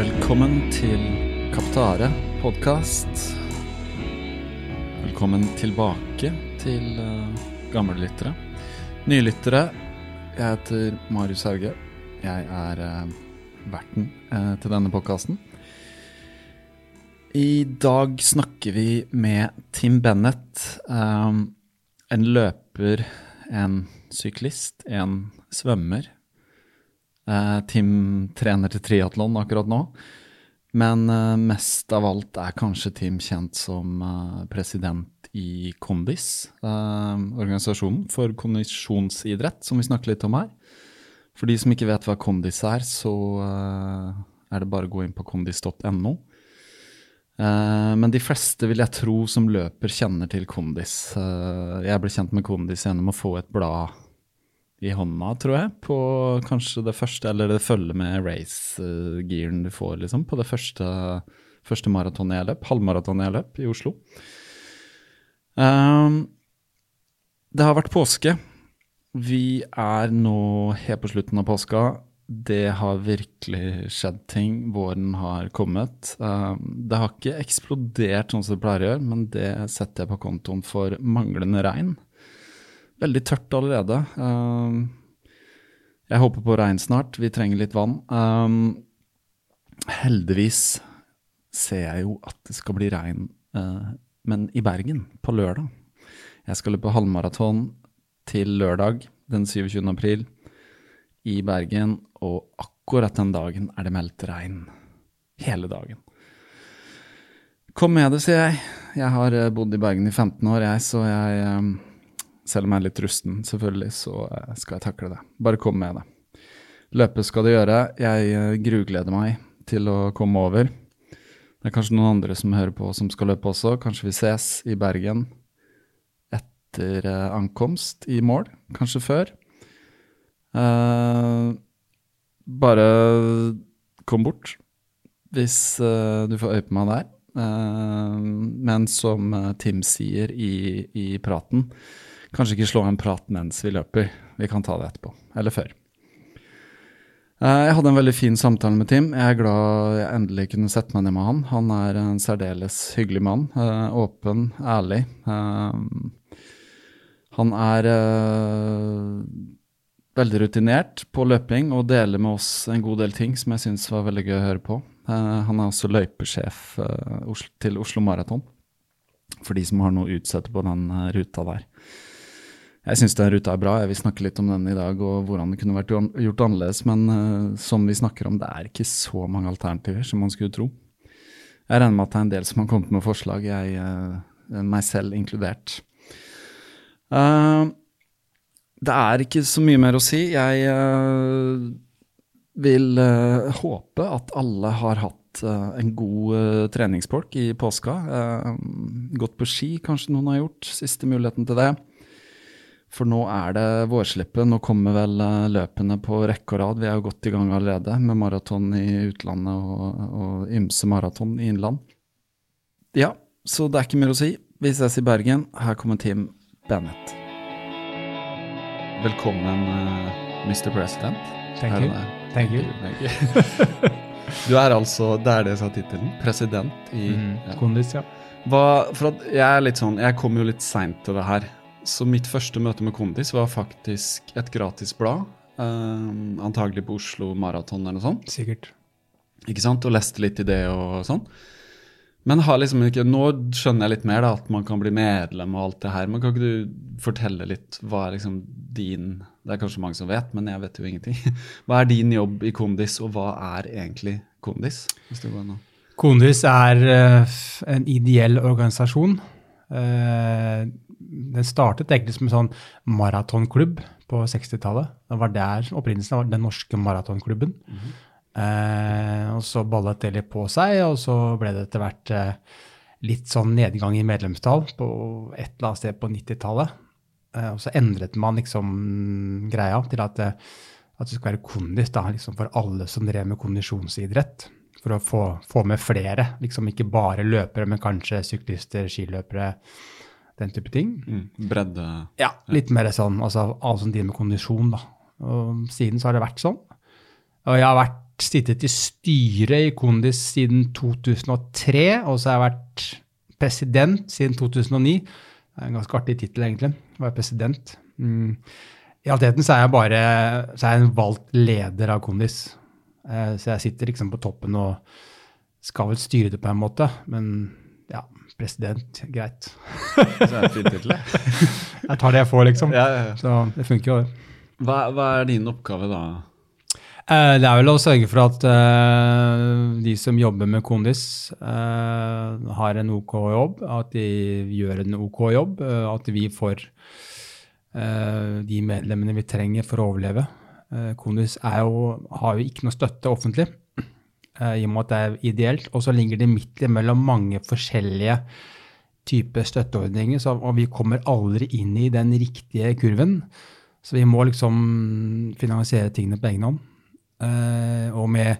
Velkommen til Kaptare podkast. Velkommen tilbake til uh, gamle lyttere. Nye lyttere, jeg heter Marius Hauge. Jeg er uh, verten uh, til denne podkasten. I dag snakker vi med Tim Bennett. Um, en løper, en syklist, en svømmer. Uh, Tim trener til triatlon akkurat nå. Men uh, mest av alt er kanskje Tim kjent som uh, president i Kondis, organisasjonen for kondisjonsidrett, som vi snakker litt om her. For de som ikke vet hva Kondis er, så er det bare å gå inn på kondis.no. Men de fleste, vil jeg tro, som løper, kjenner til Kondis. Jeg ble kjent med Kondis gjennom å få et blad i hånda, tror jeg, på kanskje det første, eller det følger med race-gearen du får, liksom, på det første, første maratonet jeg løp, halvmaratonet jeg løp i Oslo. Um, det har vært påske. Vi er nå helt på slutten av påska. Det har virkelig skjedd ting. Våren har kommet. Um, det har ikke eksplodert sånn som det pleier å gjøre, men det setter jeg på kontoen for manglende regn veldig tørt allerede. Um, jeg håper på regn snart. Vi trenger litt vann. Um, heldigvis ser jeg jo at det skal bli regn, uh, men i Bergen, på lørdag. Jeg skal løpe halvmaraton til lørdag den 27. april i Bergen, og akkurat den dagen er det meldt regn. Hele dagen. Kom med det, sier jeg. Jeg har uh, bodd i Bergen i 15 år, jeg, så jeg um, selv om jeg er litt rusten, selvfølgelig, så eh, skal jeg takle det. Bare kom med det. Løpe skal det gjøre. Jeg eh, grugleder meg til å komme over. Det er kanskje noen andre som hører på som skal løpe også. Kanskje vi ses i Bergen etter eh, ankomst i mål. Kanskje før. Uh, bare kom bort hvis uh, du får øye på meg der. Uh, men som Tim sier i, i praten, Kanskje ikke slå en prat mens vi løper. Vi kan ta det etterpå. Eller før. Eh, jeg hadde en veldig fin samtale med Tim. Jeg er glad jeg endelig kunne sette meg ned med han. Han er en særdeles hyggelig mann. Eh, åpen, ærlig. Eh, han er veldig rutinert på løping og deler med oss en god del ting som jeg syns var veldig gøy å høre på. Han er også løypesjef til Oslo Maraton, for de som har noe å utsette på den ruta der. Jeg syns den ruta er bra. Jeg vil snakke litt om den i dag og hvordan det kunne vært gjort annerledes. Men uh, som vi snakker om, det er ikke så mange alternativer som man skulle tro. Jeg regner med at det er en del som har kommet med forslag, jeg, uh, meg selv inkludert. Uh, det er ikke så mye mer å si. Jeg vil håpe at alle har hatt en god uh, treningspolk i påska. Uh, gått på ski, kanskje noen har gjort. Siste muligheten til det. For nå er det vårslippet. Nå kommer vel eh, løpene på rekke og rad. Vi er jo godt i gang allerede med maraton i utlandet og, og ymse maraton i innland. Ja, så det er ikke mer å si. Vi ses i Bergen. Her kommer Team Bennett. Velkommen, uh, Mr. President. Thank you. Thank you. Thank you. du er altså, det er det som er tittelen, president i Mm. Kondis, ja. Hva, for at jeg er litt sånn, jeg kom jo litt seint til det her. Så mitt første møte med Kondis var faktisk et gratis blad. eh, antagelig på Oslo Maraton eller noe sånt. Sikkert. Ikke sant? Og leste litt i det og sånn. Men har liksom ikke, nå skjønner jeg litt mer da, at man kan bli medlem og alt det her. Men kan ikke du fortelle litt hva er liksom din Det er kanskje mange som vet, men jeg vet jo ingenting. Hva er din jobb i Kondis, og hva er egentlig Kondis? Hvis det går an Kondis er uh, en ideell organisasjon. Eh, den startet egentlig som en sånn maratonklubb på 60-tallet. Det var der opprinnelsen var den norske maratonklubben. eh, og så ballet det litt på seg, og så ble det etter hvert eh, litt sånn nedgang i medlemstall på et eller annet sted på 90-tallet. Eh, og så endret man liksom greia til at, eh, at det skulle være kondis da, liksom for alle som drev med kondisjonsidrett. For å få, få med flere, liksom ikke bare løpere, men kanskje syklister, skiløpere, den type ting. mm, bredde Ja, litt mer sånn, altså driver med kondisjon, da. Og siden så har det vært sånn. Og jeg har vært sittet i styret i Kondis siden 2003, og så har jeg vært president siden 2009. Det er en ganske artig tittel, egentlig, å være president. Mm. I realiteten så er jeg bare så er jeg en valgt leder av Kondis. Eh, Så jeg sitter liksom på toppen og skal vel styre det på en måte, men president, greit. Så er det fin tittel. Jeg tar det jeg får, liksom. Ja, ja, ja. Så det funker jo. Hva, hva er din oppgave da? Eh, Det er vel å sørge for at eh, de som jobber med kondis, eh, har en OK jobb, at de gjør en OK jobb, eh, at vi får eh, de medlemmene vi trenger for å overleve. Kondis jo, har jo ikke noe støtte offentlig, i og med at det er ideelt, og så ligger det midt imellom mange forskjellige typer støtteordninger, så, og vi kommer aldri inn i den riktige kurven. Så vi må liksom finansiere tingene på egen hånd. Uh, og med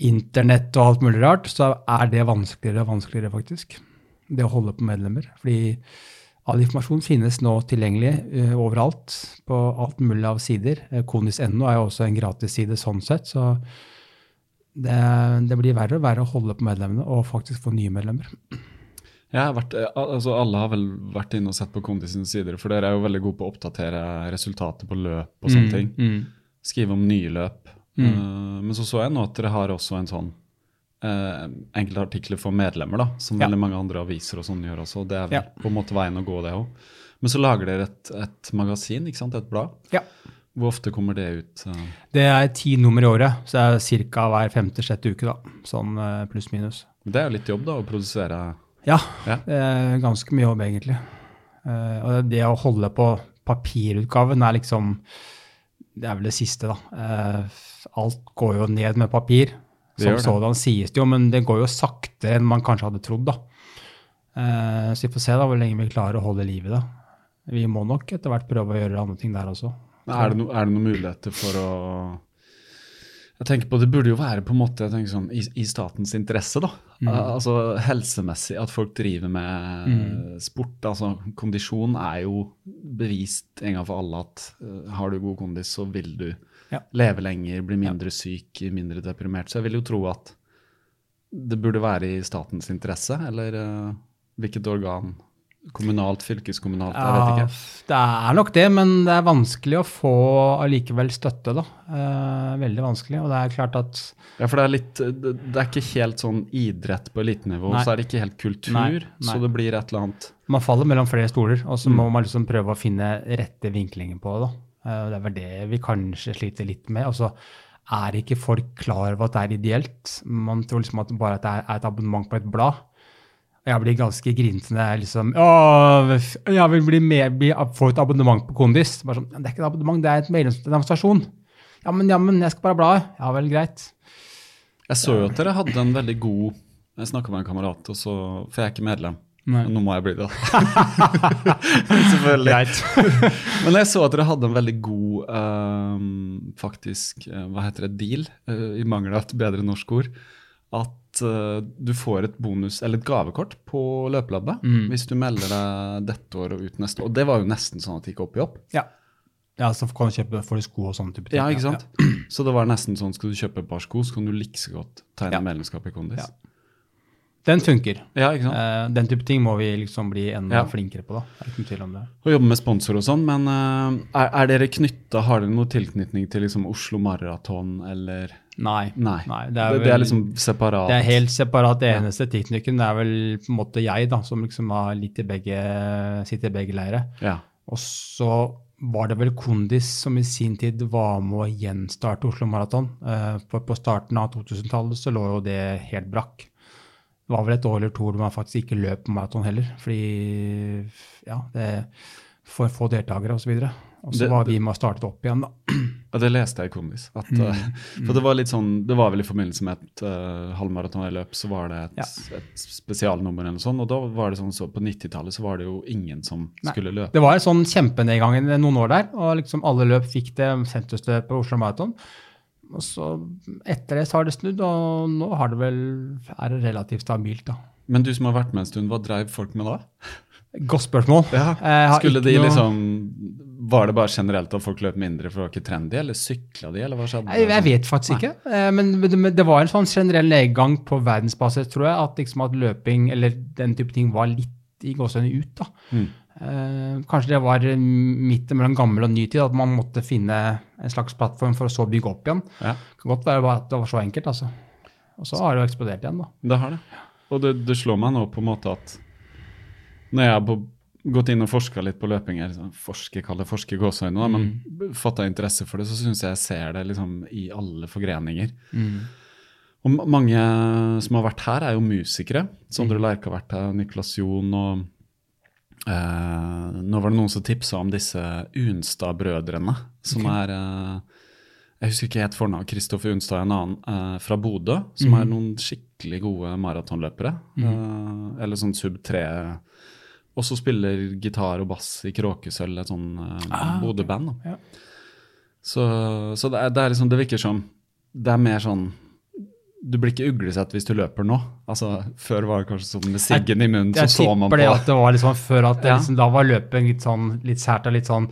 internett og alt mulig rart, så er det vanskeligere og vanskeligere, faktisk. Det å holde på medlemmer. Fordi all informasjon finnes nå tilgjengelig uh, overalt, på alt mulig av sider. Konis.no er jo også en gratisside sånn sett, så det, det blir verre og verre å holde på medlemmene og faktisk få nye medlemmer. Vært, eh, altså Alle har vel vært inne og sett på Kondi sine sider, for dere er jo veldig gode på å oppdatere resultatet på løp og sånne ting. Mm. Skrive om nye løp. Eh, men så så jeg nå at dere har også en sånn uh, enkelte artikler for medlemmer, da, som Ja. veldig mange andre aviser og sånn gjør også. Det er vel Ja. på en måte veien å gå, det òg. Men så lager dere et, et magasin, ikke sant? Et blad. Ja. Hvor ofte kommer det ut? Det er ti nummer i året, så det er ca. hver femte-sjette uke, da. Sånn eh, pluss-minus. Det er jo litt jobb, da, å produsere Ja, Ja. ganske mye jobb, egentlig. Eh, og det å holde på papirutgaven er liksom Det er vel det siste, da. Eh, alt går jo ned med papir. Som sådan sies det jo, men det går jo saktere enn man kanskje hadde trodd, da. Så vi får se da hvor lenge vi klarer å holde liv i det. Vi må nok etter hvert prøve å gjøre andre ting der også. Er det, no, er det noen muligheter for å Jeg tenker på Det burde jo være på en måte jeg tenker sånn, i, i statens interesse, da. Al- Altså helsemessig, at folk driver med sport. altså Kondisjon er jo bevist en gang for alle at uh, har du god kondis, så vil du Ja. leve lenger, bli mindre syk, mindre deprimert. Så jeg vil jo tro at det burde være i statens interesse, eller uh, hvilket organ? Kommunalt, fylkeskommunalt, jeg vet ikke. det er nok det, men det er vanskelig å få allikevel støtte, da. Eh, veldig vanskelig. Og det er klart at Ja, for det er litt Det er ikke helt sånn idrett på elitenivå, så er det ikke helt kultur. Nei, nei. Så det blir et eller annet man faller mellom flere stoler, og Mm. så må man liksom prøve å finne rette vinklingen på det. da. Eh, det er vel det vi kanskje sliter litt med. Og så er ikke folk klar over at det er ideelt. Man tror liksom at bare at det er et abonnement på et blad. Og jeg blir ganske grinete jeg liksom Å, jeg vil bli med, bli, få et abonnement på Kondis. Bare sånn, Det er ikke et abonnement, det er et medlemsorganisasjon. Ja, men, ja, men jeg skal bare bla. Ja vel, greit. Jeg så jo at dere hadde en veldig god Jeg snakka med en kamerat, og så, for jeg er ikke medlem. Nei. Nå må jeg bli det. Selvfølgelig. Men jeg så at dere hadde en veldig god um, faktisk, eh, hva heter det, deal, uh, i mangel av et bedre norsk ord. At uh, du får et bonus, eller et gavekort på løpelabbet Mm. hvis du melder deg dette år og ut neste år. Og det var jo nesten sånn at det gikk opp i opp. Ja. ja, så kan du kjøpe får du sko og sånne type ting. Ja, ikke sant? Så det var nesten sånn, skal du kjøpe et par sko, så kan du like så godt tegne Ja. medlemskap i Kondis. Ja. Den funker. Ja, ikke sant? Eh, den type ting må vi liksom bli enda Ja. flinkere på. da. Det er ikke tvil om det. Og jobbe med sponsor og sånn, men eh, er, er dere knytta, har dere noe tilknytning til liksom Oslo Maraton, eller Nei. Nei. det, Det, er det, er liksom separat? Det er helt separat. Det eneste teknikken det er vel på en måte jeg, da, som liksom har litt i begge, sitter i begge leire. Ja. Og så var det vel Kondis som i sin tid var med å gjenstarte Oslo Maraton. Eh, for på starten av 2000-tallet så lå jo det helt brakk. Det var vel et år eller to hvor man faktisk ikke løp på maraton heller. Fordi ja, det for få deltakere osv. Og så Det- var vi med å starte opp igjen, da. Ja, det leste jeg i Kondis. At, Mm. uh, For det var litt sånn, det var vel i forbindelse med et uh, halvmaratonløp, så var det et, Ja. et spesialnummer eller noe sånt. Og da var det sånn, så på 90-tallet så var det jo ingen som Nei. skulle løpe. Det var en sånn kjempenedgang noen år der, og liksom alle løp fikk det sentrumsløpet på Oslo Maraton. Og så etter det så har det snudd, og nå har det vel, er det relativt stabilt, da. Men du som har vært med en stund, hva dreiv folk med da? Godt spørsmål. Ja. Skulle de liksom Var det bare generelt at folk løp mindre for å ikke trendy, eller sykla de, eller hva skjedde? Jeg, jeg vet faktisk ikke, Eh, men, det var en sånn generell nedgang på verdensbasis, tror jeg, at, liksom at løping eller den type ting var litt i gåsehudene ut. da. Mm. Eh, kanskje det var midt mellom gammel og ny tid, at man måtte finne en slags plattform for å så bygge opp igjen. Ja, Det kan godt være at det var så enkelt, altså. Og så har det jo eksplodert igjen, da. det har det. Og det, det slår meg nå på en måte at når jeg har gått inn og forska litt på løping, forsker, sånn, forske, kall det forske gåseøyne, men fatta interesse for det, så syns jeg jeg ser det liksom i alle forgreninger. Og mange som har vært her, er jo musikere. Sondre Lerche har vært her, Niklas Jon og eh, Nå var det noen som tipsa om disse Unstad-brødrene, som er eh, Jeg husker ikke helt fornavnet. Kristoffer Unstad er en annen eh, fra Bodø, som er noen skikkelig gode maratonløpere. Eh, eller sånn sub 3. Og så spiller gitar og bass i Kråkesølv, et sånn eh, Bodø-band. Okay. Ja. Så, så det, er, det er liksom, det virker som Det er mer sånn Du blir ikke uglesett hvis du løper nå. Altså, Før var det kanskje sånn med siggen i munnen, jeg, Jeg så man tipper på det at det var sånn før at det Ja. liksom, da var løping litt sånn litt sært og litt sånn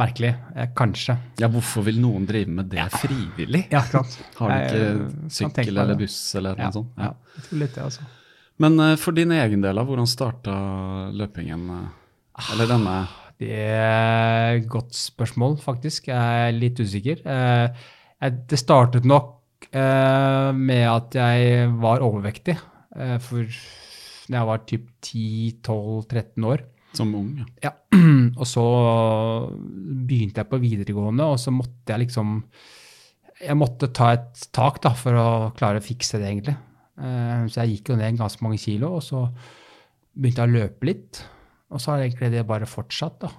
merkelig. Eh, kanskje. Ja, hvorfor vil noen drive med det frivillig? Ja, klart. Har du ikke sykkel eller buss eller Ja, noe sånt? ja. Jeg tror litt det, altså. Men uh, for din egen del, da, hvordan starta løpingen? Uh, eller denne Det er et godt spørsmål, faktisk. Jeg er litt usikker. Uh, Det startet nok med at jeg var overvektig eh, for da jeg var typ 10-12-13 år. som ung? Ja. Ja. Og så begynte jeg på videregående, og så måtte jeg liksom Jeg måtte ta et tak da, for å klare å fikse det, egentlig. Eh, Så jeg gikk jo ned ganske mange kilo, og så begynte jeg å løpe litt. Og så har egentlig det bare fortsatt, da.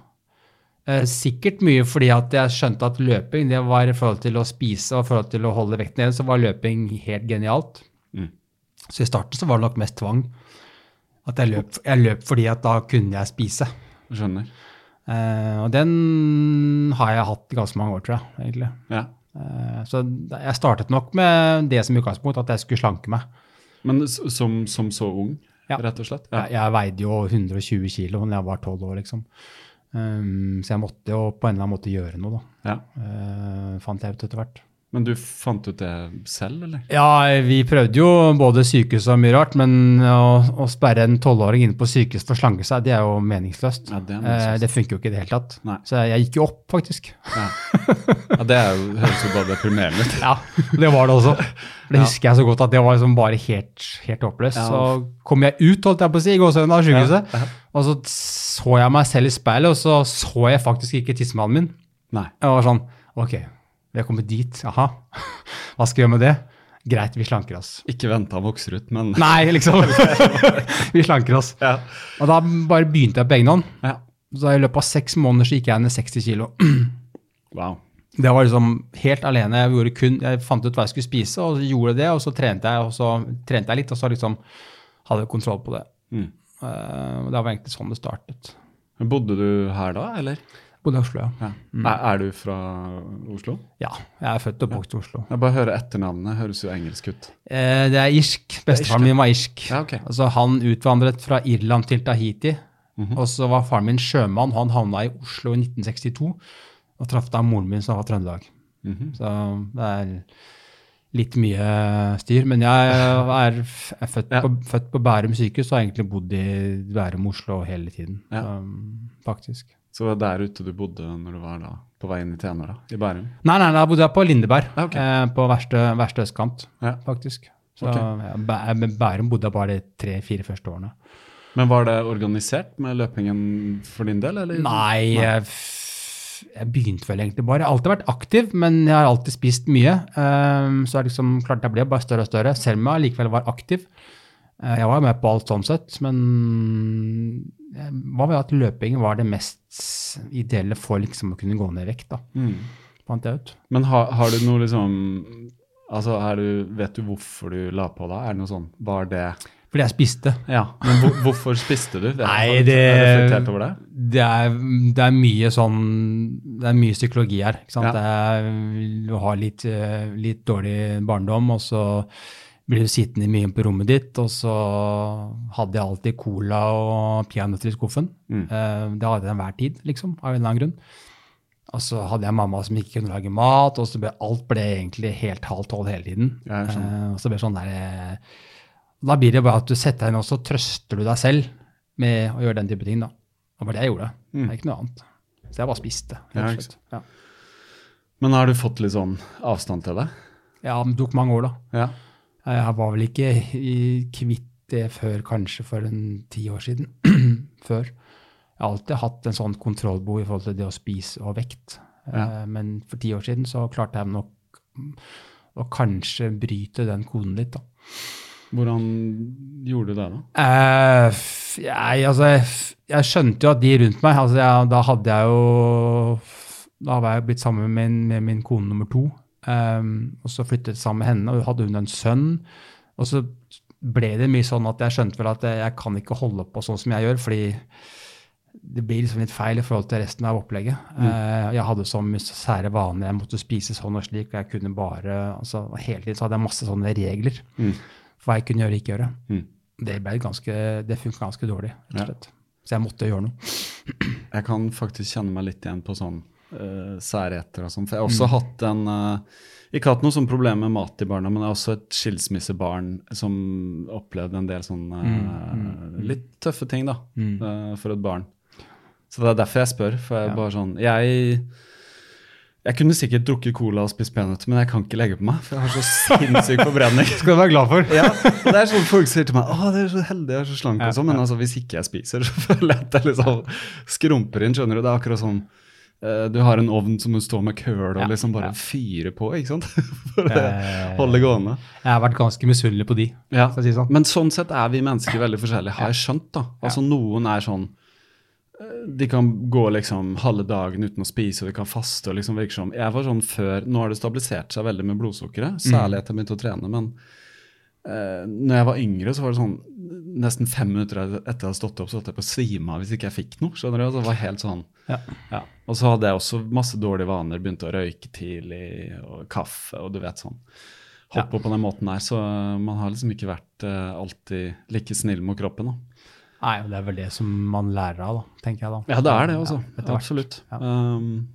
Eh, Sikkert mye fordi at jeg skjønte at løping det var i forhold til å spise og i forhold til å holde vekten nede, så var løping helt genialt. Mm. Så i starten så var det nok mest tvang. At jeg løp, jeg løp fordi at da kunne jeg spise. Skjønner. Eh, og den har jeg hatt i ganske mange år, tror jeg. egentlig. Ja. Eh, så jeg startet nok med det som utgangspunkt, at jeg skulle slanke meg. Men som, som så ung, Ja. rett og slett? Jeg, jeg veide jo 120 kilo da jeg var 12 år, liksom. Um, så jeg måtte jo på en eller annen måte gjøre noe, da. Ja. Uh, fant jeg ut etter hvert. Men du fant ut det selv, eller? Ja, vi prøvde jo både sykehus og mye rart, men å, å sperre en tolvåring inne på sykehus for å slanke seg, det er jo meningsløst. Ja, det er Eh, det funker jo ikke i det hele tatt. Nei. Så jeg, gikk jo opp, faktisk. Ja, ja det jo, høres jo bare deprimerende ut. Ja, det var det også. Det husker jeg så godt at det var liksom bare helt, helt håpløst. Ja. Så kom jeg ut, holdt jeg på å si, i gåsehudene av sykehuset, og så så jeg meg selv i speilet, og så så jeg faktisk ikke tidsmannen min. Nei. Jeg var sånn, ok, vi har kommet dit, aha, hva skal vi gjøre med det? Greit, vi slanker oss. Ikke venta han vokser ut, men Nei, liksom. vi slanker oss. Ja. Og da bare begynte jeg på egen hånd. ja. Så i løpet av seks måneder så gikk jeg ned 60 kilo. Wow. Det var liksom helt alene. Jeg, kun, jeg fant ut hva jeg skulle spise, og så gjorde jeg det, og så trente jeg, og så trente jeg litt, og så liksom hadde jeg kontroll på det. Mm. Uh, det var egentlig sånn det startet. Men Bodde du her da, eller? Bodde i Oslo, ja. Ja. Er, du fra Oslo? Ja, jeg er født og oppvokst i Oslo. Jeg bare hører etternavnet. Høres jo engelsk ut. Eh, det er irsk. Bestefaren min var irsk. Ja, okay. Altså, han utvandret fra Irland til Tahiti. Mhm. Og så var faren min sjømann. Han havna i Oslo i 1962. Og traff da moren min, som var Trøndelag. Mhm. Så det er litt mye styr. Men jeg er, er født, Ja. på, født på Bærum sykehus og har egentlig bodd i Bærum Oslo hele tiden. Ja. Så, faktisk. Så det var der ute du bodde når du var da på vei inn i Tjener, da? I Bærum? Nei, nei, da bodde jeg på Lindeberg. Ja, ok. eh, på verste, verste østkant, Ja. faktisk. Så okay. ja, men Bærum bodde jeg bare de tre-fire første årene. Men var det organisert med løpingen for din del, eller? Nei, jeg, jeg begynte vel egentlig bare. Jeg har alltid vært aktiv, men jeg har alltid spist mye. Um, så jeg liksom klart jeg ble bare større og større, selv om jeg likevel var aktiv. Eh, jeg var med på alt sånn sett, men eh, hva ved at løping var det mest ideelle for liksom å kunne gå ned i vekt, da, Mm. fant jeg ut. Men har, har du noe liksom Altså, er du, vet du hvorfor du la på da? Er det noe sånn Var det Fordi jeg spiste. Ja. Men hvor, hvorfor spiste du? Det, Nei, har du det- reflektert over det? Det er, det er mye sånn Det er mye psykologi her. ikke sant? Ja. Det er, du har litt, eh, litt dårlig barndom, og så blir du sittende mye på rommet ditt, og så hadde jeg alltid cola og peanøtter i skuffen. Mm. Eh, Det hadde jeg enhver tid, liksom, av en eller annen grunn. Og så hadde jeg mamma som ikke kunne lage mat, og så ble alt ble egentlig helt halv tolv hele tiden. Ja. Eh, og så ble det sånn der, eh, Da blir det bare at du setter deg inn og så trøster du deg selv med å gjøre den type ting. da. Det var det jeg gjorde. Det er ikke noe annet. Så jeg bare spiste. Ja, ikke slett. Ja, Men har du fått litt sånn avstand til det? ja det tok mange år, da. Ja. Jeg var vel ikke kvitt det før kanskje for en ti år siden. før. Jeg har alltid hatt en sånn kontrollbo i forhold til det å spise og vekt. Ja. Eh, Men for ti år siden så klarte jeg nok å kanskje bryte den koden litt, da. Hvordan gjorde du det, da? Eh, jeg, altså, jeg, jeg skjønte jo at de rundt meg altså jeg, Da hadde jeg jo Da var jeg blitt sammen med min, med min kone nummer to. Um, og så flyttet sammen med henne, og hadde hun en sønn. Og så ble det mye sånn at jeg skjønte vel at jeg, kan ikke holde på sånn som jeg gjør, fordi det blir liksom litt feil i forhold til resten av opplegget. Eh, jeg hadde så mye sære vaner, jeg måtte spise sånn og slik, og jeg kunne bare altså Hele tiden så hadde jeg masse sånne regler for hva jeg kunne gjøre og ikke gjøre. Mm. Det, ble ganske, det funka ganske dårlig, rett og slett. Så jeg måtte gjøre noe. Jeg kan faktisk kjenne meg litt igjen på sånn uh, særheter og sånn. For jeg har også hatt en uh, Ikke hatt noe sånn problem med mat i barna, men jeg har også et skilsmissebarn som opplevde en del sånn eh, litt tøffe ting, da, eh, for et barn. Så det er derfor jeg spør. For jeg er bare sånn Jeg jeg kunne sikkert drukket cola og spist peanøtter, men jeg kan ikke legge på meg, for jeg har så sinnssyk forbrenning. Skal du være glad for. Ja, og det er sånn Folk sier til meg å, det er så heldig, jeg er så slank, og sånn, men altså, hvis ikke jeg spiser, så føler jeg at jeg liksom skrumper inn. skjønner du? Det er akkurat sånn eh, du har en ovn som du står med køl og Ja, liksom bare ja. fyrer på, ikke sant? For å Eh, holde gående. Jeg har vært ganske misunnelig på de. Ja. si sånn. Men sånn sett er vi mennesker veldig forskjellige, har jeg skjønt. da. Altså Noen er sånn eh, De kan gå liksom halve dagen uten å spise, og de kan faste. og liksom virker som, Jeg var sånn før, Nå har det stabilisert seg veldig med blodsukkeret, særlig etter jeg begynte å trene. Men eh, når jeg var yngre, så var det sånn nesten fem minutter etter jeg hadde stått opp, så holdt jeg på å svime av hvis ikke jeg fikk noe. skjønner du? Altså, det var helt sånn, Ja. ja. Og så hadde jeg også masse dårlige vaner. Begynte å røyke tidlig, og kaffe og du vet sånn. Hoppe på den måten der. Så man har liksom ikke vært uh, alltid like snill mot kroppen. da. Nei, og det er vel det som man lærer av, da, tenker jeg da. Ja, det er det etter. Absolutt. Ja. Um,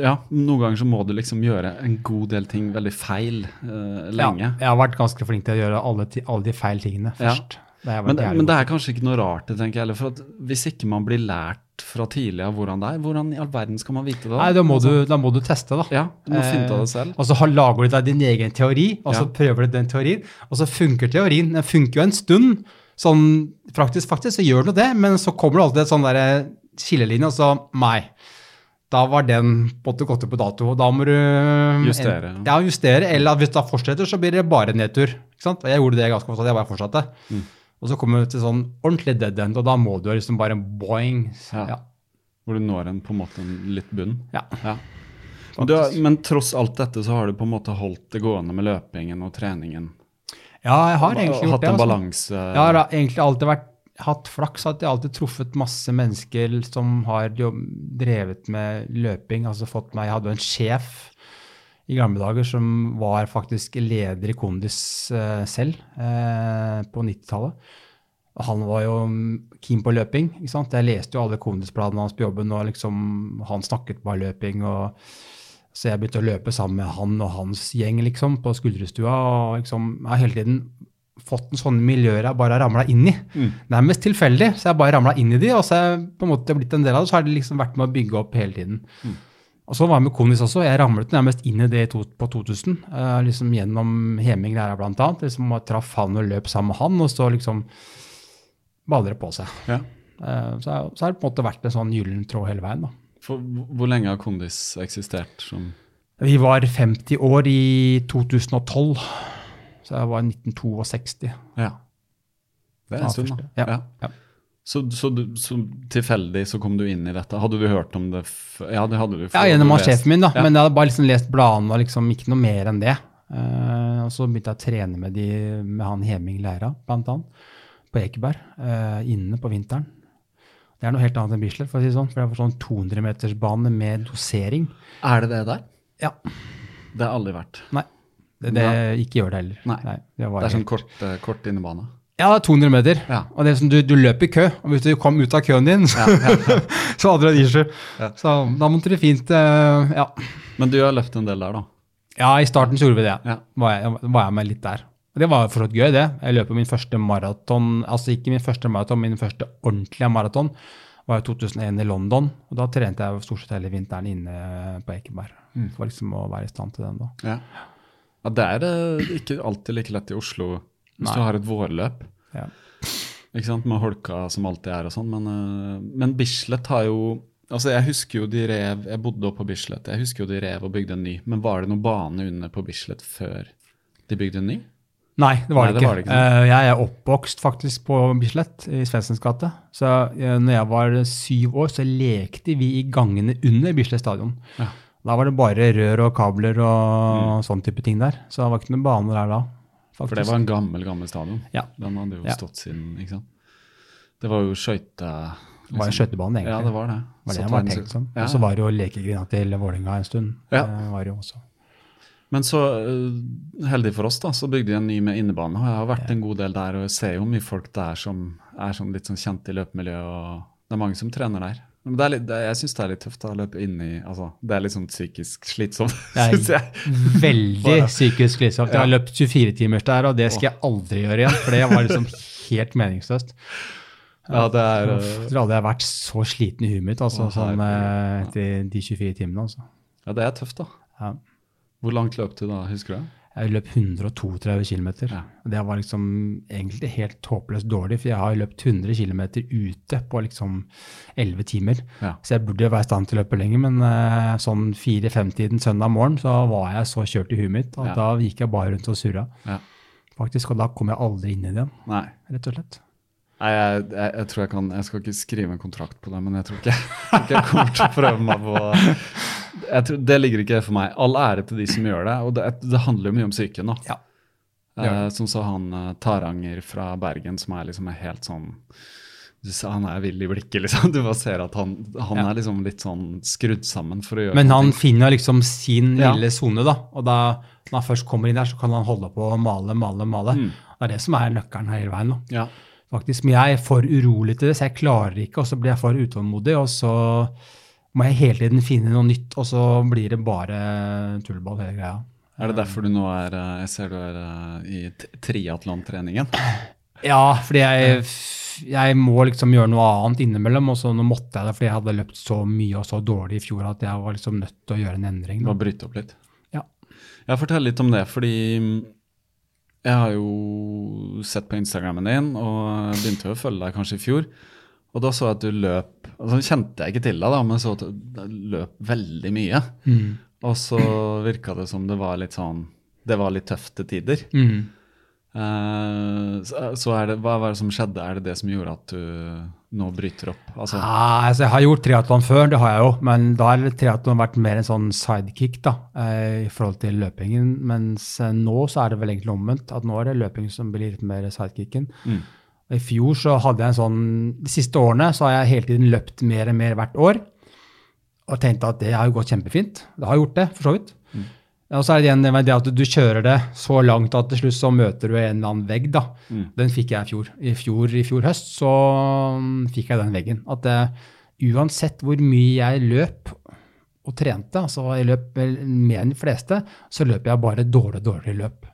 ja, noen ganger så må du liksom gjøre en god del ting veldig feil uh, lenge. Ja, jeg har vært ganske flink til å gjøre alle, alle de feil tingene Ja. først. Det jeg vært Men, det- men det er kanskje ikke noe rart det, tenker jeg heller. For hvis ikke man blir lært fra tidlig av hvordan det er, hvordan i all verden skal man vite det? Nei, da må, du, da må du teste, da. Ja, du må finne av det Eh, selv. Og så har- lager du deg din egen teori, og så Ja. prøver du den teorien, og så funker teorien. Den funker jo en stund. Sånn praktisk, faktisk, så gjør jo det, men så kommer det alltid et sånn derre skillelinje, og så Nei. Da var den på en gått ut på dato. Da må du Justere. Ja, justere. Eller hvis da fortsetter, så blir det bare nedtur. Ikke sant? Og jeg gjorde det ganske ofte. Jeg bare fortsatte. Mm. Og så kommer du til sånn ordentlig dead end, og da må du liksom bare boing. Ja. Ja. Hvor du når en på en måte en litt bunn. Ja. Ja. Men, du men tross alt dette så har du på en måte holdt det gående med løpingen og treningen. Ja, jeg har egentlig gjort det. Hatt en altså. balanse. Jeg har egentlig alltid vært, hatt flaks at jeg alltid truffet masse mennesker som har drevet med løping. altså fått meg, Jeg hadde jo en sjef i gamle dager som var faktisk leder i Kondis eh, selv eh, på 90-tallet. Og Han var jo keen på løping. ikke sant? Jeg leste jo alle Kondis-bladene hans på jobben, og liksom, han snakket bare løping. og så jeg begynte å løpe sammen med han og hans gjeng liksom, på Skuldrestua. og liksom, Jeg hele tiden fått en sånn miljøer jeg bare har ramla inn i. Nærmest tilfeldig. Så jeg bare ramla inn i de, og så har jeg på en måte blitt en del av det. Så har det liksom vært med å bygge opp hele tiden. Og så var jeg med Konis også. Jeg ramlet nærmest inn i det på 2000. eh, liksom Gjennom Heming Læra blant annet. Liksom, og traff han og løp sammen med han, og så liksom baller det på seg. Ja. Eh, så, så har det på en måte vært en sånn gyllen tråd hele veien. da. For, hvor lenge har Kondis eksistert? Som, Vi var 50 år i 2012, så jeg var 1962. ja. Det er en stund, da. Ja, ja. Så, så, du, så tilfeldig så kom du inn i dette. Hadde du hørt om det Ja, det hadde du. Ja, gjennom sjefen min, da. Ja. Men jeg hadde bare liksom lest bladene og liksom ikke noe mer enn det. Uh, og så begynte jeg å trene med, de, med han Heming Læra, blant annet, på Ekeberg, Uh, inne på vinteren. Det er noe helt annet enn Bislett, for å si det sånn. For det var sånn 200-metersbane med dosering. Er det det der? Ja. Det har aldri vært. Nei. Det, det ikke gjør det heller. Nei. det Det er sånn kort, uh, kort innebane. Ja, 200 meter. Ja. Og det er sånn, du, du løper i kø, og hvis du kom ut av køen din, så, så hadde du en issue. Så da måtte du fint uh, ja. Men du har løpt en del der, da? ja, i starten så gjorde vi det. Ja. Var, jeg, var jeg med litt der. Og det var fortsatt gøy, det. Jeg løper min første maraton, altså ikke min første maraton, min første ordentlige maraton var i 2001 i London. Og da trente jeg stort sett hele vinteren inne på Ekeberg. For liksom å være i stand til den da. Ja. Ja det er det ikke alltid like lett i Oslo hvis Nei. du har et vårløp. Ja. Ikke sant, Med holka som alltid er og sånn. Men, eh, men Bislett har jo Altså, Jeg husker jo de rev Jeg bodde oppe på Bislett. Jeg husker jo de rev og bygde en ny. Men var det noen bane under på Bislett før de bygde en ny? Nei, det var Nei, det det var det ikke, Eh, jeg er oppvokst faktisk på Bislett, i Svendsens gate. Så uh, når jeg var syv år, så lekte vi i gangene under Bislett stadion. Ja. Da var det bare rør og kabler og sånn type ting der. Så det var ikke noen baner der da. For det var en gammel, gammel stadion. Ja. Den hadde jo Ja. stått siden ikke sant? Det var jo skøyte... Det var en skøytebane, egentlig. Ja, det var det. var det var tenkt som. Ja. Og så var det jo lekegrinda til Vålerenga en stund. Ja. Det var jo også. Men så øh, heldig for oss, da, så bygde de en ny med innebane. Og jeg har vært en god del der, og jeg ser jo mye folk der som er sånn litt sånn kjente i løpemiljøet, og det er mange som trener der. Men det er litt, det, jeg syns det er litt tøft å løpe inn i altså, Det er litt sånn psykisk slitsomt, Det syns jeg. Veldig psykisk slitsomt. Jeg har løpt 24 timers der, og det skal jeg aldri gjøre igjen. For det var liksom helt meningsløst. Ja, det er Jeg øh, tror aldri jeg har vært så sliten i huet mitt altså, Å, som eh, etter de 24 timene. Altså. Ja, det er tøft, da. Ja. Hvor langt løp du da, husker du? Jeg løp 132 km. Ja. Det var liksom egentlig helt håpløst dårlig, for jeg har løpt 100 km ute på liksom 11 timer. Ja. Så jeg burde være i stand til å løpe lenger, men uh, sånn 4-5-tiden søndag morgen så var jeg så kjørt i huet mitt at Ja. da gikk jeg bare rundt og surra. Ja. Faktisk, og da kom jeg aldri inn i det igjen, rett og slett. Nei, jeg, jeg, jeg tror jeg kan Jeg skal ikke skrive en kontrakt på det, men jeg tror ikke, jeg, tror ikke jeg kommer til å prøve meg på tror, Det ligger ikke for meg. All ære til de som gjør det. Og det, det handler jo mye om psyken, nå. Ja. Eh, som så han eh, Taranger fra Bergen, som er liksom helt sånn du sa Han er vill i blikket, liksom. Du bare ser at han, han Ja. er liksom litt sånn skrudd sammen for å gjøre Men han noe. finner liksom sin lille sone, da. Og da, når han først kommer inn der, så kan han holde på å male, male, male. Mm. Det er det som er nøkkelen hele veien. da. Ja. Faktisk. Men jeg er for urolig til det, så jeg klarer ikke, og så blir jeg for utålmodig, og så må jeg hele tiden finne noe nytt, og så blir det bare tullball hele greia. Er det derfor du nå er eh, Jeg ser du er eh, i triatlantreningen? triatlontreningen. Ja, fordi jeg, jeg må liksom gjøre noe annet innimellom, og så nå måtte jeg det fordi jeg hadde løpt så mye og så dårlig i fjor at jeg var liksom nødt til å gjøre en endring. Bare bryte opp litt. Ja. Jeg forteller litt om det, fordi mm, jeg har jo sett på Instagrammen din, og begynte å følge deg kanskje i fjor. Og da så jeg at du løp altså kjente jeg ikke til deg, da, men så du løp veldig mye. Og så virka det som det var litt sånn Det var litt tøft til tider. Mm. Uh, så er det, hva var det som skjedde? Er det det som gjorde at du nå bryter opp? Altså, Ah, altså, jeg har gjort triatlon før, det har jeg jo, men da har triatlon vært mer en sånn sidekick da, eh, i forhold til løpingen. Mens eh, nå så er det vel egentlig omvendt, at nå er det løping som blir litt mer sidekicken. Mm. I fjor så hadde jeg en sånn De siste årene så har jeg hele tiden løpt mer og mer hvert år. Og tenkte at det har jo gått kjempefint. Det har gjort det, for så vidt. Mm. Og så er det igjen det at du kjører det så langt at til slutt så møter du en eller annen vegg. da. Mm. Den fikk jeg i fjor. I fjor, i fjor høst så mm, fikk jeg den veggen. At eh, uansett hvor mye jeg løp og trente, altså jeg løp mer enn de fleste, så løper jeg bare dårlig, dårlig løp.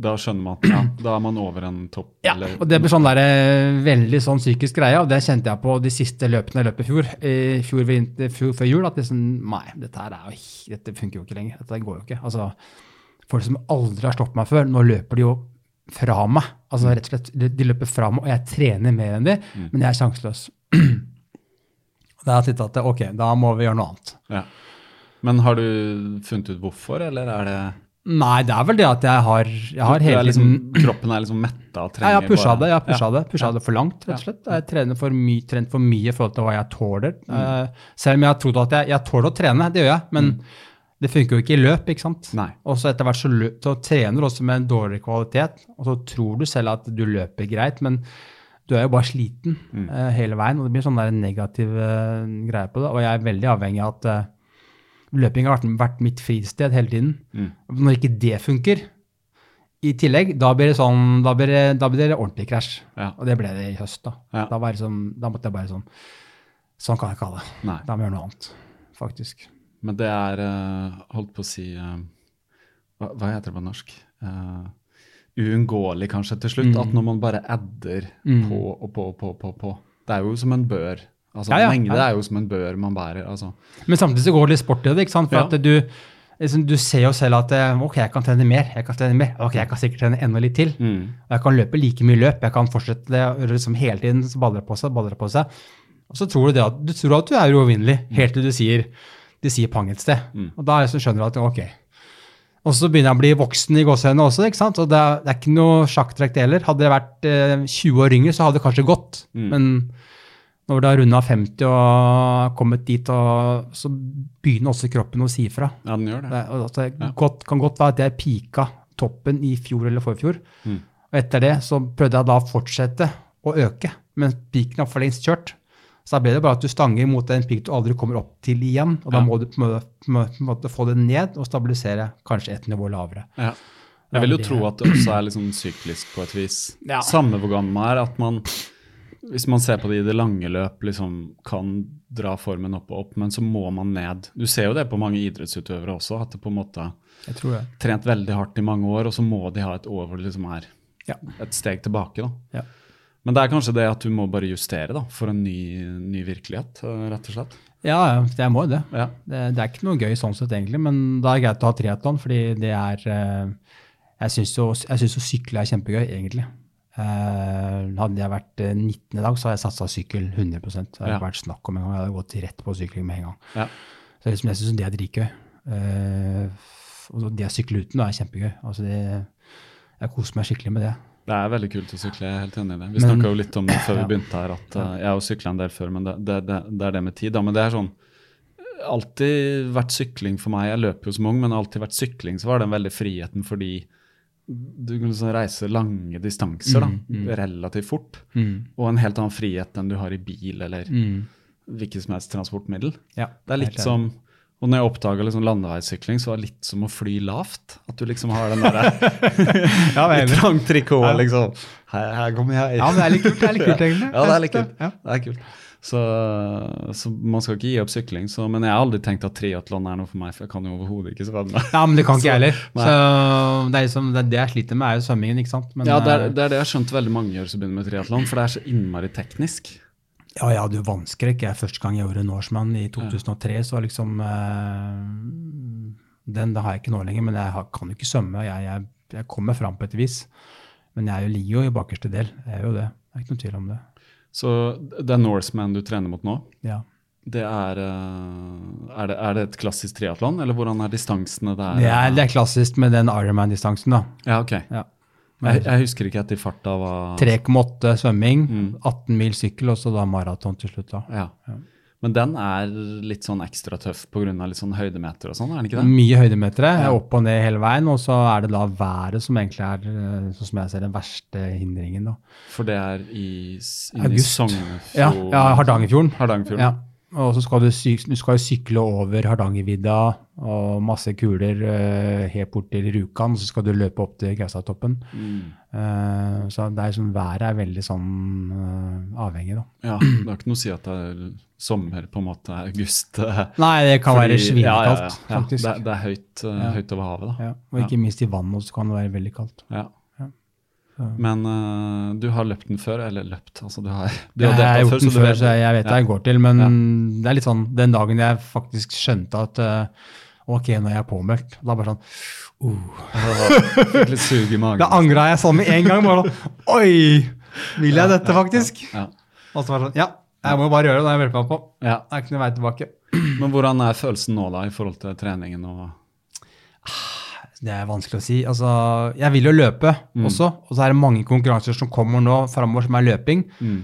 Da skjønner man at ja, da er man over en topp. Ja, eller- og det blir sånn der, eh, veldig sånn psykisk greie, og det kjente jeg på de siste løpene jeg løp i fjor, i fjor, vinter, fjor før jul, at det sånn, nei, dette her er jo, dette funker jo ikke lenger, dette går jo ikke. Altså, folk som aldri har stoppet meg før, nå løper de jo fra meg. Altså rett og slett, de, løper fra meg, og jeg trener mer enn de, men jeg er sjanseløs. Da har jeg tenkt at ok, da må vi gjøre noe annet. Ja. Men har du funnet ut hvorfor, eller er det Nei, det er vel det at jeg har, jeg har hele liksom, Kroppen er liksom metta Ja, trenger jeg har pusha det jeg har pusha Ja. det, pusha det for langt, rett og slett. Jeg trener for, mye, trent for mye i forhold til hva jeg tåler. Mm. Eh, selv om jeg har trodd at jeg, jeg tåler å trene, det gjør jeg, men det funker jo ikke i løp. ikke sant? Mm. Nei. Og så etter hvert så, løp, så trener du også med en dårlig kvalitet, og så tror du selv at du løper greit, men du er jo bare sliten Mm. uh, hele veien, og det blir sånn der negativ uh, greie på det. Og jeg er veldig avhengig av at eh, løping har vært, vært mitt fristed hele tiden. Mm. Når ikke det funker, i tillegg, da blir det sånn, da blir det, da blir det ordentlig krasj. Ja. Og det ble det i høst. Da Ja. da, var det sånn, da måtte jeg bare sånn Sånn kan jeg ikke ha det. Nei. Da må jeg gjøre noe annet, faktisk. Men det er eh, Holdt på å si eh, hva, hva heter det på norsk? Uunngåelig, kanskje, til slutt. Mm. At når man bare adder på og på og på, på, på Det er jo som en bør. Altså, Ja, ja, Mengde ja. er jo som en bør man bærer. altså. Men samtidig så går det litt sport i det. ikke sant? For at du, liksom, du ser jo selv at eh, ok, jeg kan trene mer, jeg kan trene mer, ok, jeg kan sikkert trene enda litt til. Mm. Og jeg kan løpe like mye løp, jeg kan fortsette det liksom hele tiden så baller det på seg, baller det på seg. Og så tror du det at du tror at du er uovervinnelig, helt til du sier, de sier pang et sted. Og da liksom skjønner du at ok. Og så begynner jeg å bli voksen i gåsehudene også, ikke sant? Og det er, det er ikke noe sjakktrekk det heller. Hadde jeg vært eh, 20 år yngre, så hadde det kanskje gått. Men når du har runda 50 og kommet dit, og, så begynner også kroppen å si fra. Ja, den gjør Det, det. altså, ja. godt, kan godt være at jeg pika toppen i fjor eller forfjor. Mm. Og etter det så prøvde jeg da å fortsette å øke, men piken har for lengst kjørt. Så da ble det bare at du stanger mot en pik du aldri kommer opp til igjen. Og da Ja. må du på en måte få det ned og stabilisere kanskje et nivå lavere. Ja. Jeg vil jo tro at det også er litt sånn syklisk på et vis. Ja. Samme hvor gammel man er. at man, Hvis man ser på det i det lange løp, liksom kan dra formen opp og opp, men så må man ned. Du ser jo det på mange idrettsutøvere også, at det på en måte Jeg tror det. trent veldig hardt i mange år, og så må de ha et år hvor det liksom er Ja. et steg tilbake. da. Ja. Men det er kanskje det at du må bare justere da, for en ny, ny virkelighet, eh, rett og slett. Ja, jeg må det. Ja. det. Det er ikke noe gøy sånn sett, egentlig, men da er det greit å ha triatlon, fordi det er eh, Jeg syns jo, jo sykle er kjempegøy, egentlig. Eh, hadde jeg vært eh, 19 i dag, så hadde jeg satsa sykkel 100 Det hadde Ja. vært snakk om en gang. Jeg hadde gått rett på sykling med en gang. Ja. Så liksom, jeg syns det er dritgøy. Eh, og det å sykle uten da, er kjempegøy. Altså det, jeg koser meg skikkelig med det. Det er veldig kult å sykle, jeg er helt enig i det. Vi snakka jo litt om det før vi begynte her, at eh, jeg har sykla en del før, men det, det, det, det er det med tid. da, Men det er sånn Alltid vært sykling for meg. Jeg løper jo som ung, men alltid vært sykling, så var den veldig friheten fordi du kan liksom reise lange distanser da, Mm, relativt fort. Og en helt annen frihet enn du har i bil eller hvilket som helst transportmiddel. Ja, Det er litt som og når jeg oppdaga liksom landeveissykling, så var det litt som å fly lavt. At du liksom har den derre Ja, litt lang trikot, liksom. Her, her kommer jeg. Ja, men det er litt kult, det er litt kult, egentlig. Ja, det er litt kult. Ja. Det er kult. Så, så man skal ikke gi opp sykling. Så, men jeg har aldri tenkt at triatlon er noe for meg, for jeg kan jo overhodet ikke svømme. Ja, men det kan ikke jeg heller. Så det, liksom, det, det jeg sliter med, er jo svømmingen, ikke sant. Men, Ja, det er, eh, det er det jeg har skjønt veldig mange gjør som begynner med triatlon, for det er så innmari teknisk. Ja, jeg hadde jo vannskrekk. Første gang jeg gjorde Norseman i 2003, så var liksom øh, Den har jeg ikke nå lenger, men jeg har, kan jo ikke svømme. Jeg, jeg, jeg kommer fram på et vis. Men jeg er jo- ligger jo i bakerste del. Jeg er jo det. Det er ikke noen tvil om det. Så det er Norseman du trener mot nå. Ja. Det er, eh, er, det, er det et klassisk triatlon, eller hvordan er distansene der? Det er, det er klassisk med den Ironman-distansen, da. Ja, ok. Ja. Jeg, jeg husker ikke etter farta var 3,8 svømming, Mm. 18 mil sykkel, og så da maraton til slutt. da. Ja. Men den er litt sånn ekstra tøff pga. sånn høydemeter og sånn, er den ikke det? Mye høydemetere, opp og ned hele veien, og så er det da været som egentlig er, eh, sånn som jeg ser, den verste hindringen. da. For det er i, i August. Sognefjorden. Ja, ja Hardangerfjorden. Hardangerfjorden. Ja. Og så skal du, du skal sykle over Hardangervidda og masse kuler uh, helt bort til Rjukan, så skal du løpe opp til Gaustatoppen. Mm. Uh, så det er sånn, været er veldig sånn uh, avhengig, da. Ja, det har ikke noe å si at det er sommer, på en måte, august. Nei, det kan være svinekaldt, ja, ja, ja, faktisk. Det, er- det er høyt, høyt over havet, da. Ja, og ikke minst i vannet så kan det være veldig kaldt. Ja. Ja. Men uh, du har løpt den før, eller løpt, altså du har, du Jeg har gjort gjort den så før, så jeg, vet hva Ja. jeg går til. Men det er litt sånn den dagen jeg faktisk skjønte at uh, ok, nå er jeg påmeldt, da bare sånn uh. Litt sug i magen. Da angra jeg sånn med en gang. bare sånn, Oi! Vil jeg dette, faktisk? Ja. Og så var det sånn, ja, jeg må bare gjøre det. Det har jeg meldt meg på. Ja. Det er ikke noe vei tilbake. Men hvordan er følelsen nå, da, i forhold til treningen og Det er vanskelig å si. Altså, jeg vil jo løpe også, og så er det mange konkurranser som kommer nå framover som er løping,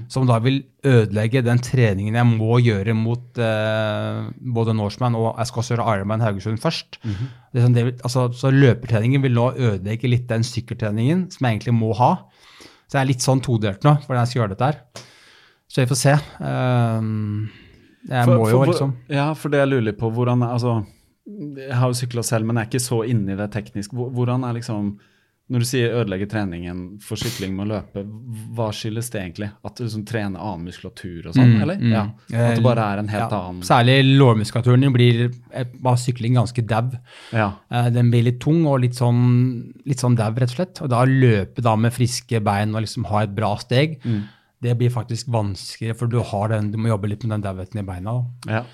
som da vil ødelegge den treningen jeg må gjøre mot eh, både Norseman og jeg skal også gjøre Ironman Haugesund først. det er sånn, det vil, altså, så løpetreningen vil nå ødelegge litt den sykkeltreningen som jeg egentlig må ha. Så jeg er litt sånn todelt nå hvordan jeg skal gjøre dette her. Så vi får se. Um, jeg For- må for jo hvor- liksom Ja, for det jeg lurer på, hvordan altså, Jeg har jo sykla selv, men jeg er ikke så inne i det teknisk. Hvordan er liksom Når du sier ødelegge treningen for sykling med å løpe, hva skyldes det egentlig? At du liksom trener annen muskulatur og sånn, Mm, eller? mm. Ja. At det bare er en helt ja, annen Særlig lårmuskulaturen din blir av sykling ganske dau. Ja. Eh, Den blir litt tung og litt sånn, litt sånn dau, rett og slett. Og da løpe da med friske bein og liksom ha et bra steg, Mm. det blir faktisk vanskeligere, for du, har den, du må jobbe litt med den dauheten i beina. da. ja.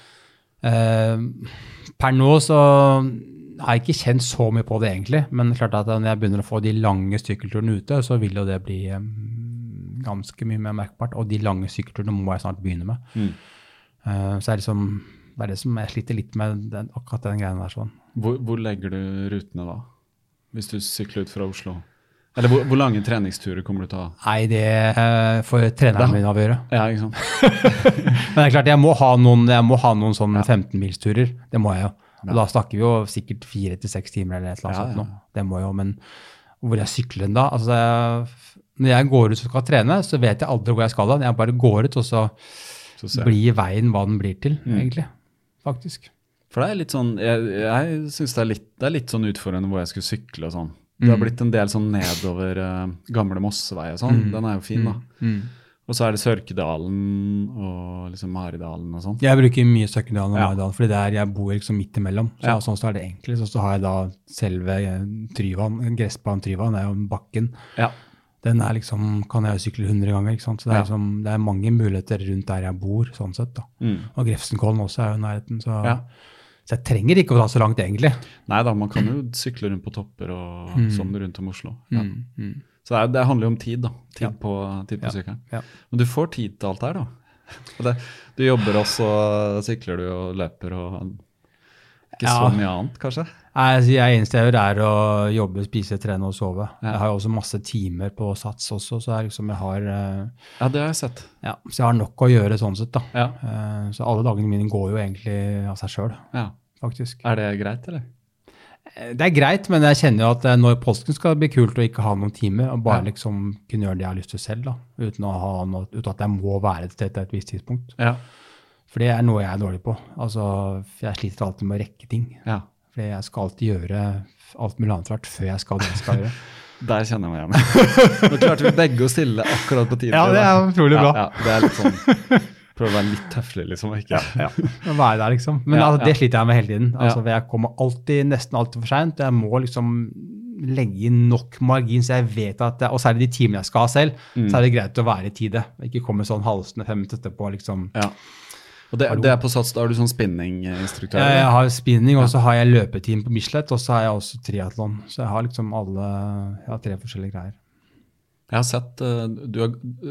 Eh, per nå så har jeg ikke kjent så mye på det egentlig, men er klart at når jeg begynner å få de lange sykkelturene ute, så vil jo det bli ganske mye mer merkbart. Og de lange sykkelturene må jeg snart begynne med. Mm. Eh, så er det, liksom, det er det som jeg sliter litt med den, akkurat den greia der. sånn. Hvor, hvor legger du rutene da? Hvis du sykler ut fra Oslo? Eller hvor, hvor lange treningsturer kommer du til å ha? Nei, det uh, får treneren min avgjøre. Ja, ikke sant? Men det er klart, jeg må ha noen, må ha noen sånne 15-milsturer. Det må jeg jo. Og da snakker vi jo sikkert fire til seks timer eller et eller annet Ja, sånt ja. nå. Det må jeg jo, men hvor jeg sykler den da? Altså, når jeg går ut og skal trene, så vet jeg aldri hvor jeg skal hen. Jeg bare går ut, og så Så blir veien hva den blir til, Mm. egentlig. Faktisk. For det er litt sånn, jeg, jeg synes det det er litt sånn utfordrende hvor jeg skulle sykle og sånn. Det har blitt en del sånn nedover uh, gamle Mossevei og sånn. Den er jo fin, da. Og så er det Sørkedalen og liksom Maridalen og sånn. Jeg bruker mye Sørkedalen og Ja. Maridalen, fordi der jeg bor liksom midt imellom. Så Ja. sånn så er det enkelt. Så, så har jeg da selve eh, Tryvann, gressbanen Tryvann, det er jo bakken. Ja. Den er liksom, kan jeg jo sykle 100 ganger. ikke sant? Så det er, liksom, det er mange muligheter rundt der jeg bor. sånn sett da. Mm. Og Grefsenkollen også er jo i nærheten. Så, Ja. Så jeg trenger ikke å dra så langt, egentlig. Nei da, man kan jo sykle rundt på topper og sånn rundt om Oslo. Ja. Mm, Så det, er, det handler jo om tid, da. Tid Ja. på, tid på Ja. sykkelen. Ja. Men du får tid til alt her, da. Det, du jobber også, sykler du og løper og ikke så mye annet, kanskje? Nei, altså, jeg eneste jeg gjør, er å jobbe, spise, trene og sove. Jeg har jo også masse timer på Sats også, så jeg, liksom, jeg har, eh, Ja, det har jeg sett. ja, så jeg har nok å gjøre sånn sett. da. Ja. Eh, Så alle dagene mine går jo egentlig av seg sjøl, ja. Faktisk. Er det greit, eller? Eh, Det er greit, men jeg kjenner jo at eh, når påsken skal det bli kult å ikke ha noen timer, og bare Ja. liksom kunne gjøre det jeg har lyst til selv, da, uten, noe, uten at jeg må være et sted til et, visst tidspunkt. Ja. For det er noe jeg er dårlig på. Altså, Jeg sliter alltid med å rekke ting. ja. For jeg skal alltid gjøre alt mulig annet hvert før jeg skal det jeg skal gjøre. Der kjenner jeg meg igjen. Nå klarte vi begge å stille akkurat på tide. Ja, det er utrolig bra. Ja, ja, det er litt sånn Prøve å være litt tøffelig, liksom. Ikke? Å være der, liksom. Men Ja, altså, det ja. sliter jeg med hele tiden. Altså, Jeg kommer alltid, nesten alltid for seint. Jeg må liksom legge inn nok margin, så jeg vet at Og særlig de timene jeg skal ha selv, Mm. så er det greit å være i tide. Ikke komme sånn halsende fem minutter etterpå. liksom. Ja. Og det, det er på Sats, da er du sånn spinninginstruktør? Ja, jeg har spinning, og så har jeg løpeteam på Bislett, og så har jeg også triatlon. Så jeg har liksom alle Jeg har tre forskjellige greier. Jeg har sett uh, du har,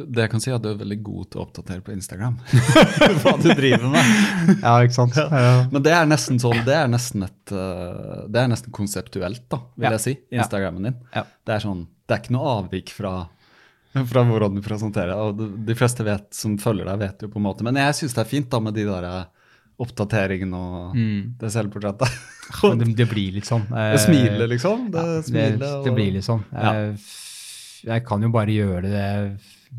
Det jeg kan si, er at du er veldig god til å oppdatere på Instagram. Hva du driver med. Ja, ikke sant? Ja. Men det er nesten sånn, det er nesten et uh, Det er nesten konseptuelt, da, vil Ja. jeg si. Instagrammen din. Det er sånn, det er ikke noe avvik fra, fra hvordan du presenterer. Og de, fleste vet, som følger deg, vet jo på en måte. Men jeg syns det er fint da med de der uh, oppdateringene og det selvportrettet. Det, det blir litt sånn. eh, Det smilet, liksom. Det, ja, det, det blir litt sånn. Ja. Jeg kan jo bare gjøre det,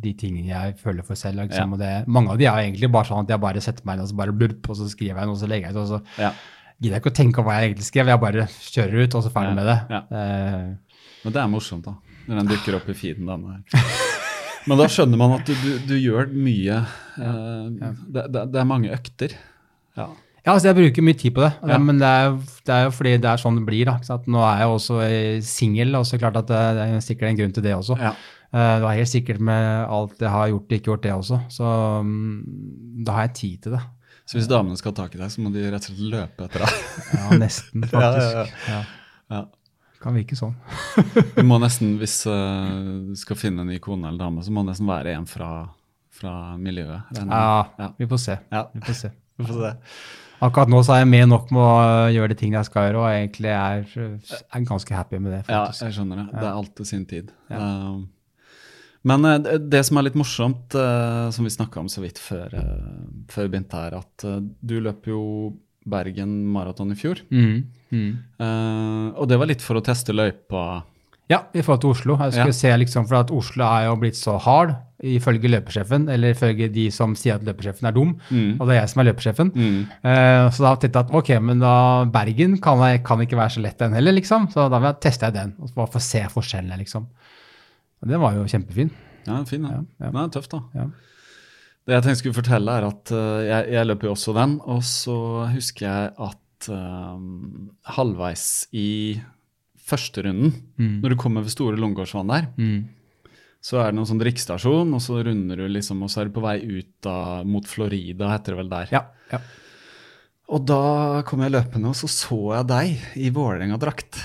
de tingene jeg føler for selv. Liksom. Ja. Det, mange av de er egentlig bare sånn at jeg bare setter meg inn og så bare blurp, og så skriver jeg noe, og så legger jeg ut, og så Ja. gidder jeg ikke å tenke på hva jeg egentlig skrev. Jeg bare kjører ut, og så ferdig Ja, med det. Eh, Men det er morsomt, da. Når den dukker opp i feeden. denne her. Men da skjønner man at du, du, du gjør mye eh, det, det, det er mange økter. Ja. Ja, altså jeg bruker mye tid på det, Ja. men det er, det er jo fordi det er sånn det blir. da. Nå er jeg også eh, singel, og så klart at det, det er sikkert en grunn til det også. Ja. Eh, Det var helt sikkert med alt jeg har gjort og ikke gjort det også, så mm, da har jeg tid til det. Så hvis damene skal ha tak i deg, så må de rett og slett løpe etter deg. Ja, nesten, faktisk. ja, Ja. Kan virke sånn. Du må nesten, hvis eh, du skal finne en ny kone eller dame, så må det nesten være en fra, fra miljøet. Ja, Ja. vi får se. Ja. Vi får se. Vi får se. Akkurat nå så er jeg med nok med å gjøre de tingene jeg skal gjøre, og egentlig er, er ganske happy med det. Ja, jeg skjønner det. Det er alt til sin tid. Eh, men eh, det- som er litt morsomt, eh, som vi snakka om så vidt før, eh, før vi begynte her, at du løp jo Bergen maraton i fjor. Mm. Mm. Uh, og det var litt for å teste løypa. Ja, i forhold til Oslo. Jeg skulle Ja. se liksom, for at Oslo er jo blitt så hard, ifølge løpesjefen, eller ifølge de som sier at løpesjefen er dum, og det er jeg som er løpesjefen. Mm. Eh, så da tenkte jeg at ok, men da Bergen kan, jeg, kan ikke være så lett den heller, liksom. Så da testa jeg den, og bare få se forskjellene, liksom. Og den var jo kjempefin. Ja, fin, ja. Ja, ja. Den er tøff, da. Ja. Det jeg tenkte skulle fortelle, er at eh, jeg, jeg løper jo også den, og så husker jeg at eh, halvveis i første runden, når du kommer ved Store Lungegårdsvann der, Mm. Så er det noen sånn drikkestasjon, og så runder du liksom, og så er du på vei ut da, mot Florida, heter det vel der. Ja, ja. Og da kom jeg løpende, og så så jeg deg i Vålerenga-drakt.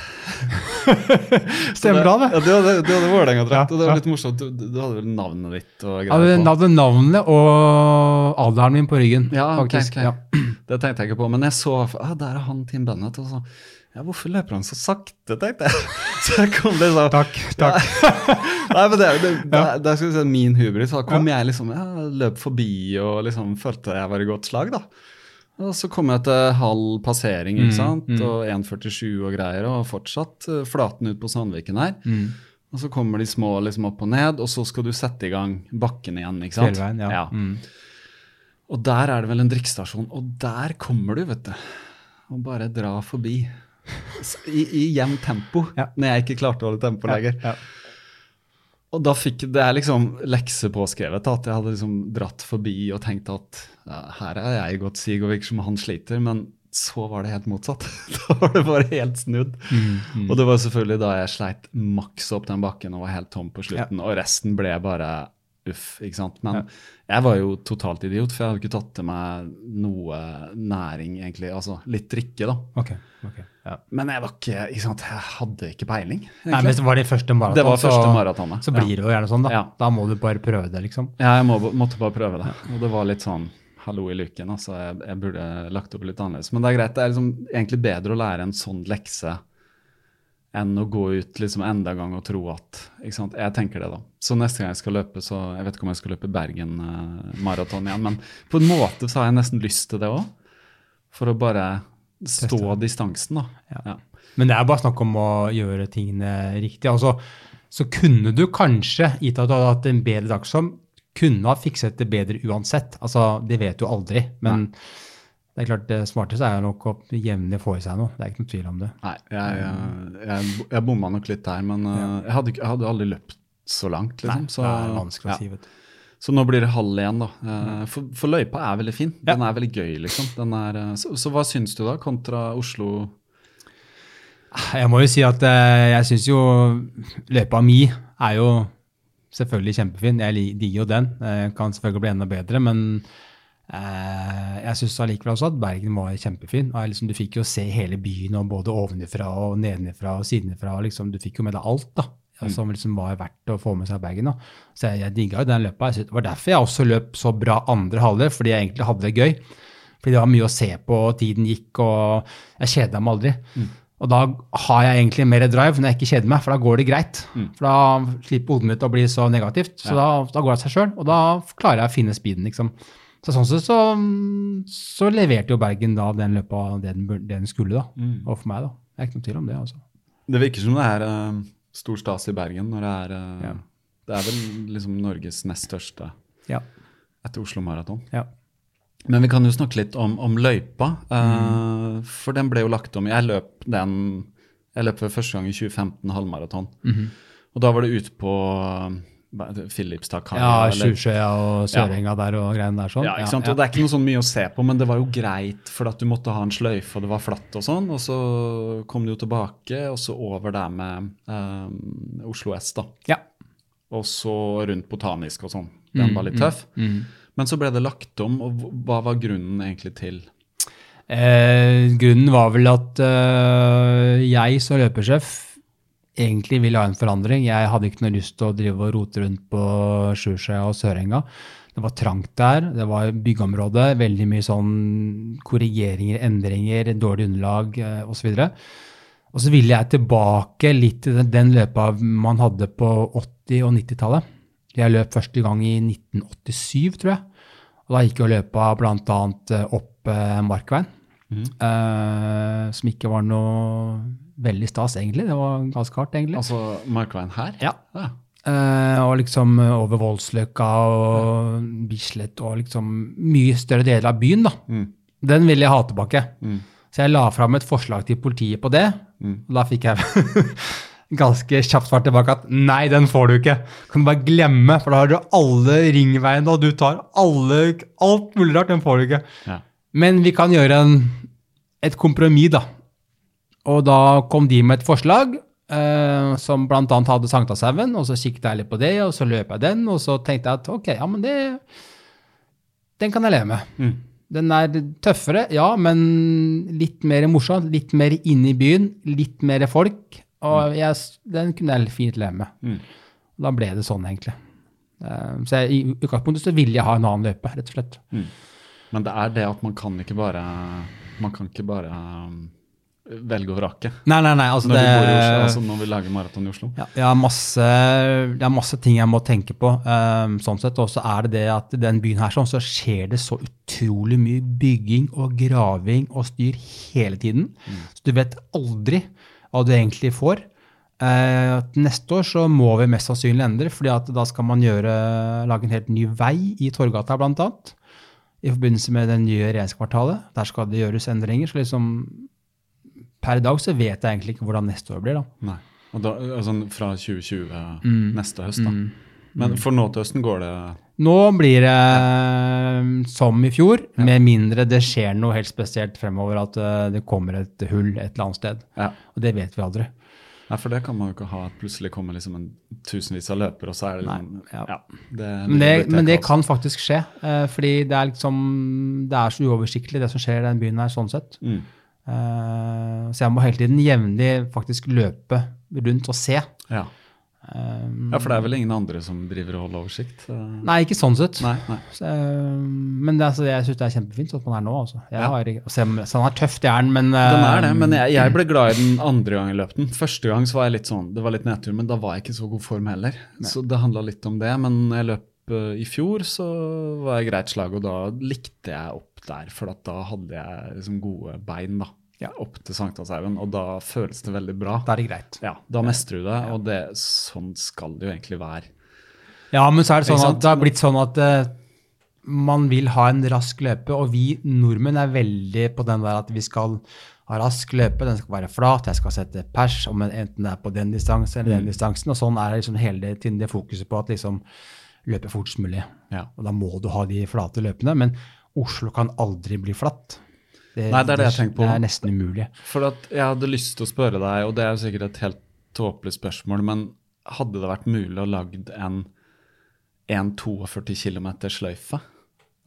Stemmer bra, det. Ja, du hadde, du hadde Vålerenga-drakt, Ja, og det var ja. litt morsomt. Du, du hadde vel navnet ditt og Jeg greier på. hadde navnet og alderen min på ryggen, Ja, faktisk. ok. Ja. Det tenkte jeg ikke på, men jeg så ah, der er han Tim Bennett. Og så, ja, hvorfor løper han så sakte, tenkte jeg. Så jeg kom litt sånn Takk, takk. Nei, men det, det, det, er- det er skal vi si, min hubris. Da kom jeg liksom, jeg løp forbi og liksom følte jeg var i godt slag, da. Og så kom jeg til halv passering, ikke sant, og 1,47 og greier, og fortsatt eh, flaten ut på Sandviken her. Og så kommer de små liksom opp og ned, og så skal du sette i gang bakken igjen, ikke sant? Fjellveien, ja. Mm. Og der er det vel en drikkestasjon, og der kommer du, vet du. Og bare dra forbi. I, i jevnt tempo, Ja. når jeg ikke klarte å holde tempo lenger. Ja, Ja. Og da fikk det er liksom lekse påskrevet, at jeg hadde liksom dratt forbi og tenkt at ja, her er jeg godt sig og virker som han sliter, men så var det helt motsatt. da var det bare helt snudd. Mm, Og det var selvfølgelig da jeg sleit maks opp den bakken og var helt tom på slutten, og resten ble bare uff, ikke sant. Men jeg var jo totalt idiot, for jeg hadde ikke tatt til meg noe næring, egentlig. Altså litt drikke, da. Ok, ok. Ja. Men jeg var ikke, sant, jeg hadde ikke peiling. Nei, men det var det første maratonet, Det var første så, maratonet, så så blir det jo gjerne sånn, da. Ja. Da må du bare prøve det, liksom. Ja, jeg må, måtte bare prøve det. Og det var litt sånn hallo i luken. altså jeg, jeg burde lagt opp litt annerledes. Men det er greit. Det er liksom egentlig bedre å lære en sånn lekse enn å gå ut liksom enda en gang og tro at ikke sant? Jeg tenker det, da. Så neste gang jeg skal løpe, så Jeg vet ikke om jeg skal løpe Bergen eh, maraton igjen, men på en måte så har jeg nesten lyst til det òg. For å bare stå distansen, da. Ja. Men det er bare snakk om å gjøre tingene riktig. Altså, så kunne du kanskje, gitt at du hadde hatt en bedre dagsform, kunne ha fikset det bedre uansett. Altså, det vet du aldri. Men det er klart, det smarteste er nok å jevnlig få i seg noe. Det er ikke noe tvil om det. Nei, jeg, jeg, jeg, jeg bomma nok litt der, men ja. jeg, hadde, jeg hadde aldri løpt så langt, liksom. Nei, så, det er vanskelig å si, vet du. Så nå blir det halv igjen, da. Eh, For, for løypa er veldig fin. Den er veldig gøy, liksom. Den er, eh, så, så hva syns du, da, kontra Oslo? Jeg må jo si at eh, jeg syns jo løypa mi er jo selvfølgelig kjempefin. Jeg digger jo den. Jeg kan selvfølgelig bli enda bedre, men jeg syns allikevel også at Bergen var kjempefin. Liksom, du fikk jo se hele byen, og både ovenifra og nedenifra og sidenifra. Liksom, du fikk jo med deg alt, da, og som liksom var verdt å få med seg bagen. Da. Så jeg, jeg digga jo den løpa. Det var derfor jeg også løp så bra andre halvdel, fordi jeg egentlig hadde det gøy. Fordi det var mye å se på, og tiden gikk, og jeg kjeda meg aldri. Og da har jeg egentlig mer drive når jeg ikke kjeder meg, for da går det greit. For da slipper hodet mitt å bli så negativt. Så da, da går det seg sjøl, og da klarer jeg å finne speeden, liksom. Så sånn sett så, så leverte jo Bergen da den løpa det den, det den skulle, da. Og for meg, da. Det er ikke noe tvil om det, altså. Det virker som det er eh, stor stas i Bergen når det er eh, Ja. Det er vel liksom Norges nest største Ja. etter Oslo Maraton. ja. Men vi kan jo snakke litt om, om løypa, eh, Mm. for den ble jo lagt om. Jeg løp den Jeg løp for første gang i 2015 halvmaraton. Mhm. Og da var det ute på uh, Filipstadkaia. Ja, Sjusjøya og Sørenga der og greiene der sånn. Ja, ikke sant? Og det er ikke noe sånn mye å se på, men det var jo greit, for at du måtte ha en sløyfe, og det var flatt og sånn. Og så kom du jo tilbake, og så over der med um, Oslo S, da. Ja. Og så rundt Botanisk og sånn. Den var litt tøff. Men så ble det lagt om, og hva var grunnen egentlig til Eh, grunnen var vel at eh, jeg som løpersjef egentlig ville ha en forandring. Jeg hadde ikke noe lyst til å drive og rote rundt på Sjusjøya og Sørenga. Det var trangt der, det var byggeområde, veldig mye sånn korrigeringer, endringer, dårlig underlag eh, osv. Og så ville jeg tilbake litt til den, løpa man hadde på 80- og 90-tallet. Jeg løp første gang i 1987, tror jeg. Og da gikk jo løpa bl.a. opp Markveien, Markveien, uh, som ikke var noe veldig stas, egentlig. Det var ganske hardt, egentlig. Altså Markveien her? Ja. ja. Eh, og liksom eh, over Voldsløkka og Bislett og liksom mye større deler av byen, da. Den ville jeg ha tilbake. Så jeg la fram et forslag til politiet på det, og da fikk jeg ganske kjapt svar tilbake at nei, den får du ikke. Kan du bare glemme, for da har du alle ringveiene, og du tar alle, alt mulig rart, den får du ikke. Ja. Men vi kan gjøre en, et kompromiss, da. Og da kom de med et forslag eh, som bl.a. hadde Sankthanshaugen, og så kikket jeg litt på det, og så løp jeg den, og så tenkte jeg at ok, ja, men det Den kan jeg leve med. Den er tøffere, ja, men litt mer morsom, litt mer inne i byen, litt mer folk, og jeg, den kunne jeg fint leve med. Da ble det sånn, egentlig. Eh, så jeg, i utgangspunktet så ville jeg ha en annen løype, rett og slett. Men det er det at man kan ikke bare Man kan ikke bare um, velge og vrake. Nei, nei, nei. Altså Når det, vi Oslo, altså når vi lager maraton i Oslo. Ja, jeg har masse, det er masse ting jeg må tenke på. Um, sånn sett, Og så er det det at i den byen her sånn, så skjer det så utrolig mye bygging og graving og styr hele tiden. Så du vet aldri hva du egentlig får. Uh, neste år så må vi mest sannsynlig endre, fordi at da skal man gjøre, lage en helt ny vei i Torgata annet. I forbindelse med det nye regjeringskvartalet. Der skal det gjøres endringer. Så liksom per dag så vet jeg egentlig ikke hvordan neste år blir. da. Nei. Og da, altså fra 2020 Mm. neste høst, da. Men for nå til høsten går det Nå blir det eh, som i fjor, med mindre det skjer noe helt spesielt fremover, at eh, det kommer et hull et eller annet sted. Ja. Og det vet vi aldri. Nei, for det kan man jo ikke ha. at Plutselig kommer liksom en tusenvis av løpere, og så er det liksom Nei, ja. ja. det, Men det, men det kan faktisk skje, eh, fordi det er liksom Det er så uoversiktlig, det som skjer i den byen her, sånn sett. Mm. Eh, så jeg må hele tiden jevnlig faktisk løpe rundt og se. Ja. Um, ja, for det er vel ingen andre som driver og holder oversikt? Uh. Nei, ikke sånn sett. Nei, nei. Så, uh, men det, altså, jeg syns det er kjempefint sånn at man er nå. Altså. Jeg Ja. har, altså, han er tøff, det er den, men Den er det, men jeg, jeg ble glad i den andre gang jeg løp den. Første gang så var jeg litt sånn, det var litt nedtur, men da var jeg ikke i så god form heller. Så det handla litt om det. Men jeg løp i fjor, så var jeg greit slag, og da likte jeg opp der. For at da hadde jeg liksom gode bein da, opp til Sankthanshaugen, og da føles det veldig bra. da er det greit. Ja, Da mestrer du det, og det, sånn skal det jo egentlig være. Ja, men så er det sånn at det har blitt sånn at uh, man vil ha en rask løpe, og vi nordmenn er veldig på den der at vi skal ha rask løpe, den skal være flat, jeg skal sette pers, om en- enten det er på den distansen eller den distansen, og sånn er liksom hele tiden det fokuset på at liksom løpe fortest mulig. Ja. Og da må du ha de flate løpene, men Oslo kan aldri bli flatt. Nei, det er det jeg tenker på. Det er nesten umulig. For at jeg hadde lyst til å spørre deg, og det er jo sikkert et helt tåpelig spørsmål, men hadde det vært mulig å lagd en, en 42 km sløyfe?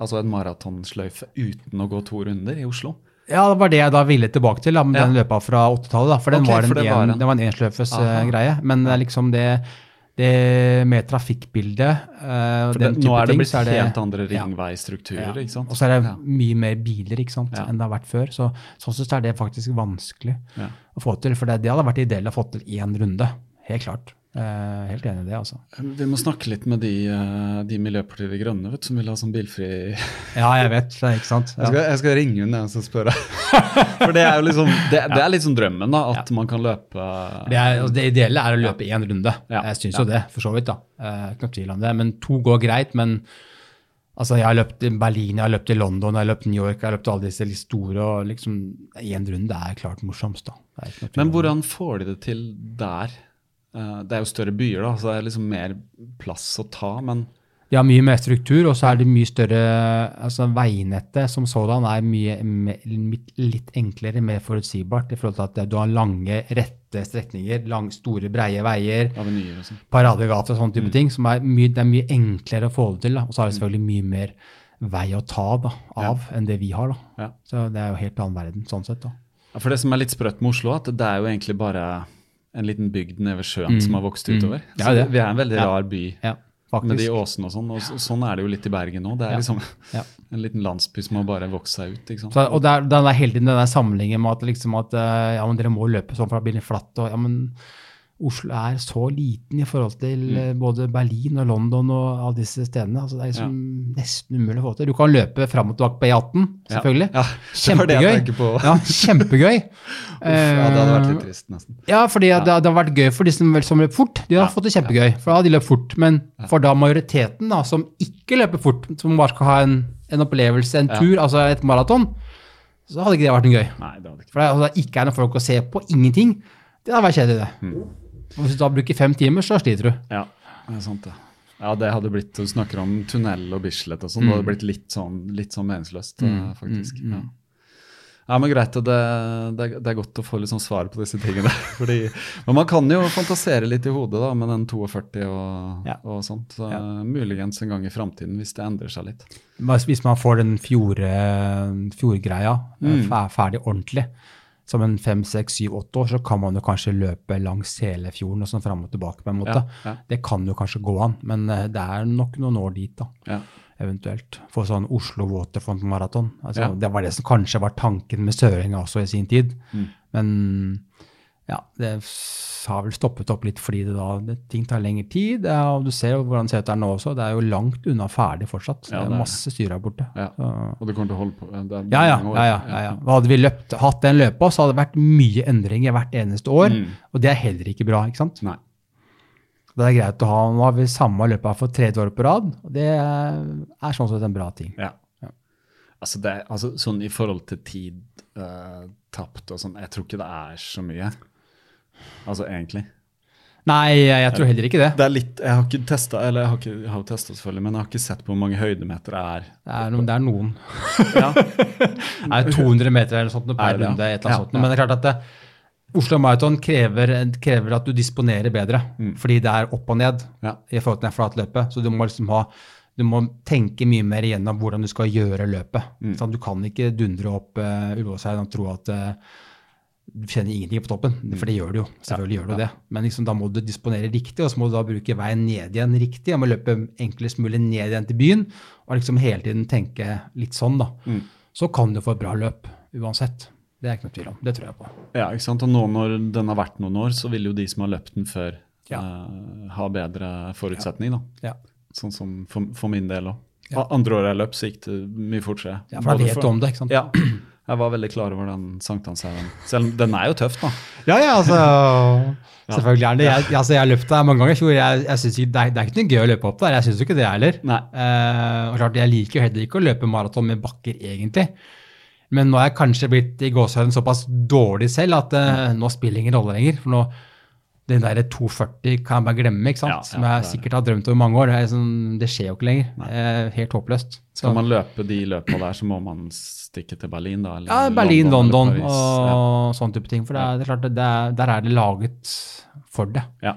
Altså en maratonsløyfe uten å gå to runder i Oslo? Ja, det var det jeg da ville tilbake til, da, med Ja. den løpa fra 80-tallet. For den okay, var en, det var en, en- en sløyfes eh, greie. Men det liksom det, det med trafikkbildet uh, For den den, nå er det blitt er det helt andre ja. ringveistrukturer, ikke sant? Og så er det Ja. mye mer biler ikke sant, Ja. enn det har vært før. Så sånn sett er det faktisk vanskelig Ja. å få til. For det, det hadde vært ideelt å få til én runde. Helt klart. Eh, helt enig i det, altså. Vi må snakke litt med de, eh, de Miljøpartiet De Grønne vet, som vil ha sånn bilfri Ja, jeg vet. Det, ikke sant? Jeg skal, jeg skal ringe hun jeg og spørre. For det er jo liksom, det, det er sånn drømmen, da, at man kan løpe Det, er, altså, det ideelle er å løpe én runde. Ja. Jeg syns Ja. jo det, for så vidt. da. Eh, Ikke tvil om det. Men to går greit. Men altså, jeg har løpt i Berlin, jeg har løpt i London, jeg har løpt i New York, jeg har løpt alle disse store. og liksom Én runde er klart morsomst, da. Men hvordan får de det til der? Eh, Det er jo større byer, da, så det er liksom mer plass å ta, men De har mye mer struktur, og så er det mye større altså Veinettet som sådan er mye, litt- enklere, mer forutsigbart i forhold til at du har lange, rette strekninger, lang, store, breie veier. avenyer og sånn. paradegate og sånne Mm. type ting, som er mye, det er mye enklere å få det til. Da. Og så har det selvfølgelig mye mer vei å ta da, av enn det vi har. Da. Ja. Så det er jo helt annen verden sånn sett. da. Ja, For det som er litt sprøtt med Oslo, at det er jo egentlig bare en liten bygd nede ved sjøen som har vokst utover. Mm. Ja, det. vi er en veldig Ja. rar by Ja, med de åsene og sånn, og så, sånn er det jo litt i Bergen nå. Det er liksom en liten landsby som har bare vokst seg ut. Så, og det er, den er hele tiden den der sammenhengen med at, liksom at eh, ja, men dere må løpe sånn for da blir det flatt. Og, ja, men Oslo er så liten i forhold til Mm. eh, både Berlin og London og alle disse stedene. altså Det er liksom nesten umulig å få til. Du kan løpe fram og tilbake på E18, selvfølgelig. Ja, Ja, Kjempegøy. Ja, kjempegøy. Uff, ja, det hadde vært litt trist, nesten. Ja, fordi det, det hadde vært gøy for de som, som løper fort. De hadde Ja. fått det kjempegøy, for da hadde de løpt fort. Men for da majoriteten da, som ikke løper fort, som bare skal ha en, en opplevelse, en Ja. tur, altså et maraton, så hadde ikke det vært noe gøy. Nei, det hadde ikke For det, altså, det ikke er noen folk å se på, ingenting, det hadde vært kjedelig, det. Mm. Hvis du da bruker fem timer, så sliter du. Ja, det er sant det. Ja, det hadde blitt, Du snakker om tunnel og Bislett og sånn. Det hadde blitt litt sånn, litt sånn meningsløst, mm. faktisk. Ja. ja, men greit. Det, det, det er godt å få litt sånn svar på disse tingene. Fordi, men man kan jo fantasere litt i hodet da, med den 42 og, Ja. og sånt. Så Ja. muligens en gang i framtiden, hvis det endrer seg litt. Hvis hvis man får den fjordgreia eh, Mm. ferdig ordentlig, som en fem, seks, syv, åtte år, så kan man jo kanskje løpe langs hele fjorden og sånn fram og tilbake på en måte. Ja, ja. Det kan jo kanskje gå an, men eh, det er nok noen år dit, da. Ja. Eventuelt. Få sånn Oslo Waterfront Marathon. Altså. Det var det som kanskje var tanken med Sørenga også i sin tid. Mm. Men ja, det har vel stoppet opp litt fordi det da, det, ting tar lengre tid. Ja, og du ser jo hvordan det ser ut der nå også. Det er jo langt unna ferdig fortsatt. Ja, det det er er masse styr her borte. Ja. Og det kommer til å holde på det er ja, ja, ja, ja. Hadde vi løpt, hatt den løpa, så hadde det vært mye endringer hvert eneste år. Mm. Og det er heller ikke bra, ikke sant? Nei. Det er greit å ha, Nå har vi samme løpa for tredje år på rad, og det er sånn sett en bra ting. Ja. Altså, det, er- altså, sånn i forhold til tid uh, tapt og sånn, jeg tror ikke det er så mye. Altså egentlig. Nei, jeg tror heller ikke det. Det er litt, Jeg har ikke testa, eller jeg har, ikke, jeg har testa selvfølgelig, men jeg har ikke sett på hvor mange høydemeter det er. Det er, noen. det er noen. Ja, er 200 meter eller noe sånt per Er runde. et eller annet Ja, sånt. ja. Men det er klart at det, Oslo Marathon krever, krever at du disponerer bedre, fordi det er opp og ned Mm. Ja. i forhold til det flatløpet. Så du må liksom ha du må tenke mye mer igjennom hvordan du skal gjøre løpet. Mm. Sånn, du kan ikke dundre opp uh, Ullevålseien og tro at eh, du kjenner ingenting på toppen, Mm. for det gjør du jo. Selvfølgelig gjør du det. Men liksom, da må du disponere riktig, og så må du da bruke veien ned igjen riktig. Og må løpe enklest mulig ned igjen til byen, og liksom hele tiden tenke litt sånn, da. Mm. Så kan du få et bra løp uansett. Det er ikke noe tvil om. Det tror jeg på. ja, ikke sant? Og nå når den har vært noen år, så vil jo de som har løpt den før, Ja. uh, ha bedre forutsetning. da. Ja. Sånn som for, for min del òg. Andre året jeg løp, så gikk det mye fortere. Ja, for da vet du om det, ikke sant? Ja. Jeg var veldig klar over den sankthanshaugen. Selv om den er jo tøff, da. Ja, ja, altså Selvfølgelig er det. Jeg, altså, jeg har løpt der mange ganger. Jeg, jeg, jeg synes ikke, det, er, det er ikke noe gøy å løpe opp der. Jeg syns jo ikke det heller. Nei. Eh, og klart, Jeg liker heller ikke å løpe maraton med bakker, egentlig. Men nå er jeg kanskje blitt i gåsehøyden såpass dårlig selv at eh, nå spiller ingen rolle lenger. For nå, den der 240 kan jeg bare glemme, ikke sant? Ja, ja, som jeg sikkert har drømt over mange år. Det, sånn, det skjer jo ikke lenger. Eh, helt håpløst. Skal man løpe de løpene der, så må man stikke til Berlin, da? eller Ja, Berlin, London, London og og sånn type ting. For det er, det er klart, det er, der er det laget for det. Ja.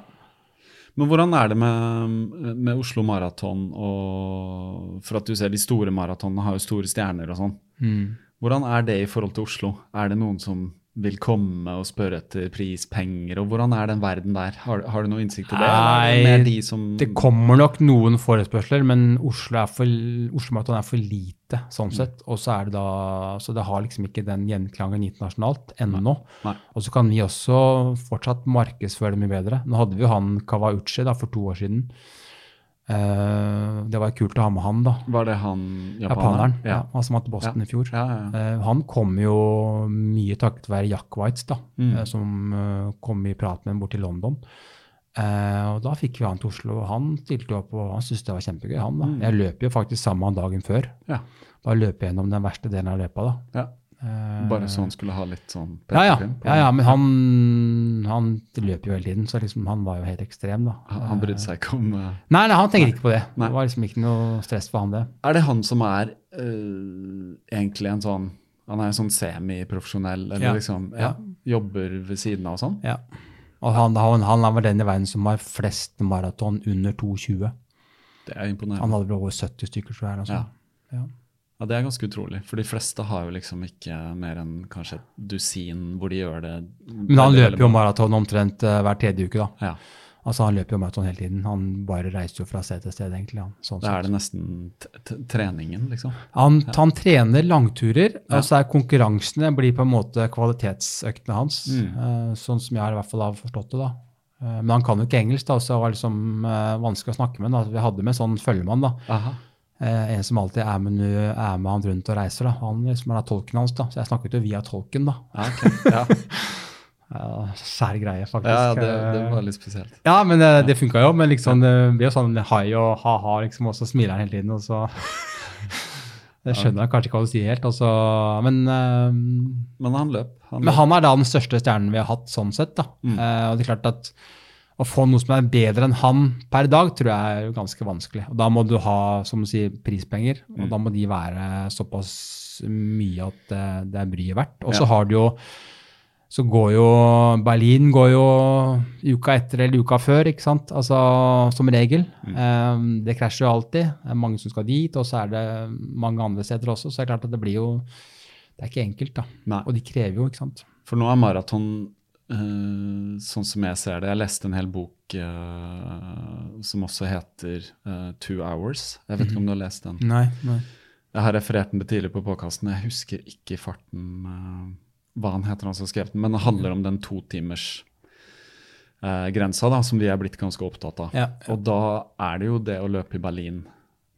Men hvordan er det med, med Oslo Maraton og For at du ser de store maratonene har jo store stjerner og sånn. Mm. Hvordan er det i forhold til Oslo? Er det noen som vil komme og spørre etter pris, penger, og hvordan er den verden der? Har, har du noe innsikt i det? er det de Det kommer nok noen forespørsler, men Oslo, for, Oslo er for lite sånn Mm. sett. Og så er det da, så det har liksom ikke den gjenklangen internasjonalt ennå. Nei. Og så kan vi også fortsatt markedsføre det mye bedre. Nå hadde vi jo han Kawauchi da, for to år siden. Eh, det var kult å ha med han, da. Var det han Japaneren. Ja. Ja. han som til Boston Ja. i fjor. Ja. Eh, han kom jo mye takket være Jack Whites, da, Mm. uh, som kom i prat med ham bort til London. Og da fikk vi han til Oslo, han stilte opp, og han syntes det var kjempegøy. han da. Mm. Jeg løp jo faktisk sammen med han dagen før. Ja. Da løp jeg gjennom den verste delen av løpet da. Eh, Bare så han skulle ha litt sånn ja, ja. ja, ja, men han, han løper jo hele tiden, så liksom, han var jo helt ekstrem, da. Han han brydde seg ikke om uh, Nei, nei, han tenker ikke på det. Nei. Det var liksom ikke noe stress for han, det. Er det han som er uh, egentlig en sånn Han er en sånn semiprofesjonell, eller Ja. liksom ja, jobber ved siden av og sånn? Ja. Og han, han, han vel den i verden som har flest maraton under 2,20. Det er imponerende. Han hadde vel over 70 stykker, tror jeg. Altså. Ja. Ja. Ja, Det er ganske utrolig, for de fleste har jo liksom ikke mer enn kanskje et dusin hvor de gjør det Men han løper jo maraton omtrent uh, hver tredje uke, da. Ja, Altså Han løper jo maraton hele tiden. Han bare reiser jo fra sted til sted, egentlig. Han, sånn Da er det nesten treningen, liksom. han, han trener langturer, Ja. og så er konkurransene blir på en måte kvalitetsøktene hans. Mm. Uh, sånn som jeg i hvert fall har forstått det. da. Uh, men han kan jo ikke engelsk, da, så det var liksom vanskelig å snakke med. Da. Vi hadde med en sånn følgemann. da. Aha. Eh, en som alltid er med, nu- er med han rundt og reiser. da. Han liksom er tolken hans, da. Så jeg snakket jo via tolken, da. Ja, okay. Ja, Ja, Sær greie, faktisk. ja det, det Eh, var litt spesielt. Ja, men det, det funka jo. Men liksom, det blir jo sånn hai og ha-ha, liksom, og så smiler han hele tiden. og så... Jeg skjønner kanskje ikke hva du sier helt. Og men, eh, Men han løp. Han men løp. han er da den største stjernen vi har hatt, sånn sett. da. Mm. Eh, og det er klart at å få noe som er bedre enn han per dag, tror jeg er ganske vanskelig. Og da må du ha som du sier, prispenger, og Mm. da må de være såpass mye at det, er bryet verdt. Og så Ja. har du jo så går jo Berlin går jo uka etter eller uka før, ikke sant? Altså som regel. Mm. Um, det krasjer jo alltid. Det er mange som skal dit, og så er det mange andre steder også. Så det er klart at det blir jo Det er ikke enkelt, da. Nei. Og de krever jo, ikke sant. For nå er maraton eh, sånn som jeg ser det Jeg leste en hel bok uh, som også heter uh, Two Hours. Jeg vet ikke om du har lest den? Nei, nei. Jeg har referert den tidligere på påkasten. Jeg husker ikke i farten hva han heter, han som har skrevet den, men det handler om den totimers uh, grensa da, som vi er blitt ganske opptatt av. Ja. Og da er det jo det å løpe i Berlin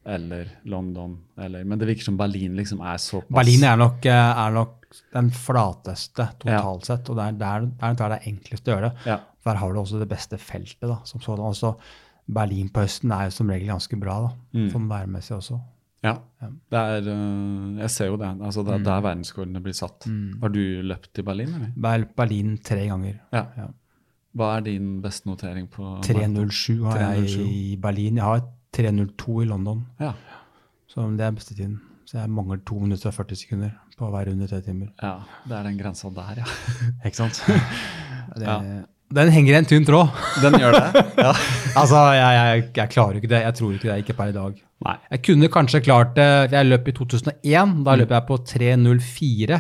eller London, eller, men det virker som Berlin liksom er såpass Berlin er nok, eh, er nok den flateste totalt sett, og det er der, der, der det er enklest å gjøre det. Ja. Der har du også det beste feltet. da, som sådan. Også Berlin på høsten er jo som regel ganske bra, da, Mm. sånn værmessig også. Ja, Ja. det er, øh, jeg ser jo det. altså Det er der verdensrekordene blir satt. Har du løpt i Berlin, eller? løpt Berlin tre ganger. Ja. Ja. Hva er din beste notering på 3.07 har jeg i Berlin. Jeg har 3.02 i London, Ja. så det er bestetiden. Så jeg mangler 2 minutter og 40 sekunder på å være under tre timer. ja, det er den grensa der, ja. Ikke sant? det, Ja. Den henger i en tynn tråd. Den gjør det? Ja. Altså, jeg, jeg, jeg klarer ikke det. Jeg tror ikke det, ikke per i dag. Nei. Jeg kunne kanskje klart det Jeg løp i 2001. Da løp jeg på 3.04.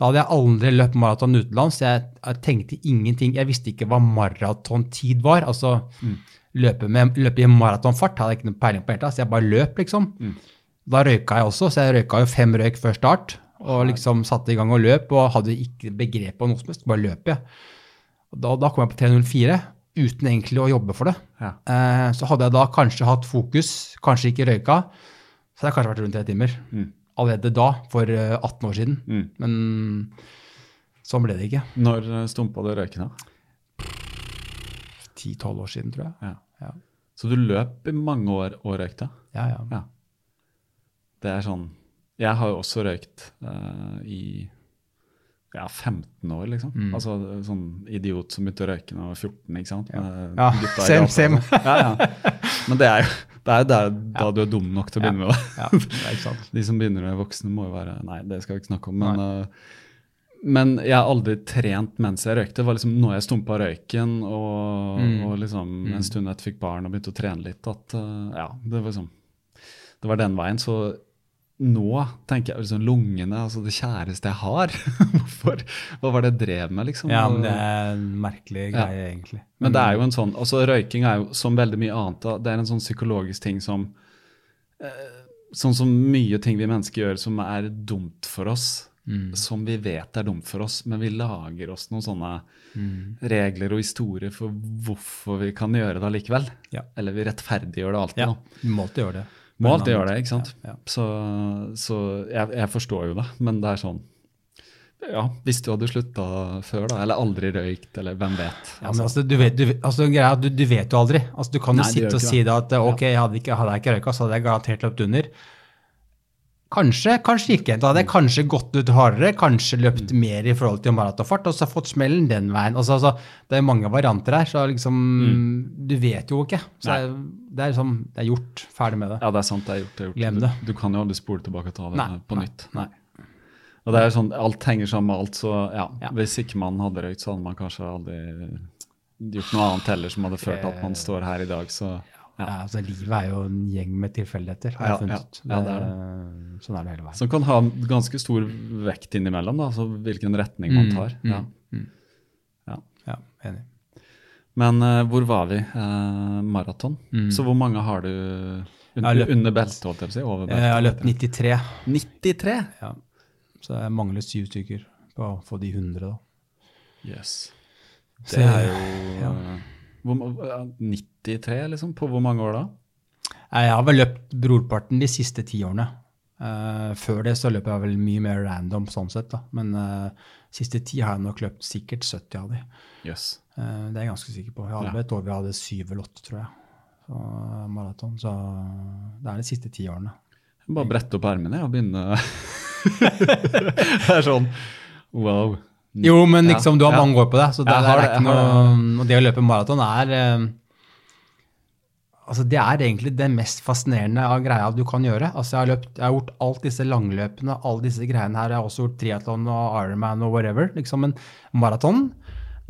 Da hadde jeg aldri løpt maraton utenlands. Jeg, jeg tenkte ingenting. Jeg visste ikke hva maratontid var. Altså, løpe, med, løpe i maratonfart hadde jeg ikke noe peiling på. helt, Så jeg bare løp, liksom. Da røyka jeg også, så jeg røyka jo fem røyk før start. Og liksom satte i gang og løp, og hadde ikke begrep om noe som helst. Bare løp, jeg. Og Da, da kom jeg på 3.04, uten egentlig å jobbe for det. Ja. Eh, så hadde jeg da kanskje hatt fokus, kanskje ikke røyka, så hadde jeg kanskje vært rundt tre timer. Mm. Allerede da, for eh, 18 år siden. Mm. Men sånn ble det ikke. Når øh, stumpa du røyken, da? 10-12 år siden, tror jeg. Ja. Ja. Så du løp i mange år og røykte? Ja, ja. Ja. Det er sånn Jeg har jo også røykt uh, i ja, 15 år, liksom. Mm. Altså sånn idiot som begynte å røyke da jeg var 14, ikke sant? Ja. Med Ja, gutta same, same. sånn. Ja, ja. Men det er jo det er der, da du er dum nok til å begynne med det. ja. Det er ikke sant. De som begynner med voksne, må jo være Nei, det skal vi ikke snakke om. Men, eh, men jeg har aldri trent mens jeg røykte. Det var liksom når jeg stumpa røyken og, Mm. og liksom en stund etter jeg fikk barn og begynte å trene litt, at eh, ja, det var liksom Det var den veien. Så nå tenker jeg liksom lungene, altså det kjæreste jeg har. Hvorfor, hva var det jeg drev med, liksom? Ja, men det er en merkelig Ja. greie, egentlig. Men det er jo en sånn, altså Røyking er jo som veldig mye annet. Det er en sånn psykologisk ting som eh, Sånn som mye ting vi mennesker gjør som er dumt for oss, Mm. som vi vet er dumt for oss, men vi lager oss noen sånne Mm. regler og historier for hvorfor vi kan gjøre det allikevel. Ja. Eller vi rettferdiggjør det alltid. Ja, Vi må alltid gjøre det. Må alltid gjøre det, ikke sant? Ja, ja. Så, så jeg, jeg forstår jo det, men det er sånn Ja, hvis du hadde slutta før, da, eller aldri røykt, eller hvem vet. Ja, men altså, du vet, du, altså, du, du vet jo aldri. Altså, du kan jo sitte og si det at ok, hadde, ikke, hadde jeg ikke røyka, så hadde jeg garantert løpt under. Kanskje, kanskje ikke. Da hadde jeg kanskje gått ut hardere, kanskje løpt Mm. mer i forhold til maratonfart, og så fått smellen den veien. Altså, altså, det er mange varianter her, så liksom, du vet jo ikke. Så det er, det, er liksom, det er gjort, ferdig med det. Ja, det er sant. det er gjort. Det er gjort. Glem Du, det. du kan jo aldri spole tilbake og ta det Nei, på nei, nytt. Nei. Og det er sånn, Alt henger sammen med alt, så ja, Ja. hvis ikke man hadde røykt, så hadde man kanskje aldri gjort noe annet heller som hadde ført at man står her i dag. Så Ja. altså, livet er jo en gjeng med tilfeldigheter, har jeg funnet ja. ut. Ja, det er Sånn er det hele veien. Som kan ha ganske stor vekt innimellom, da, altså hvilken retning man Mm, tar. mm, Ja. mm. Ja. Ja, enig. Men uh, hvor var vi? Uh, maraton. Mm. Så hvor mange har du un løpt- under beltet, holdt jeg på å si? Over beltet? Jeg har løpt 93. 93? Ja. Så jeg mangler syv stykker på å få de 100, da. Yes. Det er jo ja. Eh, hvor, 93, liksom? På hvor mange år da? Jeg har vel løpt brorparten de siste ti årene. Uh, før det så løp jeg vel mye mer random sånn sett, da. Men uh, siste ti har jeg nok løpt sikkert 70 av de. Yes. Uh, det er jeg ganske sikker på. Jeg hadde Ja. et år vi hadde syv eller åtte, tror jeg. Så, eh, maraton. Så det er de siste ti årene. Bare brette opp ermene og begynne Det er sånn wow. Jo, men liksom, du har mange år på deg, så det, det er ikke noe Og det å løpe maraton er eh, Altså, det er egentlig det mest fascinerende av greia du kan gjøre. Altså, jeg har, løpt, jeg har gjort alt disse langløpene, alle disse greiene her. Jeg har også gjort triatlon og Ironman og whatever. Liksom, men maraton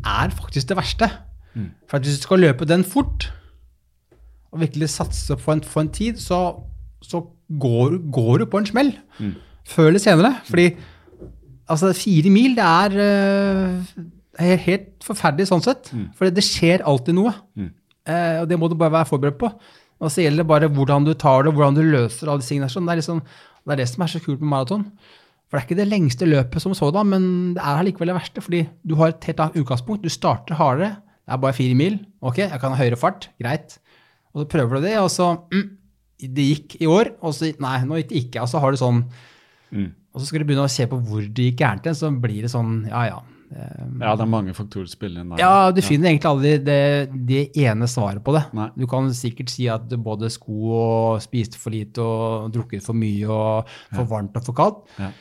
er faktisk det verste. Mm. For hvis du skal løpe den fort, og virkelig satse på en, på en tid, så, så går, går du på en smell. Mm. Før eller senere. Fordi altså, fire mil, det er, uh, helt forferdelig sånn sett. For det skjer alltid noe. Mm. Uh, og det må du bare være forberedt på. Og så gjelder det bare hvordan du tar det, hvordan du løser alle disse tingene. Sånn. Det, er liksom, det er det som er så kult med maraton. For det er ikke det lengste løpet som sådan, men det er allikevel det verste. Fordi du har et helt annet utgangspunkt. Du starter hardere. Det er bare fire mil. Ok, jeg kan ha høyere fart. Greit. Og så prøver du det, og så mm, Det gikk i år, og så Nei, nå gikk det ikke. Og så har du sånn Mm. Og så skal du begynne å se på hvor det gikk gærent, så blir det sånn Ja, ja. Um, Ja, det er mange faktorer som spiller inn der. ja, du finner egentlig aldri det, det ene svaret på det. Nei. Du kan sikkert si at både sko og spiste for lite og drukket for mye og for varmt og for kaldt.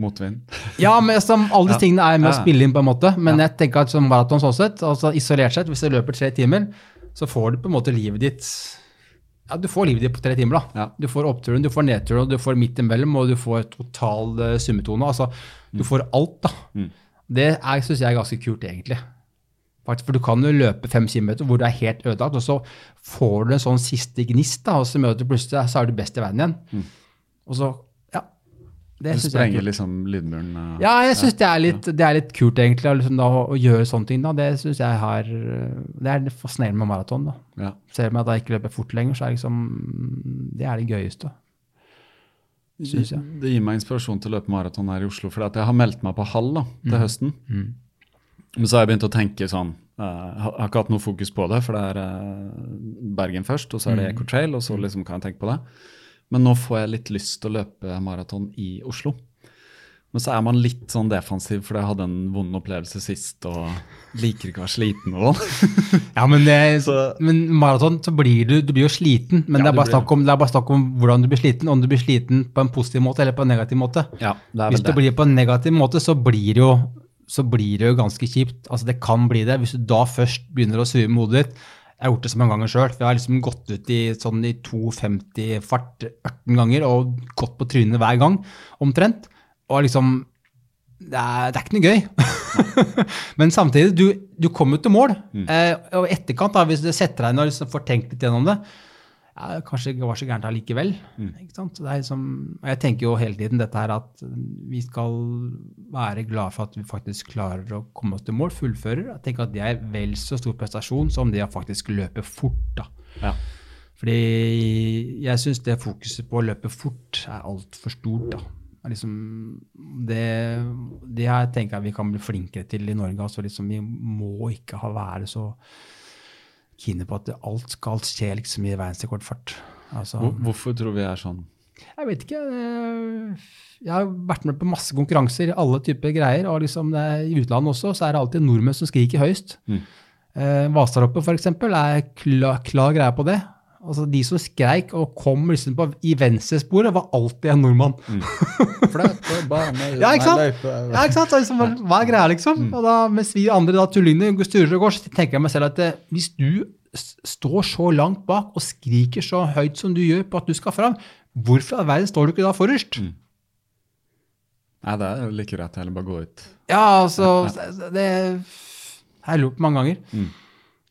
Motvind. Ja, men alle disse Ja. tingene er med å spille inn på en måte. Men jeg tenker at som maraton sånn sett, altså isolert sett, hvis du løper tre timer, så får du på en måte livet ditt ja, du får livet ditt på tre timer. da. Ja. Du får oppturen, du får nedturen, du får midt imellom, og du får total uh, summetone. Altså, du får alt, da. Mm. Det syns jeg er ganske kult, egentlig. Faktisk, for du kan jo løpe fem kilometer hvor du er helt ødelagt, og så får du en sånn siste gnist, da, og så møter du plutselig, så er du best i verden igjen. Og så. Det synes jeg er sprenger kult. liksom lydmuren. eh, Ja, jeg syns det, det er litt kult, egentlig, å liksom, da, å gjøre sånne ting. Da. Det synes jeg har Det er fascinerende med maraton. da. ja. Selv om jeg da ikke løper fort lenger, så er liksom Det er det gøyeste. Synes jeg. Det gir meg inspirasjon til å løpe maraton her i Oslo. For jeg har meldt meg på halv da, til Mm. høsten. Men så har jeg begynt å tenke sånn uh, Jeg har ikke hatt noe fokus på det, for det er uh, Bergen først, og så er det Mm. Eco Trail, og så liksom kan jeg tenke på det. Men nå får jeg litt lyst til å løpe maraton i Oslo. Men så er man litt sånn defensiv, for jeg hadde en vond opplevelse sist og liker ikke å være sliten sånn. Ja, men, det, Så- men maraton, så blir du, du blir jo sliten. Men Ja, det, er bare snakk om, om hvordan du blir sliten. Om du blir sliten på en positiv måte eller på en negativ måte. Ja, det Hvis du det blir på en negativ måte, så blir det jo, så blir det jo ganske kjipt. Altså, det kan bli det. Hvis du da først begynner å sue med hodet ditt Jeg har gjort det så mange ganger sjøl. Jeg har liksom gått ut i sånn i 2,50 fart 18 ganger og gått på trynet hver gang, omtrent. Og liksom Det er, det er ikke noe gøy. Men samtidig, du, du kommer jo til mål. Mm. Eh, og i etterkant, da, hvis du setter deg ned og liksom får tenkt litt gjennom det, ja, kanskje ikke var så gærent allikevel. Mm. Det og jeg tenker jo hele tiden dette her at vi skal være glad for at vi faktisk klarer å komme oss til mål, fullfører. Jeg tenker at det er vel så stor prestasjon som det å faktisk løpe fort. da. Ja. Fordi jeg syns det fokuset på å løpe fort er altfor stort. da. Det Liksom, det, det her tenker jeg vi kan bli flinkere til i Norge. altså liksom Vi må ikke ha være så kine på at alt skal skje liksom i verdensrekordfart. Altså, Hvor, hvorfor tror vi er sånn? jeg vet ikke. eh, Jeg har vært med på masse konkurranser alle typer greier. og liksom det I utlandet også så er det alltid nordmenn som skriker høyst. Mm. Eh, Vasaloppet f.eks. er klar, klar greie på det. Altså De som skreik og kom liksom på, i venstresporet, var alltid en nordmann. Fløte, bane, Ja, ikke sant? Ja, ikke sant? Liksom, hva- er greia, liksom? Og da, mens vi andre da tullingene styrer og går, så tenker jeg meg selv at eh, hvis du står så langt bak og skriker så høyt som du gjør på at du skal fram, hvorfor i all verden står du ikke da forrest? Nei, det er like greit å heller bare gå ut. Ja, altså Det har jeg lurt på mange ganger. Eh,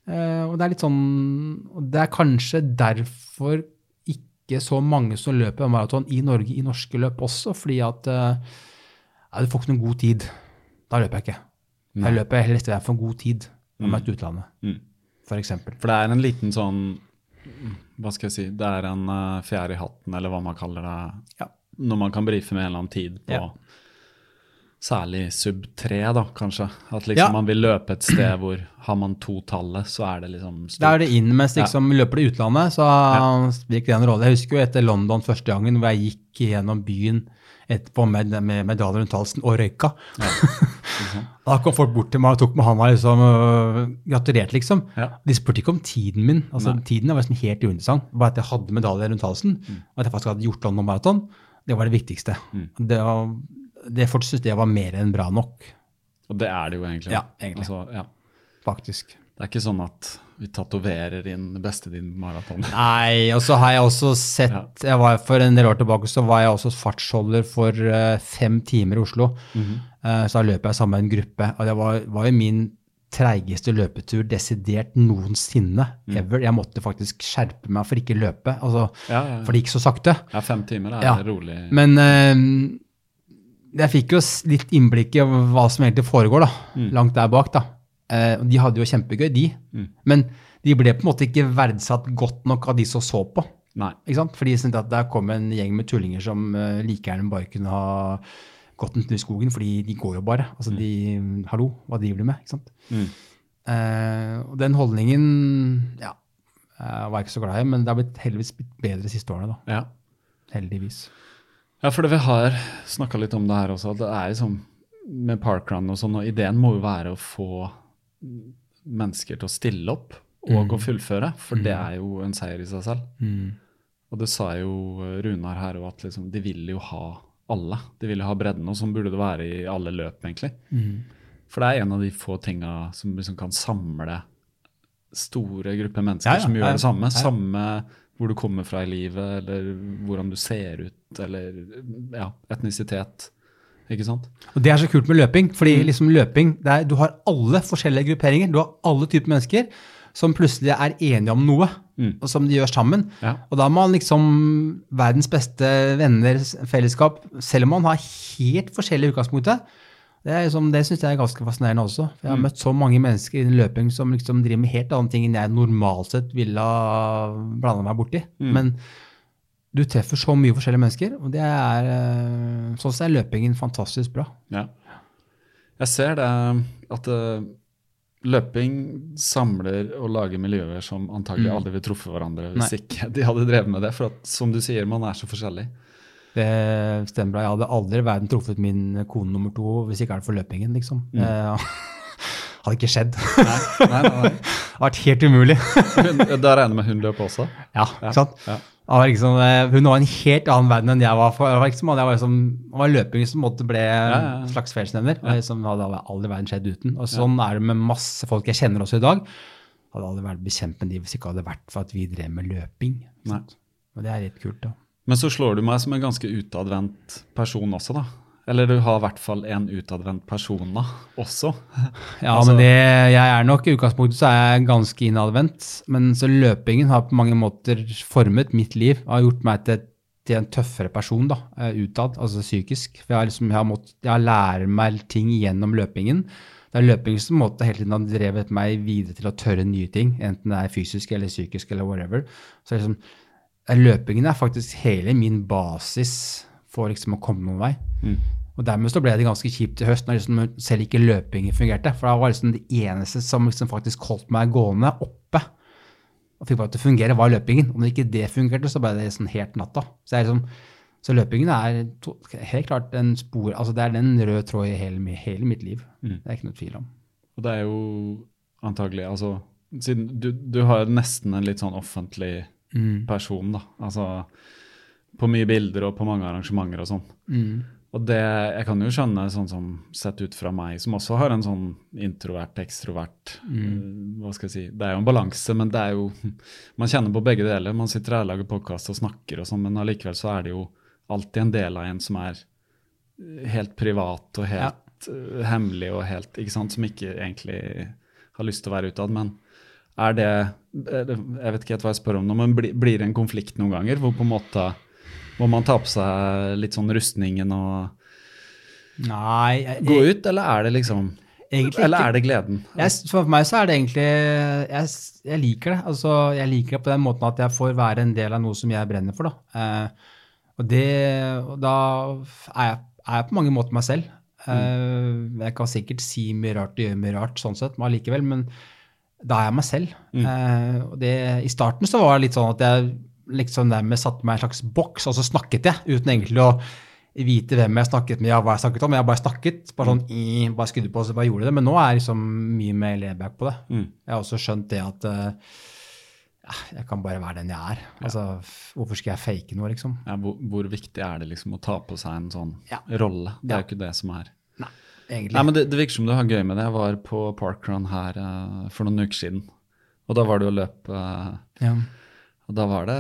og det er litt sånn Det er kanskje derfor ikke så mange som løper maraton i Norge i norske løp også, fordi at eh, ja, Du får ikke noen god tid. Da løper jeg ikke. Jeg løper helst jeg for en god tid når jeg er i utlandet, Mm. for eksempel. For det er en liten sånn Hva skal jeg si? Det er en uh, fjær i hatten, eller hva man kaller det. Ja. Når man kan brife med en eller annen tid på Ja. Særlig sub 3, da, kanskje. At liksom Ja. man vil løpe et sted hvor har man to-tallet, så er det liksom stort. Da er det inn, mens liksom løper du utlandet, så spiller ikke det en rolle. Jeg husker jo etter London første gangen hvor jeg gikk gjennom byen etterpå med, med medaljer rundt halsen og røyka. da kom folk bort til meg og tok med handa liksom, og gratulerte, liksom. Ja. De spurte ikke om tiden min. altså Nei. Tiden var liksom helt uinteressant. Bare at jeg hadde medaljer rundt halsen, og at jeg faktisk hadde gjort London Marathon, det var det viktigste. Det, var- det folk syntes det var mer enn bra nok, Og det er det jo egentlig. Ja, egentlig. Altså, ja. faktisk. Det er ikke sånn at vi tatoverer inn beste din maraton. Nei, og så har jeg også sett jeg var For en del år tilbake så var jeg også fartsholder for eh, fem timer i Oslo. Eh, så da løp jeg sammen med en gruppe. Og det var, var jo min treigeste løpetur desidert noensinne. ever. Jeg måtte faktisk skjerpe meg for ikke løpe. Altså, Ja, ja, ja. For det gikk så sakte. Ja, fem timer er Ja. rolig. Men eh, jeg fikk jo litt innblikk i hva som egentlig foregår, da. Langt der bak, da. Eh, de hadde jo kjempegøy, de. Men de ble på en måte ikke verdsatt godt nok av de som så på. Nei. Ikke sant? Fordi sånn at der kom en gjeng med tullinger som uh, like gjerne bare kunne ha gått en tur i skogen, fordi de går jo bare. Altså de, Hallo, hva driver de med? Ikke sant? Mm. Eh, og den holdningen ja, jeg var jeg ikke så glad i, men det har blitt heldigvis blitt bedre de siste årene. da. Ja. Heldigvis. Ja, for det vi har snakka litt om det her også. Det er liksom med parkrun og sånn, og ideen må jo være å få mennesker til å stille opp og å fullføre, for det er jo en seier i seg selv. Og det sa jo Runar her òg, at liksom, de vil jo ha alle. De vil jo ha bredden, og sånn burde det være i alle løp, egentlig. For det er en av de få tinga som liksom kan samle store grupper mennesker Ja, ja, som gjør det samme. Samme hvor du kommer fra i livet, eller hvordan du ser ut, eller ja, etnisitet. Ikke sant? Og det er så kult med løping, fordi Mm. liksom løping, er, du har alle forskjellige grupperinger, du har alle typer mennesker som plutselig er enige om noe, og som de gjør sammen. Mm. Ja. Og da er man liksom verdens beste venner, fellesskap, selv om man har helt forskjellige utgangspunkter. Det, liksom, det syns jeg er ganske fascinerende også. For jeg har Mm. møtt så mange mennesker i løping som liksom driver med helt andre ting enn jeg normalt sett ville ha blanda meg borti. Mm. Men du treffer så mye forskjellige mennesker, og det er eh, sånn sett er løpingen fantastisk bra. Ja. Jeg ser det at eh, løping samler og lager miljøer som antagelig aldri vil truffe hverandre hvis Mm. Nei. ikke de hadde drevet med det. For at, som du sier, man er så forskjellig. Det stemmer bra. Jeg hadde aldri i verden truffet min kone nummer to hvis ikke er det for løpingen, liksom. Mm. Eh, hadde ikke skjedd. Nei, nei, nei, det hadde vært helt umulig. Hun, da regner jeg med hun løp også. ja, ikke sant? Ja. ja. var liksom, eh, hun var en helt annen verden enn jeg var. For, det var liksom, jeg var liksom, var løping som måtte ble ja. en slags fellesnevner. og Som hadde aldri verden skjedd uten. Og sånn er det med masse folk jeg kjenner også i dag. Hadde aldri vært bekjent med de hvis ikke hadde vært for at vi drev med løping. Og det er litt kult, da. Men så slår du meg som en ganske utadvendt person også, da. Eller du har i hvert fall en utadvendt person da, også. Ja, Altså- men det, jeg er nok i utgangspunktet så er jeg ganske innadvendt. Men så løpingen har på mange måter formet mitt liv. Har gjort meg til, til en tøffere person da, eh, utad, altså psykisk. For jeg har, liksom, jeg har, jeg har lært meg ting gjennom løpingen. Det er løpingen som måtte måte hele tiden har drevet meg videre til å tørre nye ting, enten det er fysisk eller psykisk eller whatever. Så liksom, løpingen er faktisk hele min basis for liksom å komme noen vei. Og dermed så ble det ganske kjipt i høst når liksom selv ikke løpingen fungerte. For det var liksom det eneste som liksom faktisk holdt meg gående oppe. Og fikk meg til å fungere, var løpingen. Om ikke det fungerte, så ble det sånn helt natta. Så, liksom, så løpingen er to, helt klart en spor, altså det er den røde tråd i hele, hele mitt liv. Det er ikke noe tvil om. Og det er jo antagelig altså, Siden du, du har nesten en litt sånn offentlig person, da. Altså på mye bilder og på mange arrangementer og sånn. Og det, jeg kan jo skjønne, sånn som sett ut fra meg, som også har en sånn introvert, ekstrovert mm. Hva skal jeg si Det er jo en balanse, men det er jo Man kjenner på begge deler. Man sitter her og lager podkast og snakker og sånn, men allikevel så er det jo alltid en del av en som er helt privat og helt ja. hemmelig og helt Ikke sant, som ikke egentlig har lyst til å være utad. Men er det Jeg vet ikke helt hva jeg spør om nå, men blir, det en konflikt noen ganger hvor på en måte må man ta på seg litt sånn rustningen og Nei, jeg, gå ut, eller er det liksom Egentlig Eller er det gleden? Jeg, for meg så er det egentlig jeg, jeg liker det. Altså, jeg liker det på den måten at jeg får være en del av noe som jeg brenner for. Da. Eh, og, det, og da er jeg, er jeg på mange måter meg selv. Eh, jeg kan sikkert si mye rart og gjøre mye rart, sånn sett, men allikevel. Men da er jeg meg selv. Eh, og det, I starten så var det litt sånn at jeg liksom dermed satte meg i en slags boks, og så snakket jeg uten egentlig å vite hvem jeg snakket med, ja, hva jeg snakket om. Jeg bare snakket, bare sånn, i, bare skrudde på, så bare gjorde det. Men nå er jeg liksom mye mer layback på det. Jeg har også skjønt det at eh, jeg kan bare være den jeg er. Altså, hvorfor skal jeg fake noe, liksom? Ja, hvor, hvor viktig er det liksom å ta på seg en sånn Ja. rolle? Det er Ja. jo ikke det som er Egentlig. Nei, men det, det virker som du har gøy med det. Jeg var på parkrun her uh, for noen uker siden. Og da var det å løpe Uh, ja. Og da var det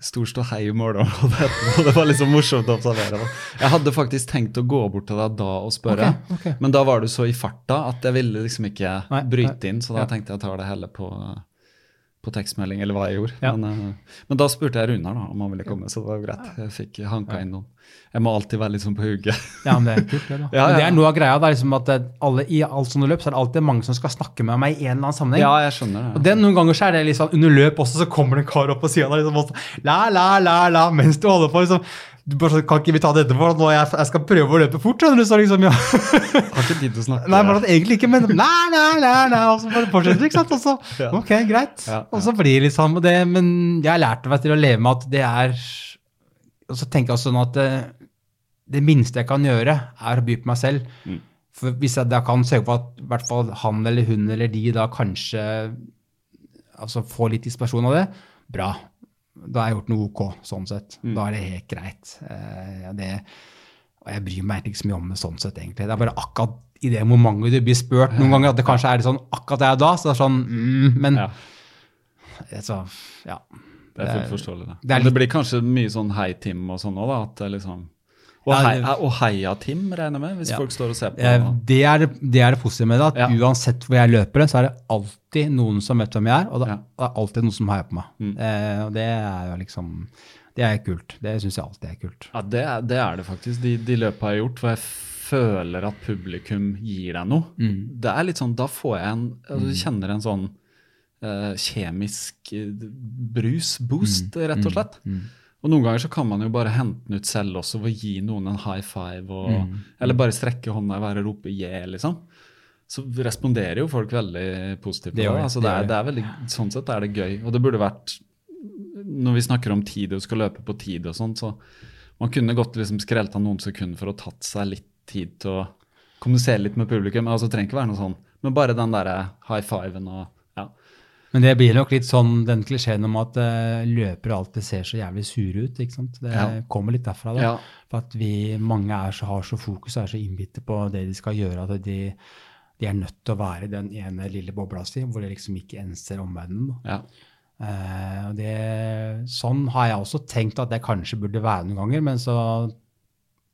stor ståhei i målområdet etterpå. og Det var liksom morsomt å observere. Jeg hadde faktisk tenkt å gå bort til deg da og spørre, okay, okay. men da var du så i farta at jeg ville liksom ikke Nei, bryte inn, så da Ja. tenkte jeg å ta det hele på, på tekstmelding, eller hva jeg gjorde. Ja. Men, eh, men da spurte jeg Runar da, om han ville komme, så det var jo greit. Jeg fikk hanka inn noen. Jeg må alltid være litt sånn på hugget. Ja, men det er kult, det, da. Ja, ja. det er noe av greia. Det er liksom at alle, I alt sånne løp så er det alltid mange som skal snakke med meg i en eller annen sammenheng. Ja, jeg skjønner det. Og det. Noen ganger så er det liksom under løp også, så kommer det en kar opp på sida liksom, og så, la, la, la, la, mens du holder på. liksom, du bare sånn, Kan ikke vi ta det etterpå? Nå jeg, jeg skal prøve å løpe fort. skjønner du, så liksom, ja. Har ikke tid til å snakke. Nei, men, egentlig ikke, men nei, nei, nei, nei, og så bare fortsetter ikke sant? Og så, Ja. ok, greit. Ja, ja. Og så blir det liksom det, Men jeg har lært meg til å leve med at det er Og så tenker jeg sånn at det, det minste jeg kan gjøre, er å by på meg selv. Mm. For hvis jeg da kan sørge for at i hvert fall han eller hun eller de da kanskje altså får litt inspirasjon av det, bra. Da har jeg gjort noe ok, sånn sett. Mm. Da er det helt greit. Eh, det, og jeg bryr meg ikke så mye om det sånn sett, egentlig. Det er bare akkurat i det momentet du blir spurt noen ganger, at det kanskje er sånn akkurat der og da, så det er sånn mm, Men Ja. Så, ja. Det er fullt forståelig, det. det er Men det blir kanskje mye sånn hei-Tim og sånn òg, da? At det liksom Og, hei, og heia-Tim, regner jeg med, hvis Ja. folk står og ser på. Eh, Det er det, er det positive med det, at Ja. uansett hvor jeg løper, så er det alltid noen som vet hvem jeg er, og det Ja. er alltid noen som heier på meg. Mm. Eh, og det er jo liksom Det er kult. Det syns jeg alltid er kult. Ja, det er, det er det faktisk. De, de løpa jeg har gjort, hvor jeg føler at publikum gir deg noe. Mm. Det er litt sånn, Da får jeg en altså, Du kjenner en sånn uh, kjemisk eh, brus, boost, Mm. rett og slett. Og noen ganger så kan man jo bare hente den ut selv også ved å gi noen en high five, og, Mm. eller bare strekke hånda i været og rope 'yeah', liksom. Så responderer jo folk veldig positivt på Det det. Altså, det det, er, det er veldig, sånn sett er det gøy. Og det burde vært Når vi snakker om tid og skal løpe på tid og sånn, så man kunne godt liksom skrelta noen sekunder for å tatt seg litt tid til å kommunisere litt med publikum. Altså, det trenger ikke være noe sånn, men bare den derre high fiven og. Men det blir nok litt sånn den klisjeen om at uh, løpere alltid ser så jævlig sure ut. ikke sant? Det Ja. kommer litt derfra. da. Ja. For at vi, mange er så, har så fokus og er så innbitte på det de skal gjøre, at de, de er nødt til å være i den ene lille bobla si, hvor de liksom ikke enser omverdenen. ja. Uh, det, sånn har jeg også tenkt at det kanskje burde være noen ganger, men så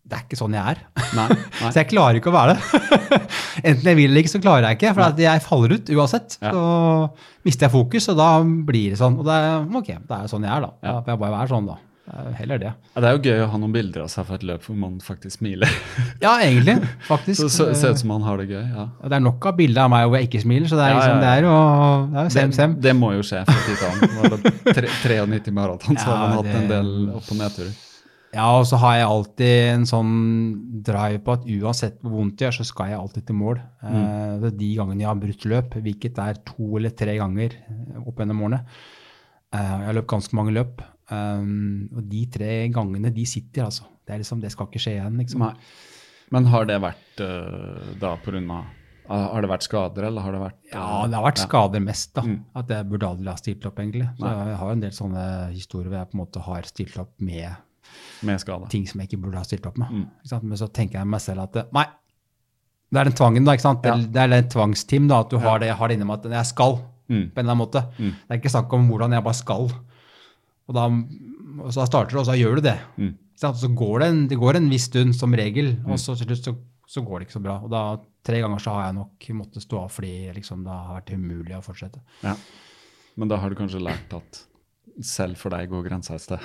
det er ikke sånn jeg er. Nei, nei. Så jeg klarer ikke å være det. Enten jeg vil eller ikke, så klarer jeg ikke. For at jeg faller ut uansett. Ja. Så mister jeg fokus, og da blir det sånn. Og det er, ok, det er sånn jeg er, da. Ja. Da jeg bare være sånn, da. Er Heller det. Ja, Det er jo gøy å ha noen bilder av seg for et løp hvor man faktisk smiler. Ja, egentlig. Faktisk. Så ser ut som man har det gøy. ja. Det er nok av bilder av meg hvor jeg ikke smiler, så det er liksom, det er jo det er jo sem, Det, sem. det må jo skje fra tid til annen. Var det tre- 93 maraton, så har man hatt det- en del opp- og nedturer. Ja, og så har jeg alltid en sånn drive på at uansett hvor vondt det gjør, så skal jeg alltid til mål. Mm. det er de gangene jeg har brutt løp, hvilket er to eller tre ganger eh, opp gjennom årene. uh, jeg har løpt ganske mange løp, Um, og de tre gangene, de sitter, altså. Det er liksom, det skal ikke skje igjen, liksom. Men har det vært uh, da av... Har det vært skader, eller har det vært Ja, eh, det har vært ja. skader mest, da. Mm. At jeg burde aldri ha stilt opp, egentlig. Så Nei. jeg har en del sånne historier hvor jeg på en måte har stilt opp med med skade? ting som jeg ikke burde ha stilt opp med. Mm. Men så tenker jeg meg selv at nei, det er den tvangen, da. ikke sant? Det, Ja. det er den tvangsteam, da, at du har det jeg har det inni meg at jeg skal. Mm. på en eller annen måte. Mm. Det er ikke snakk om hvordan jeg bare skal. Og da, og så starter du, og så gjør du det. Mm. Så går det, en, det går en viss stund, som regel, og så til slutt så, så går det ikke så bra. Og da tre ganger så har jeg nok måttet stå av fordi liksom, det har vært umulig å fortsette. Ja. Men da har du kanskje lært at selv for deg går grensa et sted.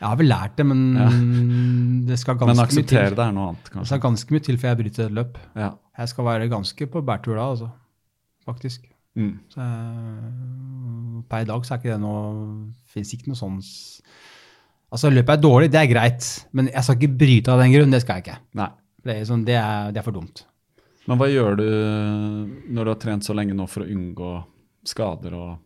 Jeg har vel lært det, men Ja. det skal ganske Men mye akseptere til. det er noe annet, Det skal ganske mye til før jeg bryter et løp. Ja. Jeg skal være ganske på bærtur da, altså. Faktisk. Mm. Så, eh, per i dag så er ikke det noe Fins ikke noe sånn Altså, løpet er dårlig, det er greit, men jeg skal ikke bryte av den grunn. Det skal jeg ikke. Nei. Det er, sånn, det er, det er for dumt. Men hva gjør du når du har trent så lenge nå for å unngå skader? og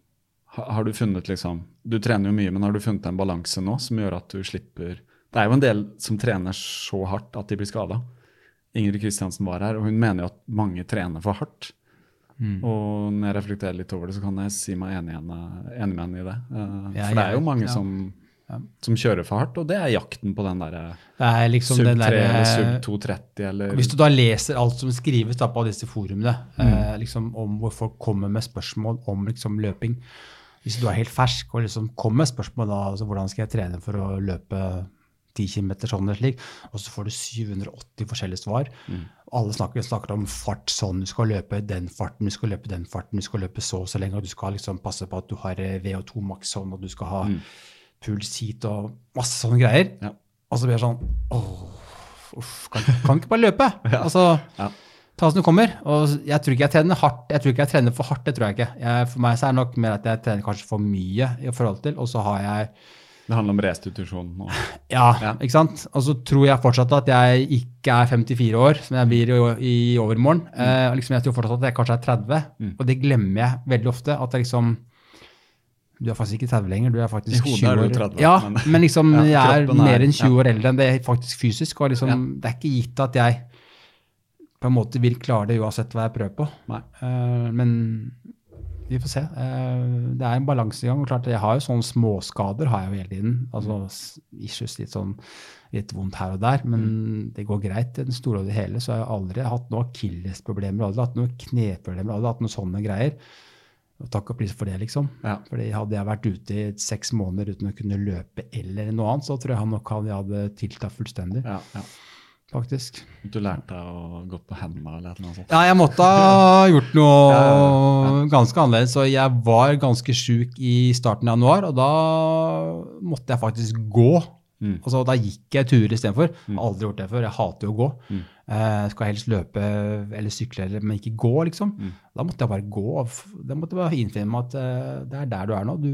Har du funnet liksom Du trener jo mye, men har du funnet en balanse nå som gjør at du slipper Det er jo en del som trener så hardt at de blir skada. Ingrid Kristiansen var her, og hun mener jo at mange trener for hardt. Mm. Og når jeg reflekterer litt over det, så kan jeg si meg enig, med henne i det. Uh, Ja, for det er jo mange ja. som, som kjører for hardt, og det er jakten på den derre Det er liksom sub den 3 eller derre- sub 230 eller Hvis du da leser alt som skrives da på disse forumene, Mm. eh, liksom om hvor folk kommer med spørsmål om liksom løping Hvis du er helt fersk og liksom kommer med spørsmål da, altså hvordan skal jeg trene for å løpe 10 km sånn eller slik, og så får du 780 forskjellige svar. Mm. Alle snakker, snakker om fart sånn, du skal løpe den farten, du skal løpe den farten, du skal løpe så og så lenge, og du skal liksom passe på at du har eh, VO2 maks sånn, og du skal ha puls hit og masse sånne greier. Mm. Ja. Og så blir det sånn åh, uff, kan, kan ikke bare løpe? Altså, Ja. Ta som det kommer. Og jeg tror ikke jeg trener hardt. Jeg tror ikke jeg trener for hardt, det tror jeg ikke. Jeg, for meg så er det nok mer at jeg trener kanskje for mye i forhold til, og så har jeg Det handler om restitusjon. Og, ja, Ja. ikke sant? Og så tror jeg fortsatt at jeg ikke er 54 år, som jeg blir i, i overmorgen. Eh, liksom jeg tror fortsatt at jeg kanskje er 30, Mm. og det glemmer jeg veldig ofte. At jeg liksom Du er faktisk ikke 30 lenger, du er faktisk I hodet 20 er du år. 30, ja, men- men, liksom Ja, jeg er er- mer enn 20 år eldre enn det er faktisk fysisk. Og liksom, det er ikke gitt at jeg på en måte vil klare det uansett hva jeg prøver på. Eh, men vi får se. Uh, det er en balansegang. og klart Jeg har jo sånne småskader har jeg jo hele tiden. Altså s- issues litt sånn litt vondt her og der, men det går greit. I den store og det hele så har jeg aldri hatt noen akillesproblemer, aldri hatt noen kneproblemer, aldri hatt noen sånne greier. Og takk og pris for det, liksom. Ja. Fordi hadde jeg vært ute i seks måneder uten å kunne løpe eller noe annet, så tror jeg han nok hadde, jeg hadde tiltatt fullstendig, ja, ja. Faktisk. Du lærte deg å gå på hendene eller noe sånt? Ja, jeg måtte ha gjort noe ganske annerledes. Og jeg var ganske sjuk i starten av januar, og da måtte jeg faktisk gå. Mm. Altså, da gikk jeg turer istedenfor. Aldri gjort det før. Jeg hater jo å gå. Mm. Eh, skal helst løpe eller sykle, eller- men ikke gå, liksom. Mm. Da måtte jeg bare gå. Da måtte jeg bare innfinne meg at eh, det er der du er nå. Du,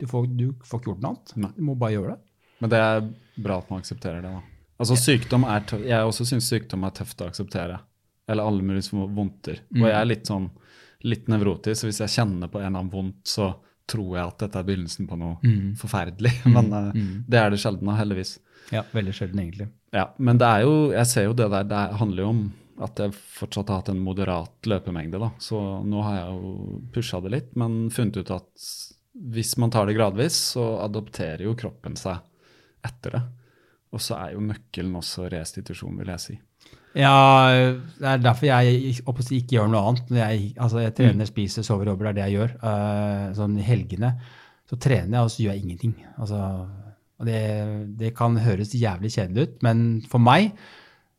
du, får, du får ikke gjort noe annet. Nei. Du må bare gjøre det. Men det er bra at man aksepterer det, da. Altså sykdom er tø Jeg også syns sykdom er tøft å akseptere. Eller alle mulige vondter. Og jeg er litt sånn litt nevrotisk, så hvis jeg kjenner på en eller annen vondt, så tror jeg at dette er begynnelsen på noe forferdelig. Men eh, det er det sjelden, av, heldigvis. Ja, Veldig sjelden, egentlig. Ja, men det er jo, jeg ser jo det der, det handler jo om at jeg fortsatt har hatt en moderat løpemengde. da. Så nå har jeg jo pusha det litt, men funnet ut at hvis man tar det gradvis, så adopterer jo kroppen seg etter det. Og så er jo nøkkelen også restitusjon, vil jeg si. Ja, det er derfor jeg ikke gjør noe annet. Jeg, altså jeg Mm. trener, spiser, sover, jobber, det er det jeg gjør. Uh, sånn i helgene så trener jeg, og så gjør jeg ingenting. Altså, det, det kan høres jævlig kjedelig ut, men for meg,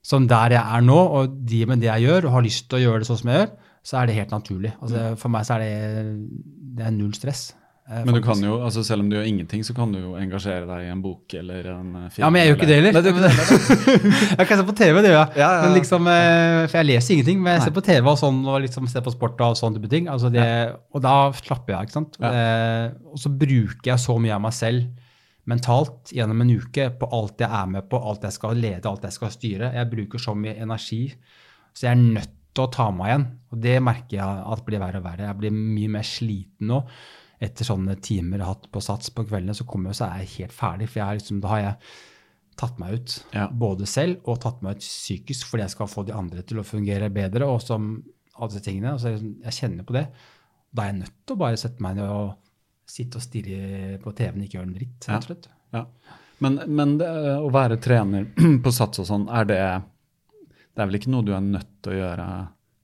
som der jeg er nå, og de med det jeg gjør, og har lyst til å gjøre det sånn som jeg gjør, så er det helt naturlig. Altså, for meg så er det, det er null stress. Eh, Men du kan jo, altså selv om du gjør ingenting, så kan du jo engasjere deg i en bok eller en eh, film. Ja, men jeg gjør ikke det heller. Jeg kan se på TV, det gjør jeg. Ja, ja, ja. Men liksom, eh, for jeg leser ingenting, men jeg ser på TV og sånn, og liksom ser på sport og sånne type ting. Altså det, Og da slapper jeg, ikke sant. Ja. Eh, og så bruker jeg så mye av meg selv mentalt gjennom en uke på alt jeg er med på, alt jeg skal lede, alt jeg skal styre. Jeg bruker så mye energi, så jeg er nødt til å ta meg igjen. Og det merker jeg at blir verre og verre. Jeg blir mye mer sliten nå. Etter sånne timer jeg har hatt på Sats på kveldene, så kommer jeg, så er jeg helt ferdig. For liksom, da har jeg tatt meg ut, Ja. både selv og tatt meg ut psykisk, fordi jeg skal få de andre til å fungere bedre. Og som alle tingene. så jeg, jeg kjenner på det. Da er jeg nødt til å bare sette meg ned og sitte og stirre på TV-en og ikke gjøre en dritt. Ja. rett og slett. Ja. Men, men det, å være trener på Sats og sånn, er det Det er vel ikke noe du er nødt til å gjøre,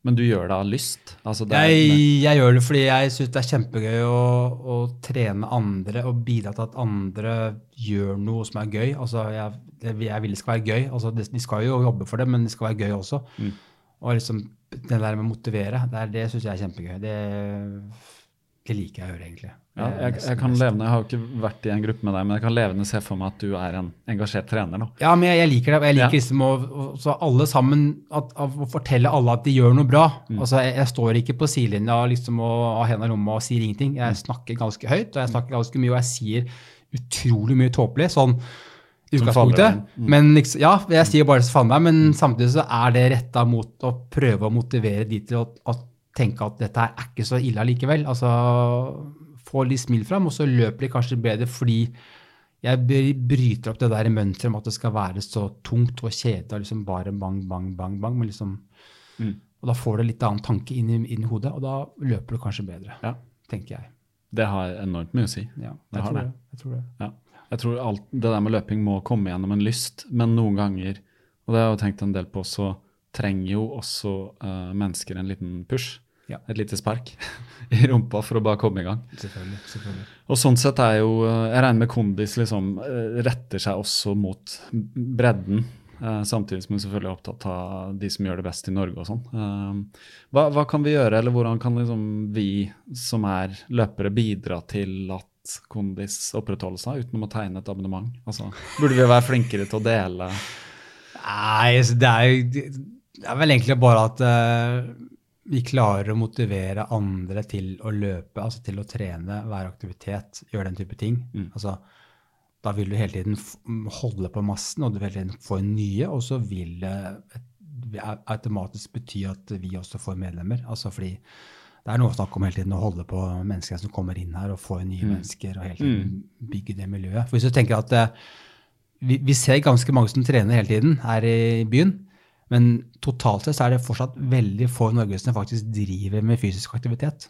men du gjør det av lyst? Altså det Jeg, jeg gjør det fordi jeg syns det er kjempegøy å, å trene andre og bidra til at andre gjør noe som er gøy. Altså, jeg, jeg vil det skal være gøy. Altså, de skal jo jobbe for det, men det skal være gøy også. Mm. Og liksom det der med å motivere, det, er- det syns jeg er kjempegøy. Det, det liker jeg å gjøre, egentlig. Ja, er jeg, jeg kan levende, jeg har jo ikke vært i en gruppe med deg, men jeg kan levende se for meg at du er en engasjert trener. nå. Ja, men jeg, jeg liker det. Jeg liker Ja. liksom å, å så alle sammen at, å fortelle alle at de gjør noe bra. Mm. Altså, jeg, jeg står ikke på sidelinja liksom, og har hendene i lomma og sier ingenting. Mm. Jeg snakker ganske høyt, og jeg snakker ganske mye, og jeg sier utrolig mye tåpelig. sånn utgangspunktet. Mm. Men liksom, ja, jeg sier bare så faen meg, men samtidig så er det retta mot å prøve å motivere de til å, å tenke at dette er ikke så ille allikevel. Altså, få litt smil fram, og så løper de kanskje bedre fordi jeg bryter opp det der mønsteret om at det skal være så tungt og kjedelig og liksom bare bang, bang, bang, bang. Men liksom, Mm. Og da får du litt annen tanke inn i, inn i hodet, og da løper du kanskje bedre, Ja. tenker jeg. Det har enormt mye å si. Ja, jeg tror det. det. Jeg tror det. Ja. Jeg tror alt det der med løping må komme gjennom en lyst, men noen ganger, og det har jeg jo tenkt en del på, så trenger jo også uh, mennesker en liten push. Ja. Et lite spark i rumpa for å bare komme i gang. Selvfølgelig. selvfølgelig. Og sånn sett er jo eh, Jeg regner med kondis liksom eh, retter seg også mot bredden. eh, samtidig som hun selvfølgelig er opptatt av de som gjør det best i Norge og sånn. Eh, hva, hva kan vi gjøre, eller hvordan kan liksom vi som er løpere, bidra til at kondis opprettholder seg, utenom å tegne et abonnement? Altså, burde vi være flinkere til å dele? Nei, det er jo det er vel egentlig bare at eh, vi klarer å motivere andre til å løpe, altså til å trene, være aktivitet, gjøre den type ting. Mm. Altså, da vil du hele tiden holde på massen, og du vil hele tiden få nye, og så vil det automatisk bety at vi også får medlemmer. Altså fordi det er noe å snakke om hele tiden å holde på mennesker som kommer inn her, og få nye Mm. mennesker, og hele tiden bygge det miljøet. For hvis du tenker at eh, vi, vi ser ganske mange som trener hele tiden her i byen, men totalt sett så er det fortsatt veldig få i Norge som faktisk driver med fysisk aktivitet.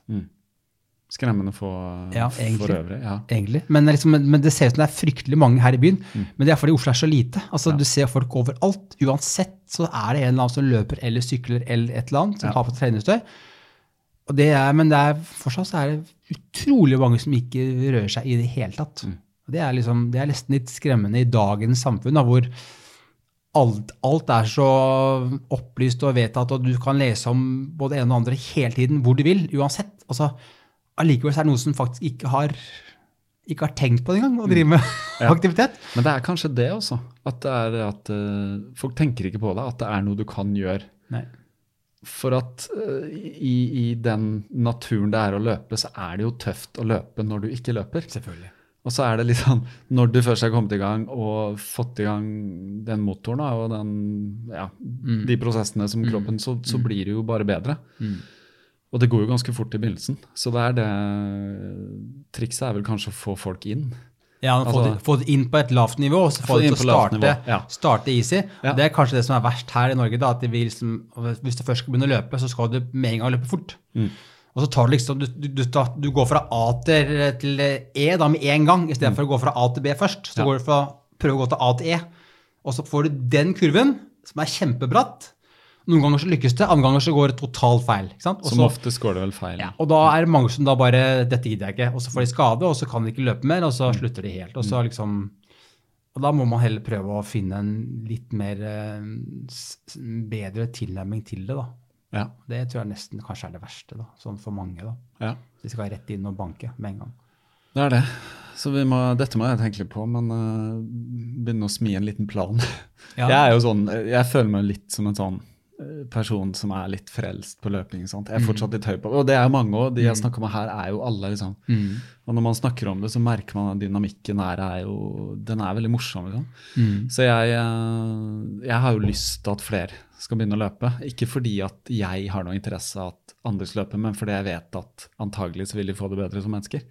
Skremmende få Ja, for øvrig. Ja. egentlig. Men, liksom, men det ser ut som det er fryktelig mange her i byen. Men det er fordi Oslo er så lite. Altså, Ja. Du ser folk overalt. Uansett så er det en eller annen som løper eller sykler eller et eller annet, som har på treningstøy. Det er, men det er, fortsatt så er det utrolig mange som ikke rører seg i det hele tatt. Og det, er liksom, det er nesten litt skremmende i dagens samfunn, da, hvor alt, alt er så opplyst og vedtatt, og du kan lese om både en ene og andre hele tiden, hvor du vil, uansett. Altså, allikevel er det noen som faktisk ikke har, ikke har tenkt på det engang, å drive med Ja. aktivitet. Men det er kanskje det også. At, det at uh, folk tenker ikke på det. At det er noe du kan gjøre. Nei. For at uh, i, i den naturen det er å løpe, så er det jo tøft å løpe når du ikke løper. Selvfølgelig. Og så er det litt sånn, når du først har kommet i gang og fått i gang den motoren da, og den, ja, de prosessene som kroppen, så, så blir det jo bare bedre. Og det går jo ganske fort i begynnelsen. Så det er det Trikset er vel kanskje å få folk inn. Ja, få, Altså- det, få det inn på et lavt nivå, og så Få få det til å starte, ja. starte easy. Ja. Det er kanskje det som er verst her i Norge. da, at vi liksom, Hvis du først skal begynne å løpe, så skal du med en gang løpe fort. Mm. Og så tar du liksom, du, du, du, går fra A til, til E da med en gang, istedenfor for å gå fra A til B først. Så Mm. Ja. går du fra prøve å gå til A til E. Og så får du den kurven, som er kjempebratt. Noen ganger så lykkes det, andre ganger så går det totalt feil. ikke sant? Og Som oftest går det vel feil. ja, og da er det mange som da bare Dette gidder jeg ikke. Og så får de skade, og så kan de ikke løpe mer, og så slutter de helt. Og så liksom Og da må man heller prøve å finne en litt mer eh, bedre tilnærming til det, da. Ja. Det tror jeg nesten kanskje er det verste, da, sånn for mange. da. ja. De skal rett inn og banke med en gang. Det er det. Så vi må, dette må jeg tenke litt på, men uh, begynne å smi en liten plan. Ja. Jeg er jo sånn, jeg føler meg litt som en sånn eh, person som er litt frelst på løping. sant? Jeg er fortsatt litt høy på Og det er jo mange, òg. de jeg snakker med her, er jo alle liksom. Mm. Og når man snakker om det, så merker man at dynamikken her er jo Den er veldig morsom. liksom. Mm. Så jeg, eh, jeg har jo lyst til at flere skal begynne å løpe. Ikke fordi at jeg har noe interesse av at andre skal løpe, men fordi jeg vet at antagelig så vil de få det bedre som mennesker.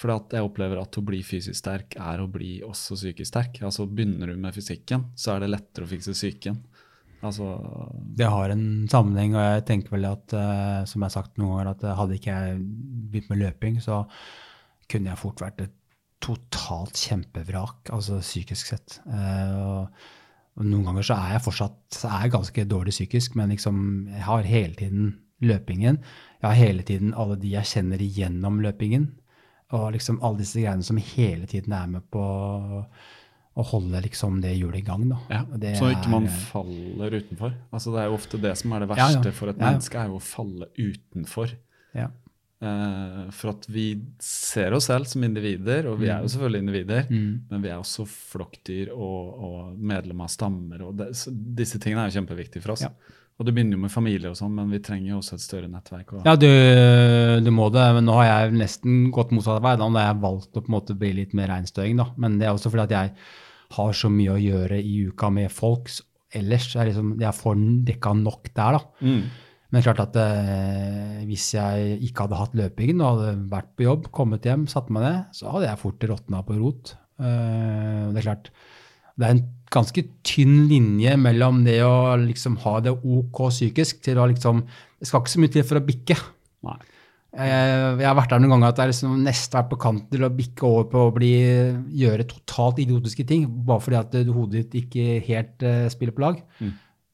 For at jeg opplever at å bli fysisk sterk er å bli også psykisk sterk. Altså Begynner du med fysikken, så er det lettere å fikse psyken. Altså, Det har en sammenheng, og jeg tenker vel at, eh, som jeg har sagt noen ganger, at eh, hadde ikke jeg begynt med løping, så kunne jeg fort vært et totalt kjempevrak, altså psykisk sett. Eh, og, og noen ganger så er jeg fortsatt så er jeg ganske dårlig psykisk, men liksom, jeg har hele tiden løpingen. Jeg har hele tiden alle de jeg kjenner igjennom løpingen. Og liksom alle disse greiene som hele tiden er med på å holde liksom det hjulet i gang. Da. ja, det så ikke man er- faller utenfor. Altså Det er jo ofte det som er det verste ja. for et Ja, ja. menneske, er jo å falle utenfor. ja. Eh, for at vi ser oss selv som individer, og vi er jo selvfølgelig individer, Mm. men vi er også flokkdyr og, og medlem av stammer. og det, Disse tingene er jo kjempeviktige for oss. Ja. Og det begynner jo med familie og sånn, men vi trenger jo også et større nettverk. Og, Ja, du, du må det, men nå har jeg nesten gått motsatt vei. Da har jeg valgt å på en måte bli litt mer reinstøing. Da. Men det er også fordi at jeg har så mye å gjøre i uka med folk ellers. Jeg, liksom, jeg får dekka nok der, da. Mm. Men klart at eh, hvis jeg ikke hadde hatt løpingen og hadde vært på jobb, kommet hjem, satt meg ned, så hadde jeg fort råtna på rot. Eh, det er klart, det er en ganske tynn linje mellom det å liksom ha det ok psykisk til å liksom Det skal ikke så mye til for å bikke. Nei. Jeg, jeg har vært der noen ganger at jeg liksom nesten vært på kanten til å bikke over på å bli, gjøre totalt idiotiske ting, bare fordi at eh, hodet ditt ikke helt eh, spiller på lag.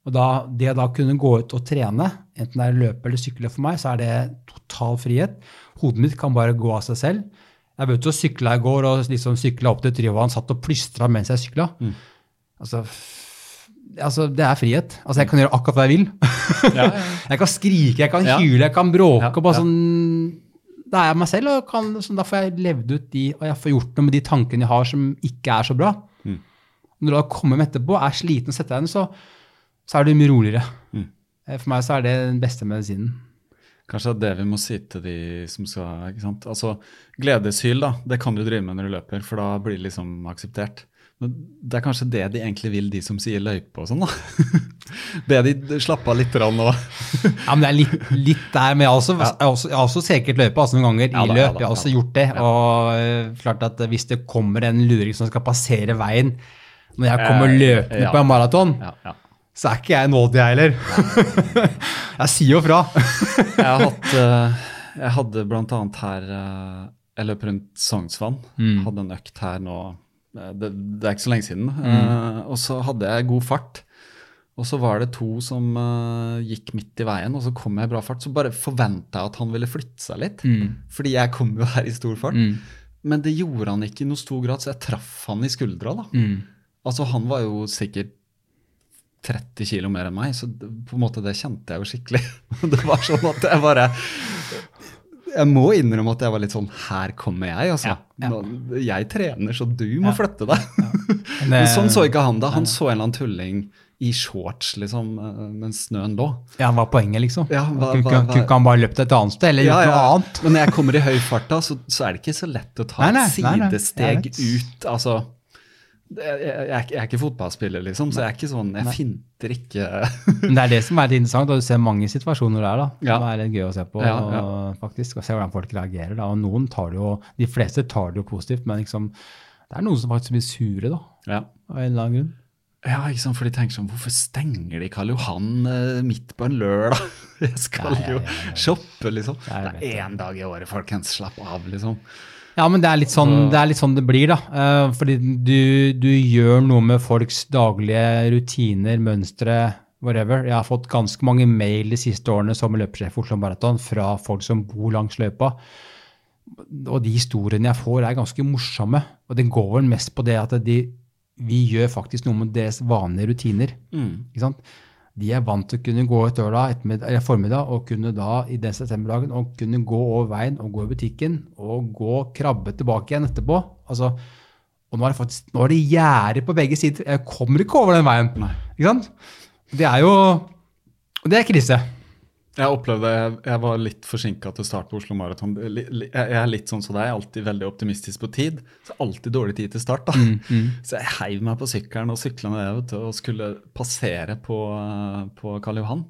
Og da, det å da kunne gå ut og trene, enten det er løpe eller sykle for meg, så er det total frihet. Hodet mitt kan bare gå av seg selv. Jeg begynte å sykle i går og liksom sykla opp til Tryvann, satt og plystra mens jeg sykla. Altså, altså, det er frihet. Altså, jeg kan gjøre akkurat hva jeg vil. Ja, ja. Jeg kan skrike, jeg kan Ja. hyle, jeg kan bråke. Og bare sånn, Da er jeg meg selv, og kan, sånn, da får jeg levd ut de, og jeg får gjort noe med de tankene jeg har som ikke er så bra. Mm. Når du da kommer med etterpå, er sliten og setter deg ned, så, så er du mye roligere. Mm. Eh, For meg så er det den beste medisinen. Kanskje det er det vi må si til de som skal ikke sant? Altså, Gledeshyl, da, det kan du drive med når du løper, for da blir det liksom akseptert. Men det er kanskje det de egentlig vil, de som sier løype og sånn, da. Be de slappe av litt nå. Ja, men det er litt, litt der, men jeg har også, jeg har også, jeg har også seket løype altså, noen ganger Ja i da, løp. ja da, jeg har også ja gjort det. Og øh, klart at hvis det kommer en luring som skal passere veien når jeg kommer Eh, løpende ja. på en maraton, Ja, ja. Så er ikke jeg nådig, jeg heller. jeg sier jo fra. Jeg, hatt, eh, jeg hadde blant annet her eh, Jeg løp rundt Sognsvann. Hadde en økt her nå eh, det, det er ikke så lenge siden. Eh, og så hadde jeg god fart. Og så var det to som uh, gikk midt i veien, og så kom jeg i bra fart. Så bare forventa jeg at han ville flytte seg litt. Fordi jeg kom jo her i stor fart. Men det gjorde han ikke i noe stor grad, så jeg traff han i skuldra. da. Altså, han var jo sikkert 30 kilo mer enn meg, så det, på en måte det kjente jeg jo skikkelig. Det var sånn at jeg bare Jeg må innrømme at jeg var litt sånn Her kommer jeg, altså. Ja, ja. Jeg trener, så du må flytte deg. Men sånn så ikke han det. Han så en eller annen tulling i shorts liksom, eh, mens snøen lå. Ja, hva er poenget, liksom? Ja, hva- hva- kunne, hva- kunne ikke han bare løpt et annet sted, eller gjort noe annet? Men når jeg kommer i høy fart, da, så, så er det ikke så lett å ta Nei, nei, et nei, nei, sidesteg ut. Altså, jeg, jeg, jeg er ikke fotballspiller, liksom, så jeg er ikke sånn Jeg finter ikke Men det er det som er litt interessant, og du ser mange situasjoner der, da. Ja. Som er litt gøy å se på, Ja, ja. og faktisk, og se hvordan folk reagerer. da. Og noen tar det jo, De fleste tar det jo positivt, men liksom, det er noen som faktisk blir sure, da. Ja. Av en eller annen grunn. Ja, ikke sant, for de tenker sånn Hvorfor stenger de Karl Johan eh, midt på en lørdag? Jeg skal Ja, ja, jo ja, ja. shoppe, liksom. Ja, Det er én dag i året, folkens. Slapp av, liksom. Ja, men det er litt sånn det, er litt sånn det blir, da. Eh, fordi du, du gjør noe med folks daglige rutiner, mønstre, whatever. Jeg har fått ganske mange mail de siste årene som løpersjef for Oslo Maraton fra folk som bor langs løypa. Og de historiene jeg får, er ganske morsomme. Og det går vel mest på det at de vi gjør faktisk noe med deres vanlige rutiner. Ikke sant? De er vant til å kunne gå et lørdag formiddag og kunne da i den septemberdagen og kunne gå over veien og gå i butikken og gå krabbe tilbake igjen etterpå. Altså, og nå er det faktisk nå er det gjerde på begge sider. Jeg kommer ikke over den veien. Ikke? Det er jo Det er krise. Jeg opplevde jeg, jeg var litt forsinka til start på Oslo Maraton. Jeg er litt sånn som deg, alltid veldig optimistisk på tid. Så alltid dårlig tid til start. da. Så jeg heiv meg på sykkelen og sykla ned vet og skulle passere på, på Karl Johan.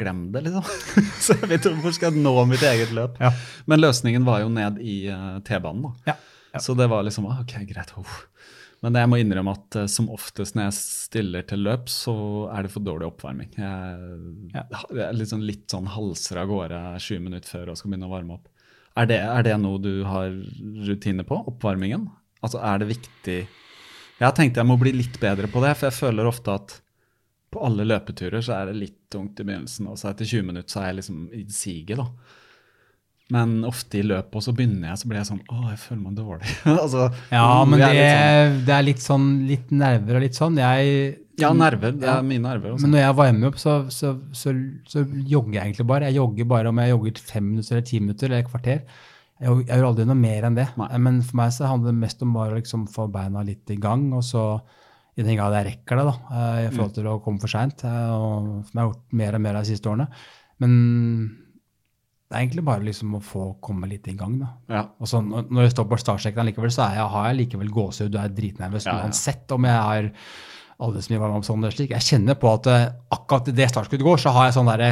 Glem det, liksom. så jeg vet ikke hvor skal jeg nå mitt eget løp. Ja. Men løsningen var jo ned i uh, T-banen. da. Ja. Så det var liksom ah, ok, greit. uff. Men jeg må innrømme at eh, som oftest når jeg stiller til løp, så er det for dårlig oppvarming. Jeg, Ja. jeg er litt sånn, litt sånn halser av gårde sju minutter før og skal begynne å varme opp. Er det, er det noe du har rutine på? Oppvarmingen? Altså, er det viktig Jeg har tenkt jeg må bli litt bedre på det, for jeg føler ofte at på alle løpeturer så er det litt tungt i begynnelsen, og så etter 20 minutter så er jeg liksom i siget, da. Men ofte i løpet, og så begynner jeg, så blir jeg sånn Å, jeg føler meg dårlig. altså, Ja, mm, men det, sånn, det er litt sånn litt nerver og litt sånn. Jeg, Ja, nerver. Det Ja. er mine nerver. Også. Men når jeg varmer opp, så, så, så, så jogger jeg egentlig bare. Jeg jogger bare om jeg jogger fem minutter eller ti minutter eller et kvarter. Jeg, jeg gjør aldri noe mer enn det. Nei. Men for meg så handler det mest om bare å liksom få beina litt i gang, og så i den grad jeg rekker det, da, eh, i forhold til å komme for seint, som jeg har gjort mer og mer de siste årene. Men det er egentlig bare liksom å få komme litt i gang, da. Ja. Og så når jeg står på startstreken likevel, så er jeg, har jeg likevel gåsehud. Du er dritnervøs Ja, ja. uansett om jeg har alle som mye varme om sånn eller slik. Jeg kjenner på at eh, akkurat idet det startskuddet går, så har jeg sånn derre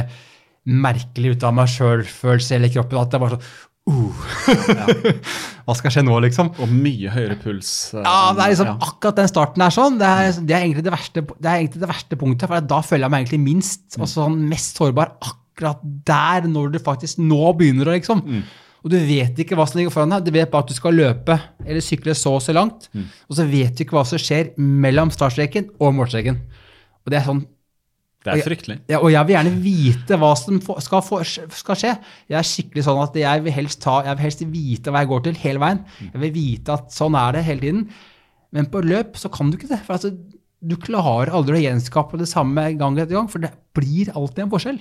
merkelig ut av meg sjøl-følelse i hele kroppen. At det er bare sånn uh. Hva skal skje nå, liksom? Og mye høyere puls. eh, Ja, det er liksom ja. akkurat den starten er sånn. Det er, det er, egentlig, det verste, det er egentlig det verste punktet, for da føler jeg meg egentlig minst og sånn mest sårbar akkurat der, når du faktisk nå begynner å liksom. Og du vet ikke hva som ligger foran deg. Du vet bare at du skal løpe eller sykle så og så langt. Og så vet du ikke hva som skjer mellom startstreken og målstreken. Og det er sånn Det er fryktelig. ja, og jeg vil gjerne vite hva som skal, skal skje. Jeg er skikkelig sånn at jeg vil, helst ta, jeg vil helst vite hva jeg går til hele veien. Jeg vil vite at sånn er det hele tiden. Men på løp så kan du ikke det. For altså, du klarer aldri å gjenskape det samme gang etter gang, for det blir alltid en forskjell.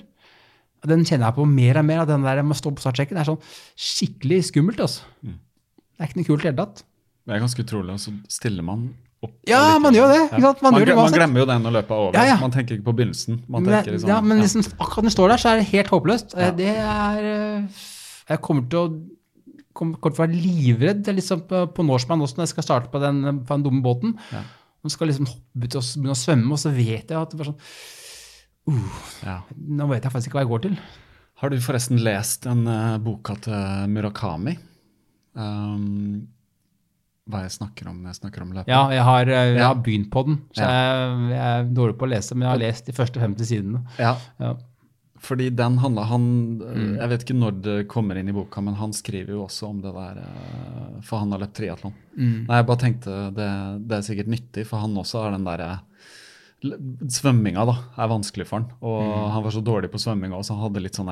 Den kjenner jeg på mer og mer, at den der med å stå på startsjekken er sånn skikkelig skummelt. altså. Det er ikke noe kult i det hele tatt. Det er ganske utrolig, så stiller man opp. Ja, man gjør det, sant? Man gjør det man glemmer jo den når løpet er over. Ja, ja. Man tenker ikke på begynnelsen. Man Men, liksom, ja, men liksom, akkurat når du står der, så er det helt håpløst. Eh. Det er eh, Jeg kommer til å kommer, kommer til å være livredd liksom, på, på Norseman også når jeg skal starte på den, på den dumme båten. Ja. Man skal liksom hoppe ut og begynne å svømme, og så vet jeg at det bare sånn Ja. Nå vet jeg faktisk ikke hva jeg går til. Har du forresten lest den uh, boka til Murakami? Um, hva jeg snakker om når jeg snakker om løpet? Ja, jeg har, eh, jeg Ja. har begynt på den, så jeg, jeg er dårlig på å lese, men jeg har lest de første 50 sidene. Ja, Ja. fordi den handla han Mm. Jeg vet ikke når det kommer inn i boka, men han skriver jo også om det der eh, For han har løpt triatlon. Mm. Nei, jeg bare tenkte det, det er sikkert nyttig, for han også har den derre Svømminga da, er vanskelig for han. Og Mm. han var så dårlig på svømminga også, han hadde litt sånn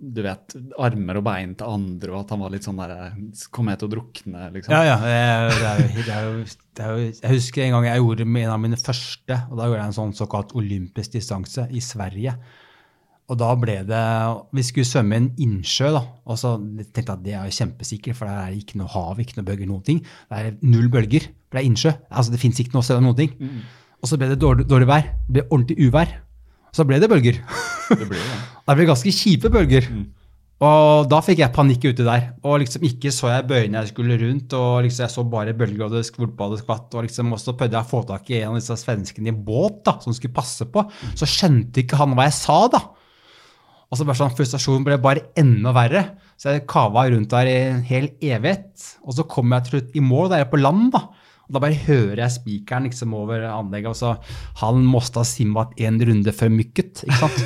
Du vet, armer og bein til andre, og at han var litt sånn derre Kommer jeg til å drukne, liksom? Ja, ja. Det er, det jo- det er, jo, det er jo, jeg husker en gang jeg gjorde en av mine første, og da gjorde jeg en sånn såkalt olympisk distanse i Sverige. Og da ble det Vi skulle svømme i en innsjø, da. Og så tenkte jeg at det er jo kjempesikkert, for der er ikke noe hav, ikke noe bølger, noen ting. Det er null bølger, for det er innsjø. Altså det fins ikke noe sted noen ting. Og så ble det dårlig, dårlig vær. Det ble ordentlig uvær. Så ble det bølger. Det ble, ja. det. Ble ganske kjipe bølger. Og da fikk jeg panikk ute der. Og liksom ikke så jeg bøyene jeg skulle rundt, og liksom jeg så bare bølger og det skvulpa og det skvatt. Og liksom også prøvde jeg å få tak i en av disse svenskene i en båt da, som skulle passe på. Så skjønte ikke han hva jeg sa, da. Og så bare sånn, Frustrasjonen ble bare enda verre. Så jeg kava rundt der i en hel evighet. Og så kom jeg til slutt i mål der på land. da. Og da bare hører jeg spikeren liksom over anlegget, og så Han måtte ha simmet en runde før mykket, ikke sant?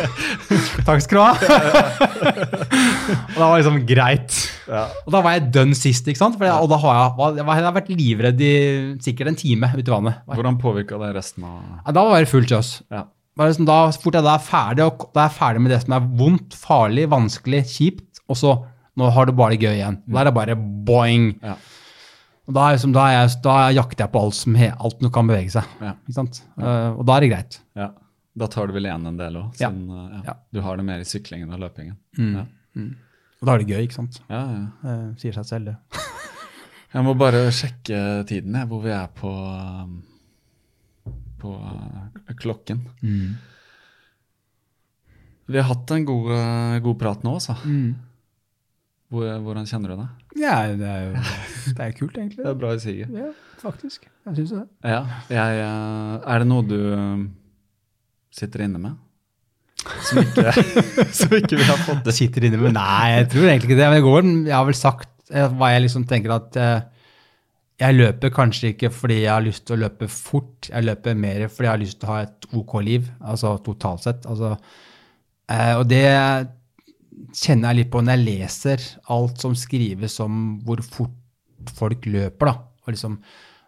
Takk skal du ha. og da var det liksom greit. Og da var jeg dønn sist, ikke sant? Jeg, og da har jeg, jeg har vært livredd i sikkert en time ute i vannet. Hvordan påvirka det resten av Ja, da var det fullt kjøs. Ja. Liksom da, fort jeg da er ferdig, og da er jeg ferdig med det som er vondt, farlig, vanskelig, kjipt, og så nå har du bare det gøy igjen. Da er det bare boing. Ja. Og da, er liksom, da, er jeg, da jakter jeg på alt som, alt som kan bevege seg. Ja. Eh, og da er det greit. Ja. Da tar du vel igjen en del òg. Sånn, uh. Du har det mer i syklingen og løpingen. Mm. Ja. Og da er det gøy, ikke sant? Ja, ja. Eh, sier seg selv, det. Jeg må bare sjekke tiden, jeg, hvor vi er på, på uh, klokken. Mm. Vi har hatt en god, uh, god prat nå, altså. Hvor, hvordan kjenner du det? Ja, det er jo det er kult, egentlig. Det er bra i siget. Ja, faktisk. Jeg syns det. Ja. Jeg, uh, er det noe du um, sitter inne med? Som ikke, som ikke vi har fått Det sitter inne med Nei, jeg tror egentlig ikke det. Men i går, jeg har vel sagt eh, hva jeg liksom tenker at eh, jeg løper kanskje ikke fordi jeg har lyst til å løpe fort. Jeg løper mer fordi jeg har lyst til å ha et OK liv, altså totalt sett. Altså, eh, og det kjenner jeg litt på når jeg leser alt som skrives om hvor fort folk løper. da, og liksom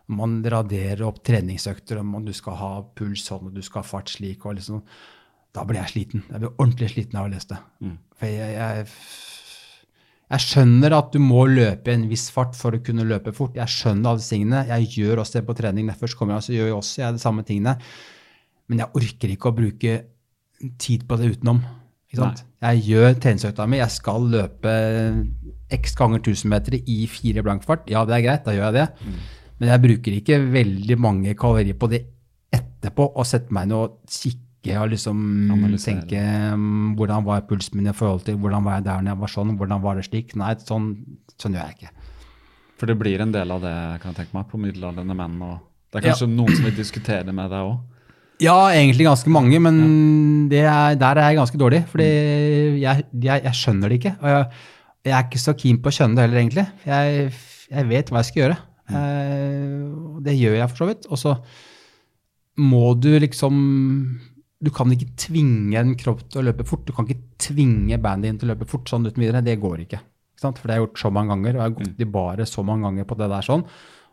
man raderer opp treningsøkter om du skal ha puls sånn og du skal ha fart slik. og liksom, Da blir jeg sliten. Jeg blir ordentlig sliten av å lese det. For jeg, jeg, jeg skjønner at du må løpe i en viss fart for å kunne løpe fort. Jeg skjønner alle disse tingene. Jeg gjør også det på trening. Jeg først kommer, så gjør jeg også jeg de samme tingene. Men jeg orker ikke å bruke tid på det utenom. Ikke sant? Jeg gjør treningsøkta mi. Jeg skal løpe x ganger 1000 meter i fire blank fart. Ja, det er greit, da gjør jeg det. Men jeg bruker ikke veldig mange kalorier på det etterpå og setter meg ned og kikker og liksom Analysere. tenke um, hvordan var pulsen min i forhold til hvordan var jeg der når jeg var sånn, hvordan var det slik. Nei, sånn, sånn gjør jeg ikke. For det blir en del av det, kan jeg tenke meg, på middelaldrende menn. og Det er kanskje noen som vil diskutere det med deg òg? Ja, egentlig ganske mange, men det er, der er jeg ganske dårlig. Fordi jeg, jeg, jeg skjønner det ikke. Og jeg, jeg er ikke så keen på å skjønne det heller, egentlig. Jeg, vet hva jeg skal gjøre. Mm. og det gjør jeg for så vidt. Og så må du liksom Du kan ikke tvinge en kropp til å løpe fort. Du kan ikke tvinge bandet din til å løpe fort sånn uten videre. Det går ikke. ikke? For det har jeg gjort så mange ganger, og jeg har gått i baret så mange ganger på det der sånn.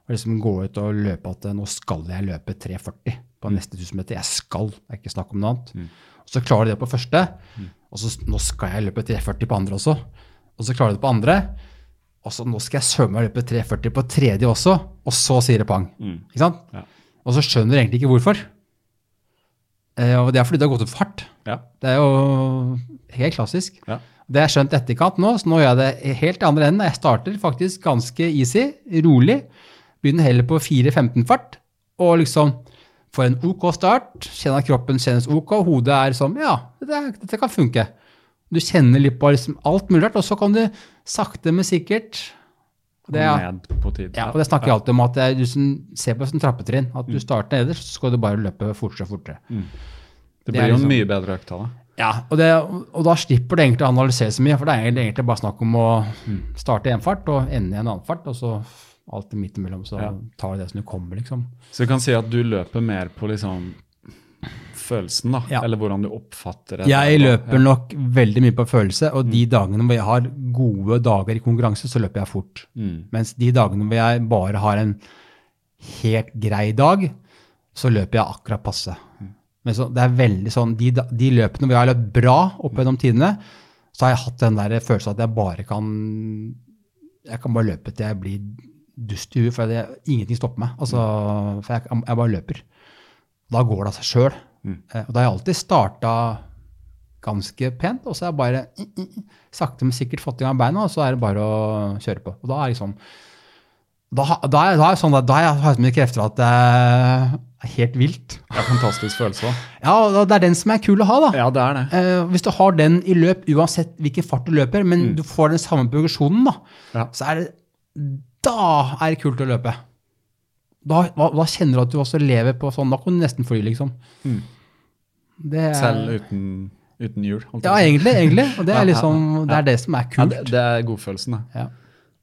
Og liksom gå ut og løpe at nå skal jeg løpe 3,40 på neste 1000 meter. Jeg skal, det er ikke snakk om noe annet. Og så klarer du det på første, og så nå skal jeg løpe 3,40 på andre også. Og så klarer du det på andre, og så nå skal jeg sømme og løpe 3,40 på tredje også, og så sier det pang. Ikke sant? Ja. Og så skjønner du egentlig ikke hvorfor. Eh, og det er fordi det har gått ut for hardt. Ja. Det er jo helt klassisk. Ja. Det har jeg skjønt etterkant nå, så nå gjør jeg det helt i andre enden. Jeg starter faktisk ganske easy, rolig. Begynner heller på 4-15-fart. Og liksom får en OK start. Kjenner at kroppen kjennes OK. og Hodet er sånn Ja, dette, dette kan funke. Du kjenner litt på liksom alt mulig rart, og så kan du sakte, men sikkert det, tid. ja, og det snakker jeg alltid om at du ser på det som trappetrinn. At du starter nederst, så skal du bare løpe fortere og fortere. Det det blir er jo en liksom- mye bedre økt av det. Ja, og, det, og da slipper du egentlig å analysere så mye, for det er egentlig, egentlig bare snakk om å starte i en fart og ende i en annen fart, og så alt midt imellom, så Ja. tar du det som du kommer, liksom. Så du kan si at du løper mer på liksom følelsen, da? Ja. Eller hvordan du oppfatter det? Jeg da. løper nok veldig mye på følelse, og de dagene hvor jeg har gode dager i konkurranse, så løper jeg fort. Mm. Mens de dagene hvor jeg bare har en helt grei dag, så løper jeg akkurat passe. Men så, det er veldig sånn, de, de løpene hvor jeg har løpt bra opp gjennom tidene, så har jeg hatt den der følelsen at jeg bare kan jeg kan bare løpe til jeg blir dust i huet, for det, ingenting stopper meg. Altså, for jeg, jeg bare løper. Da går det av seg sjøl. Og da har jeg alltid starta ganske pent, og så har jeg bare mm, mm, mm, sakte, men sikkert fått i gang beina, og så er det bare å kjøre på. Og da er liksom da, da, da er sånn at da har jeg så mye krefter at det er helt vilt. Det en fantastisk følelse. Ja, det er den som er kul å ha, da. Ja, det er det. Eh, hvis du har den i løp, uansett hvilken fart du løper, men du får den samme progresjonen, da, Ja. så er det Da er det kult å løpe. Da, da, da kjenner du at du også lever på sånn Da kan du nesten fly, liksom. Det er, Selv uten, uten hjul. Ja, egentlig. egentlig. Og det er liksom, det er det som er Ja, kult. det, det er godfølelsen. Ja.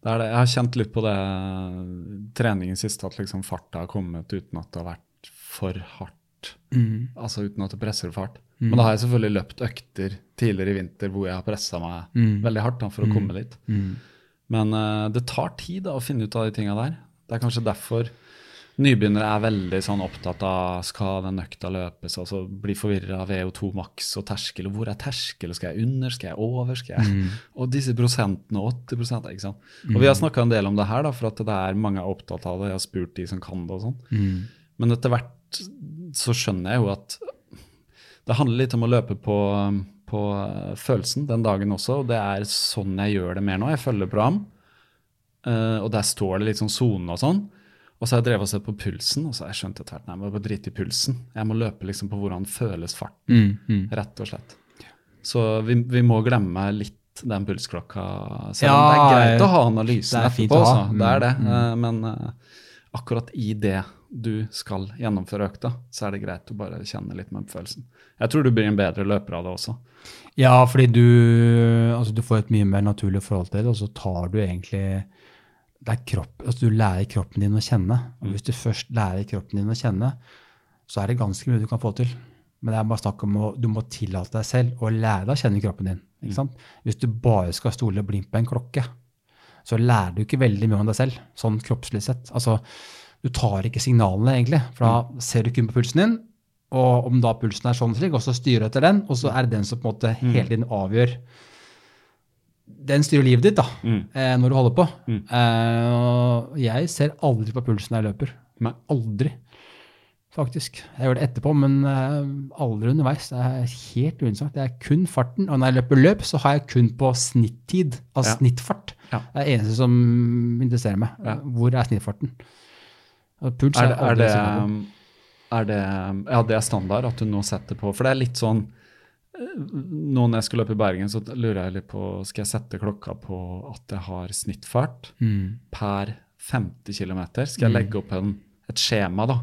Det er det. Jeg har kjent litt på det treningen sist, at liksom farta har kommet uten at det har vært for hardt. Mm. Altså uten at det presser fart. Mm. Men da har jeg selvfølgelig løpt økter tidligere i vinter hvor jeg har pressa meg Mm. veldig hardt da, for å komme dit. Men eh, det tar tid da, å finne ut av de tinga der. Det er kanskje derfor Nybegynnere er veldig sånn opptatt av skal den økta løpes, altså bli forvirra av VO2 maks og terskel. og Hvor er terskel? Skal jeg under? Skal jeg over? Skal jeg? Mm. Og disse prosentene, 80 ikke sant. Og Vi har snakka en del om det her, da, for at det er mange er opptatt av det. Jeg har spurt de som kan det og sånn. Mm. Men etter hvert så skjønner jeg jo at det handler litt om å løpe på, på følelsen den dagen også. Og det er sånn jeg gjør det mer nå. Jeg følger program, eh, og der står det litt sånn sone og sånn. Og så har jeg drevet og sett på pulsen, og så har jeg skjønt etter hvert nei, jeg må bare drite i pulsen. Jeg må løpe liksom på hvordan føles farten, Mm, mm. rett og slett. Så vi, vi må glemme litt den pulsklokka. Selv om det er greit å ha analysen det er fint etterpå, ha. det er det. Mm, Eh, Men eh, akkurat i det du skal gjennomføre økta, så er det greit å bare kjenne litt med følelsen. Jeg tror du blir en bedre løper av det også. Ja, fordi du, altså du får et mye mer naturlig forhold til det, og så tar du egentlig det er kropp, altså Du lærer kroppen din å kjenne. og Hvis du først lærer kroppen din å kjenne, så er det ganske mye du kan få til. Men det er bare snakk om å, du må tillate deg selv å lære deg å kjenne kroppen din. ikke sant? Hvis du bare skal stole blindt på en klokke, så lærer du ikke veldig mye om deg selv, sånn kroppslig sett. Altså, Du tar ikke signalene, egentlig, for da ser du kun på pulsen din. Og om da pulsen er sånn slik, og så styrer du etter den, og så er det den som på en måte hele tiden avgjør Den styrer livet ditt da, mm. når du holder på. Mm. Uh, jeg ser aldri på pulsen når jeg løper. Nei. Aldri, faktisk. Jeg gjør det etterpå, men uh, aldri underveis. Det er helt uinteressant. Det er kun farten. Og når jeg løper løp, så har jeg kun på snittid, altså Ja. snittfart. Ja. Det er det eneste som interesserer meg. Ja. Hvor er snittfarten? Puls Er er, det, er, det, er det Ja, det er standard at du nå setter på For det er litt sånn eh, Nå når jeg skal løpe i Bergen, så lurer jeg litt på Skal jeg sette klokka på at jeg har snittfart Mm. per 50 km? Skal jeg legge opp en, et skjema, da?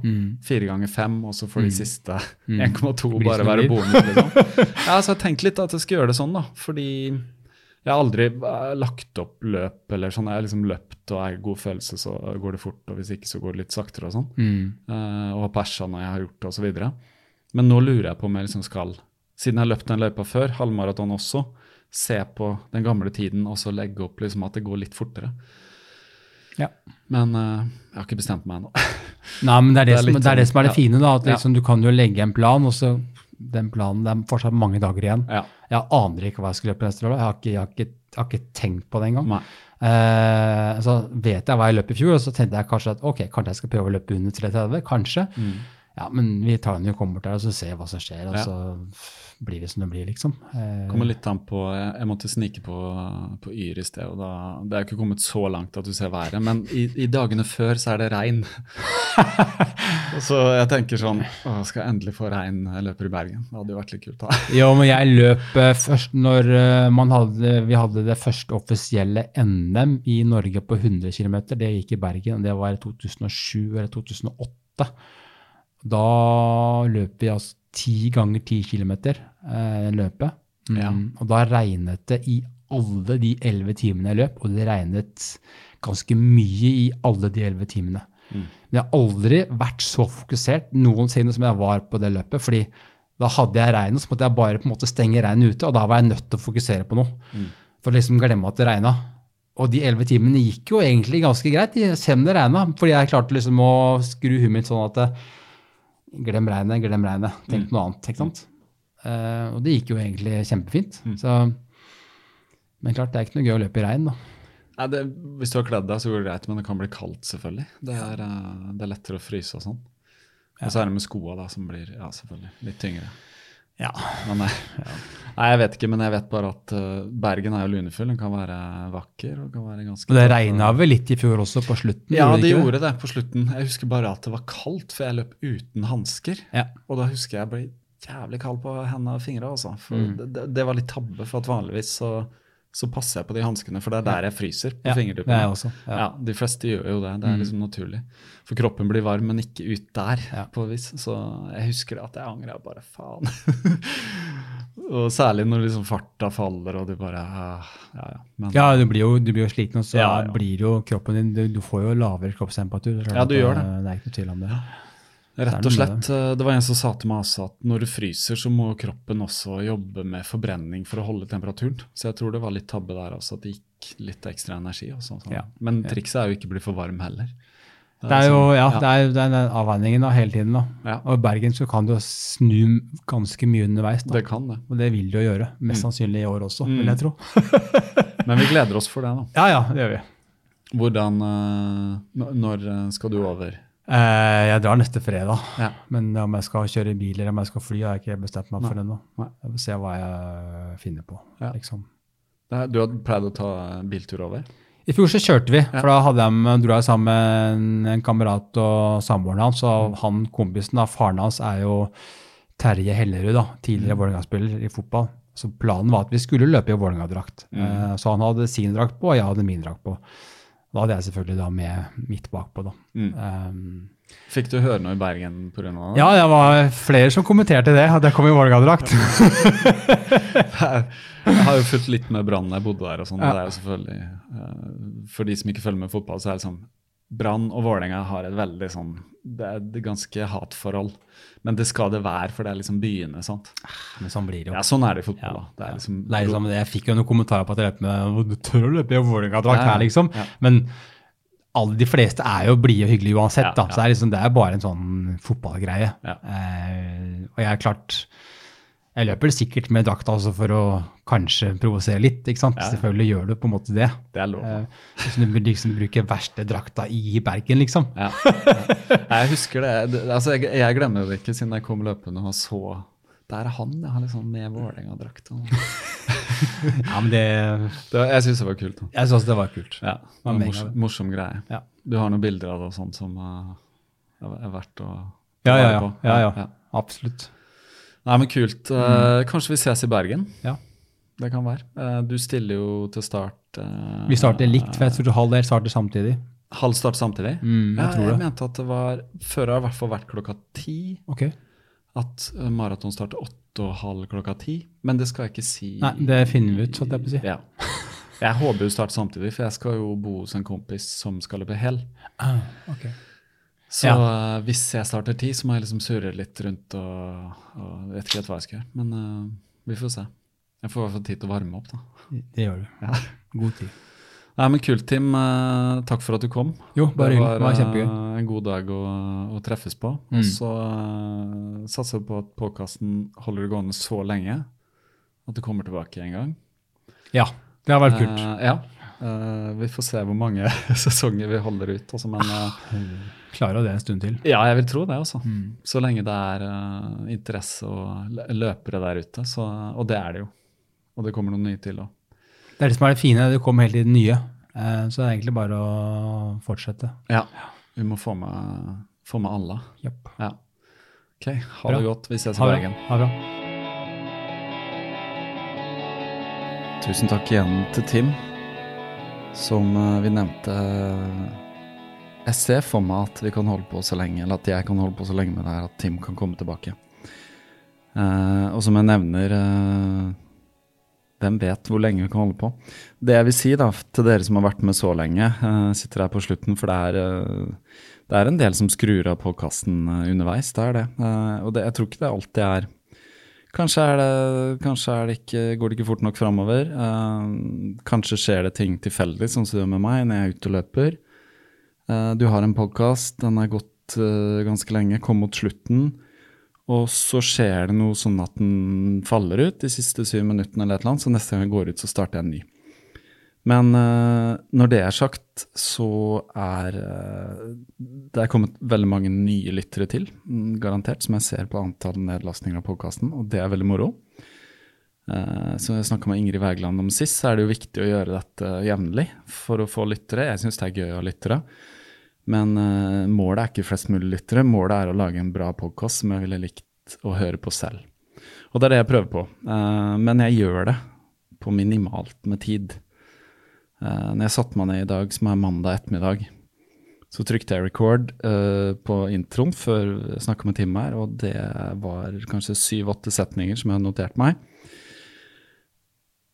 Fire ganger fem, og så får de siste 1,2 bare være bonus, liksom. Ja, så jeg tenkte litt at jeg skal gjøre det sånn, da. Fordi jeg har aldri eh, lagt opp løp eller sånn. Jeg har liksom løpt og er i god følelse, så går det fort. Og hvis ikke, så går det litt saktere og sånn. Mm. Uh, og har persa når jeg har gjort det, osv. Men nå lurer jeg på om jeg liksom skal, siden jeg har løpt den løypa før, halvmaraton også, se på den gamle tiden og så legge opp liksom at det går litt fortere. Ja. Men uh, jeg har ikke bestemt meg ennå. Nei, men det er det, Det er som, det er det sånn, som er det fine. da, at liksom, Du kan jo legge en plan, og så den planen, det er fortsatt mange dager igjen. Ja. Jeg aner ikke hva jeg skal løpe neste lørdag. Jeg har ikke, jeg har ikke, jeg har ikke tenkt på det engang. Eh, så vet jeg hva jeg løp i fjor, og så tenkte jeg kanskje at ok, kanskje jeg skal prøve å løpe under 3,30. Kanskje. Ja, men vi tar den jo kommer bort der, og så ser jeg hva som skjer. Og Ja. Blir det som det blir, liksom. Eh, Kommer litt an på Jeg, måtte snike på, på Yr i sted, og da, det er jo ikke kommet så langt at du ser været. Men i, i dagene før så er det regn. Så jeg tenker sånn Å, skal jeg endelig få regn jeg løper i Bergen? Det hadde jo vært litt kult, da. Jo, men jeg løp eh, først når eh, man hadde, vi hadde det første offisielle NM i Norge på 100 km. Det gikk i Bergen, det var i 2007 eller 2008. Da løp vi altså 10 ganger ti kilometer eh, løpet. Mm, Ja. Og da regnet det i alle de 11 timene jeg løp, og det regnet ganske mye i alle de 11 timene. Men jeg har aldri vært så fokusert noensinne som jeg var på det løpet. fordi da hadde jeg regnet, så måtte jeg bare på en måte stenge regnet ute, og da var jeg nødt til å fokusere på noe. For å liksom glemme at det regna. Og de elleve timene gikk jo egentlig ganske greit, selv om det regna. Fordi jeg klarte liksom å skru huet mitt sånn at glem regnet, glem regnet. Tenk noe annet. ikke sant? Uh, og det gikk jo egentlig kjempefint. Så, men klart, det er ikke noe gøy å løpe i regn, da. Nei, det, hvis du har kledd deg, så går det greit, men det kan bli kaldt, selvfølgelig. Det er, eh, det er lettere å fryse og sånn. Og så er det med skoa, da, som blir ja, selvfølgelig litt tyngre. Ja. Men, ja. nei, jeg vet ikke, men jeg vet bare at uh, Bergen er jo lunefull. Den kan være vakker. og kan være ganske... Og det regna vel litt i fjor også, på slutten? Ja, det gjorde det på slutten. Jeg husker bare at det var kaldt, for jeg løp uten hansker. Ja. Og da husker jeg ble jævlig kald på hendene og fingrene Altså. For Mm. det, det- det var litt tabbe, for at vanligvis så, så passer jeg på de hanskene, for det er der jeg fryser. på Ja, fingertuppene. er ja. Mm. Ja. De fleste gjør jo det. Det er liksom naturlig. For kroppen blir varm, men ikke ut der, Ja. på et vis. Så jeg husker at jeg angra bare faen. og særlig når liksom farta faller, og du bare ah, Ja, ja. Men, Ja, du blir jo, du blir jo sliten, og så Ja, ja. blir jo kroppen din Du, du får jo lavere kroppstemperatur. Ja, du gjør det. Det er ikke noe tvil om det. Rett og slett. eh, Det var en som sa til meg også at når du fryser, så må kroppen også jobbe med forbrenning for å holde temperaturen. Så jeg tror det var litt tabbe der også, at det gikk litt ekstra energi. Og sånn, sånn. Ja. Men trikset er jo ikke å bli for varm heller. Det er jo ja, ja, Det er, det er den avveiningen da, hele tiden. da. Ja. Og i Bergen så kan du snu ganske mye underveis. da. Det kan det. Og det vil du jo gjøre. Mest sannsynlig i år også, vil jeg tro. Men vi gleder oss for det, da. Ja, ja, det gjør vi. Hvordan eh, Når eh, skal du over? Eh, jeg drar neste fredag. Ja. Men om jeg skal kjøre bil eller om jeg skal fly, har jeg ikke bestemt meg for ennå. Jeg får se hva jeg finner på. Ja. liksom. Du hadde pleid å ta biltur over? I fjor så kjørte vi, for da jeg, dro jeg sammen med en, en kamerat og samboeren hans. Og han kompisen, da, faren hans, er jo Terje Hellerud, da, tidligere Vålerenga-spiller i fotball. Så planen var at vi skulle løpe i Vålerenga-drakt. Mm. så han hadde sin drakt på, og jeg hadde min drakt på. Da hadde jeg selvfølgelig da med midt bakpå, da. Um, Fikk du høre noe i Bergen pga. det? ja, det var flere som kommenterte det, at jeg kom i Vålerenga-drakt. Jeg har jo fulgt litt med Brann jeg bodde der. og sånn, Ja. det er jo selvfølgelig, eh, For de som ikke følger med fotball, så er det sånn Brann og Vålerenga har et veldig sånn Det er et ganske hatforhold. Men det skal det være, for det er liksom byene. sant? Men sånn blir det jo. Ja, Sånn er det i fotball. Da. Det er liksom, Det er liksom, jeg fikk jo noen kommentarer på at jeg løp med Du tør å løpe i Vålerenga-drakt her, liksom. Men alle de fleste er jo blide og hyggelige uansett. Da. Så det er, liksom, det er bare en sånn fotballgreie. Eh, og jeg er klart Jeg løper sikkert med drakta altså for å kanskje provosere litt. ikke sant? Ja, ja. Selvfølgelig gjør du på en måte det. Det er lov. Eh, hvis du liksom bruker verste drakta i Bergen, liksom. Ja. ja. Jeg husker det. det altså, jeg, jeg glemmer det ikke siden jeg kom løpende og så Der er han, jeg har liksom med Vålerenga-drakt. og- Ja, men det, Det Jeg syns det var kult. da. Jeg syns det var kult. Ja, det var en morsom, morsom greie. Ja. Du har noen bilder av det og sånt som uh, er verdt å Ja, ja, ja. på. ja, ja. Absolutt. Nei, men kult. Eh, Kanskje vi ses i Bergen? Ja. Det kan være. Eh, du stiller jo til start eh, Vi starter likt, for jeg tror halv del starter samtidig. Halv start samtidig? Mm, jeg ja, tror jeg det. mente at det var Før har i hvert fall vært klokka ti. Okay. At maraton starter åtte og halv klokka ti. Men det skal jeg ikke si. Nei, det finner vi ut, holdt jeg på å si. Ja. Jeg håper jo starter samtidig, for jeg skal jo bo hos en kompis som skal løpe hel. Ah, ok. Så eh, hvis jeg starter ti, så må jeg liksom surre litt rundt og, og vet ikke helt hva jeg skal gjøre. Men uh, vi får se. Jeg får i hvert fall tid til å varme opp, da. Det gjør du. Ja. God tid. Nei, men kult, Tim. Uh, takk for at du kom. Jo, bare hyggelig. Det var eh, kjempegøy. Uh, en god dag å, å treffes på. Og så satser vi på at podkasten holder det gående så lenge at du kommer tilbake en gang. Ja, det har vært kult. Ja. Vi får se hvor mange sesonger vi holder ut. Også, men eh, Klarer det en stund til. ja, jeg vil tro det. også. Mm. Så lenge det er uh, interesse og løpere der ute. Så, og det er det jo. Og det kommer noen nye til òg. Det er det som er det fine. Det kommer hele tiden nye. Uh, Så det er egentlig bare å fortsette. Ja. Vi må få med, få med alle. Yep. Ja. OK, ha Bra. det godt. Vi ses i. Bergen. Ha det bra. Tusen takk igjen til Tim. Som eh, vi nevnte Jeg ser for meg at vi kan holde på så lenge, eller at jeg kan holde på så lenge med det her at Tim kan komme tilbake. Uh, og som jeg nevner uh, Hvem vet hvor lenge vi kan holde på? Det jeg vil si da, til dere som har vært med så lenge, uh, sitter her på slutten, for det er, det er en del som skrur av podkasten underveis. Det er det. Og det, jeg tror ikke det alltid er Kanskje, er det, kanskje er det ikke, går det ikke fort nok framover. Kanskje skjer det ting tilfeldig, sånn som det gjør med meg når jeg er ute og løper. Eh, du har en podkast, den har gått eh, ganske lenge, kom mot slutten. Og så skjer det noe sånn at den faller ut de siste syv minuttene, eller et eller annet, så neste gang jeg går ut, så starter jeg en ny. Men eh, når det er sagt, så er det er kommet veldig mange nye lyttere til, garantert, som jeg ser på antall nedlastninger av podkasten, og det er veldig moro. Uh, som jeg snakka med Ingrid Wergeland om sist, så er det jo viktig å gjøre dette jevnlig for å få lyttere. Jeg syns det er gøy å ha lyttere. Men uh, målet er ikke flest mulig lyttere, målet er å lage en bra podkast som jeg ville likt å høre på selv. Og det er det jeg prøver på. Uh, men jeg gjør det på minimalt med tid. Uh, når jeg satte meg ned i dag, som er mandag ettermiddag, så trykte jeg record uh, på introen før jeg snakka med Tim her, og det var kanskje syv-åtte setninger som jeg hadde notert meg.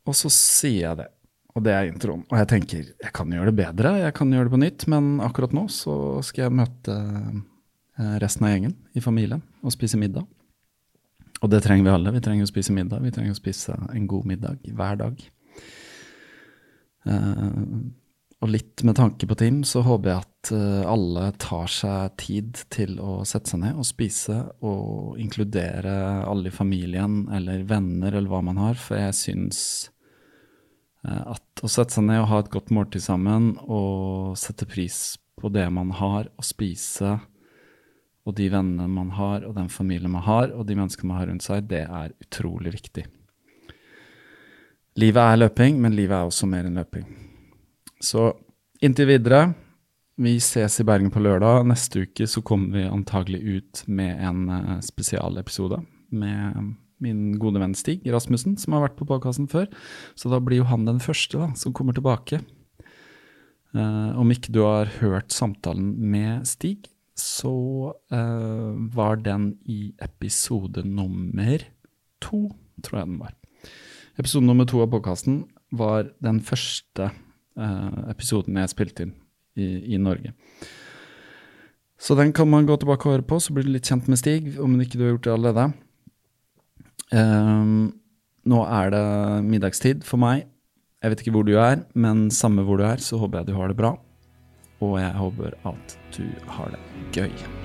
Og så sier jeg det, og det er introen. Og jeg tenker jeg kan gjøre det bedre, jeg kan gjøre det på nytt, men akkurat nå så skal jeg møte eh, resten av gjengen i familien og spise middag. Og det trenger vi alle. Vi trenger å spise middag. Vi trenger å spise en god middag hver dag. Eh, og litt med tanke på Tim, så håper jeg at eh, alle tar seg tid til å sette seg ned og spise, og inkludere alle i familien eller venner eller hva man har, for jeg syns at å sette seg ned og ha et godt måltid sammen, og sette pris på det man har, og spise, og de vennene man har, og den familien man har, og de menneskene man har rundt seg, det er utrolig viktig. Livet er løping, men livet er også mer enn løping. Så inntil videre, vi ses i Bergen på lørdag. Neste uke så kommer vi antagelig ut med en uh, spesialepisode med min gode venn Stig Rasmussen, som har vært på podkasten før. Så da blir jo han den første da, som kommer tilbake. Uh, om ikke du har hørt samtalen med Stig, så uh, var den i episode nummer to, tror jeg den var. Episode nummer to av podkasten var den første uh, episoden jeg spilte inn i, i, Norge. Så den kan man gå tilbake og høre på, så blir du litt kjent med Stig, om ikke du har gjort det allerede. Um, nå er det middagstid for meg. Jeg vet ikke hvor du er, men samme hvor du er, så håper jeg du har det bra. Og jeg håper at du har det gøy.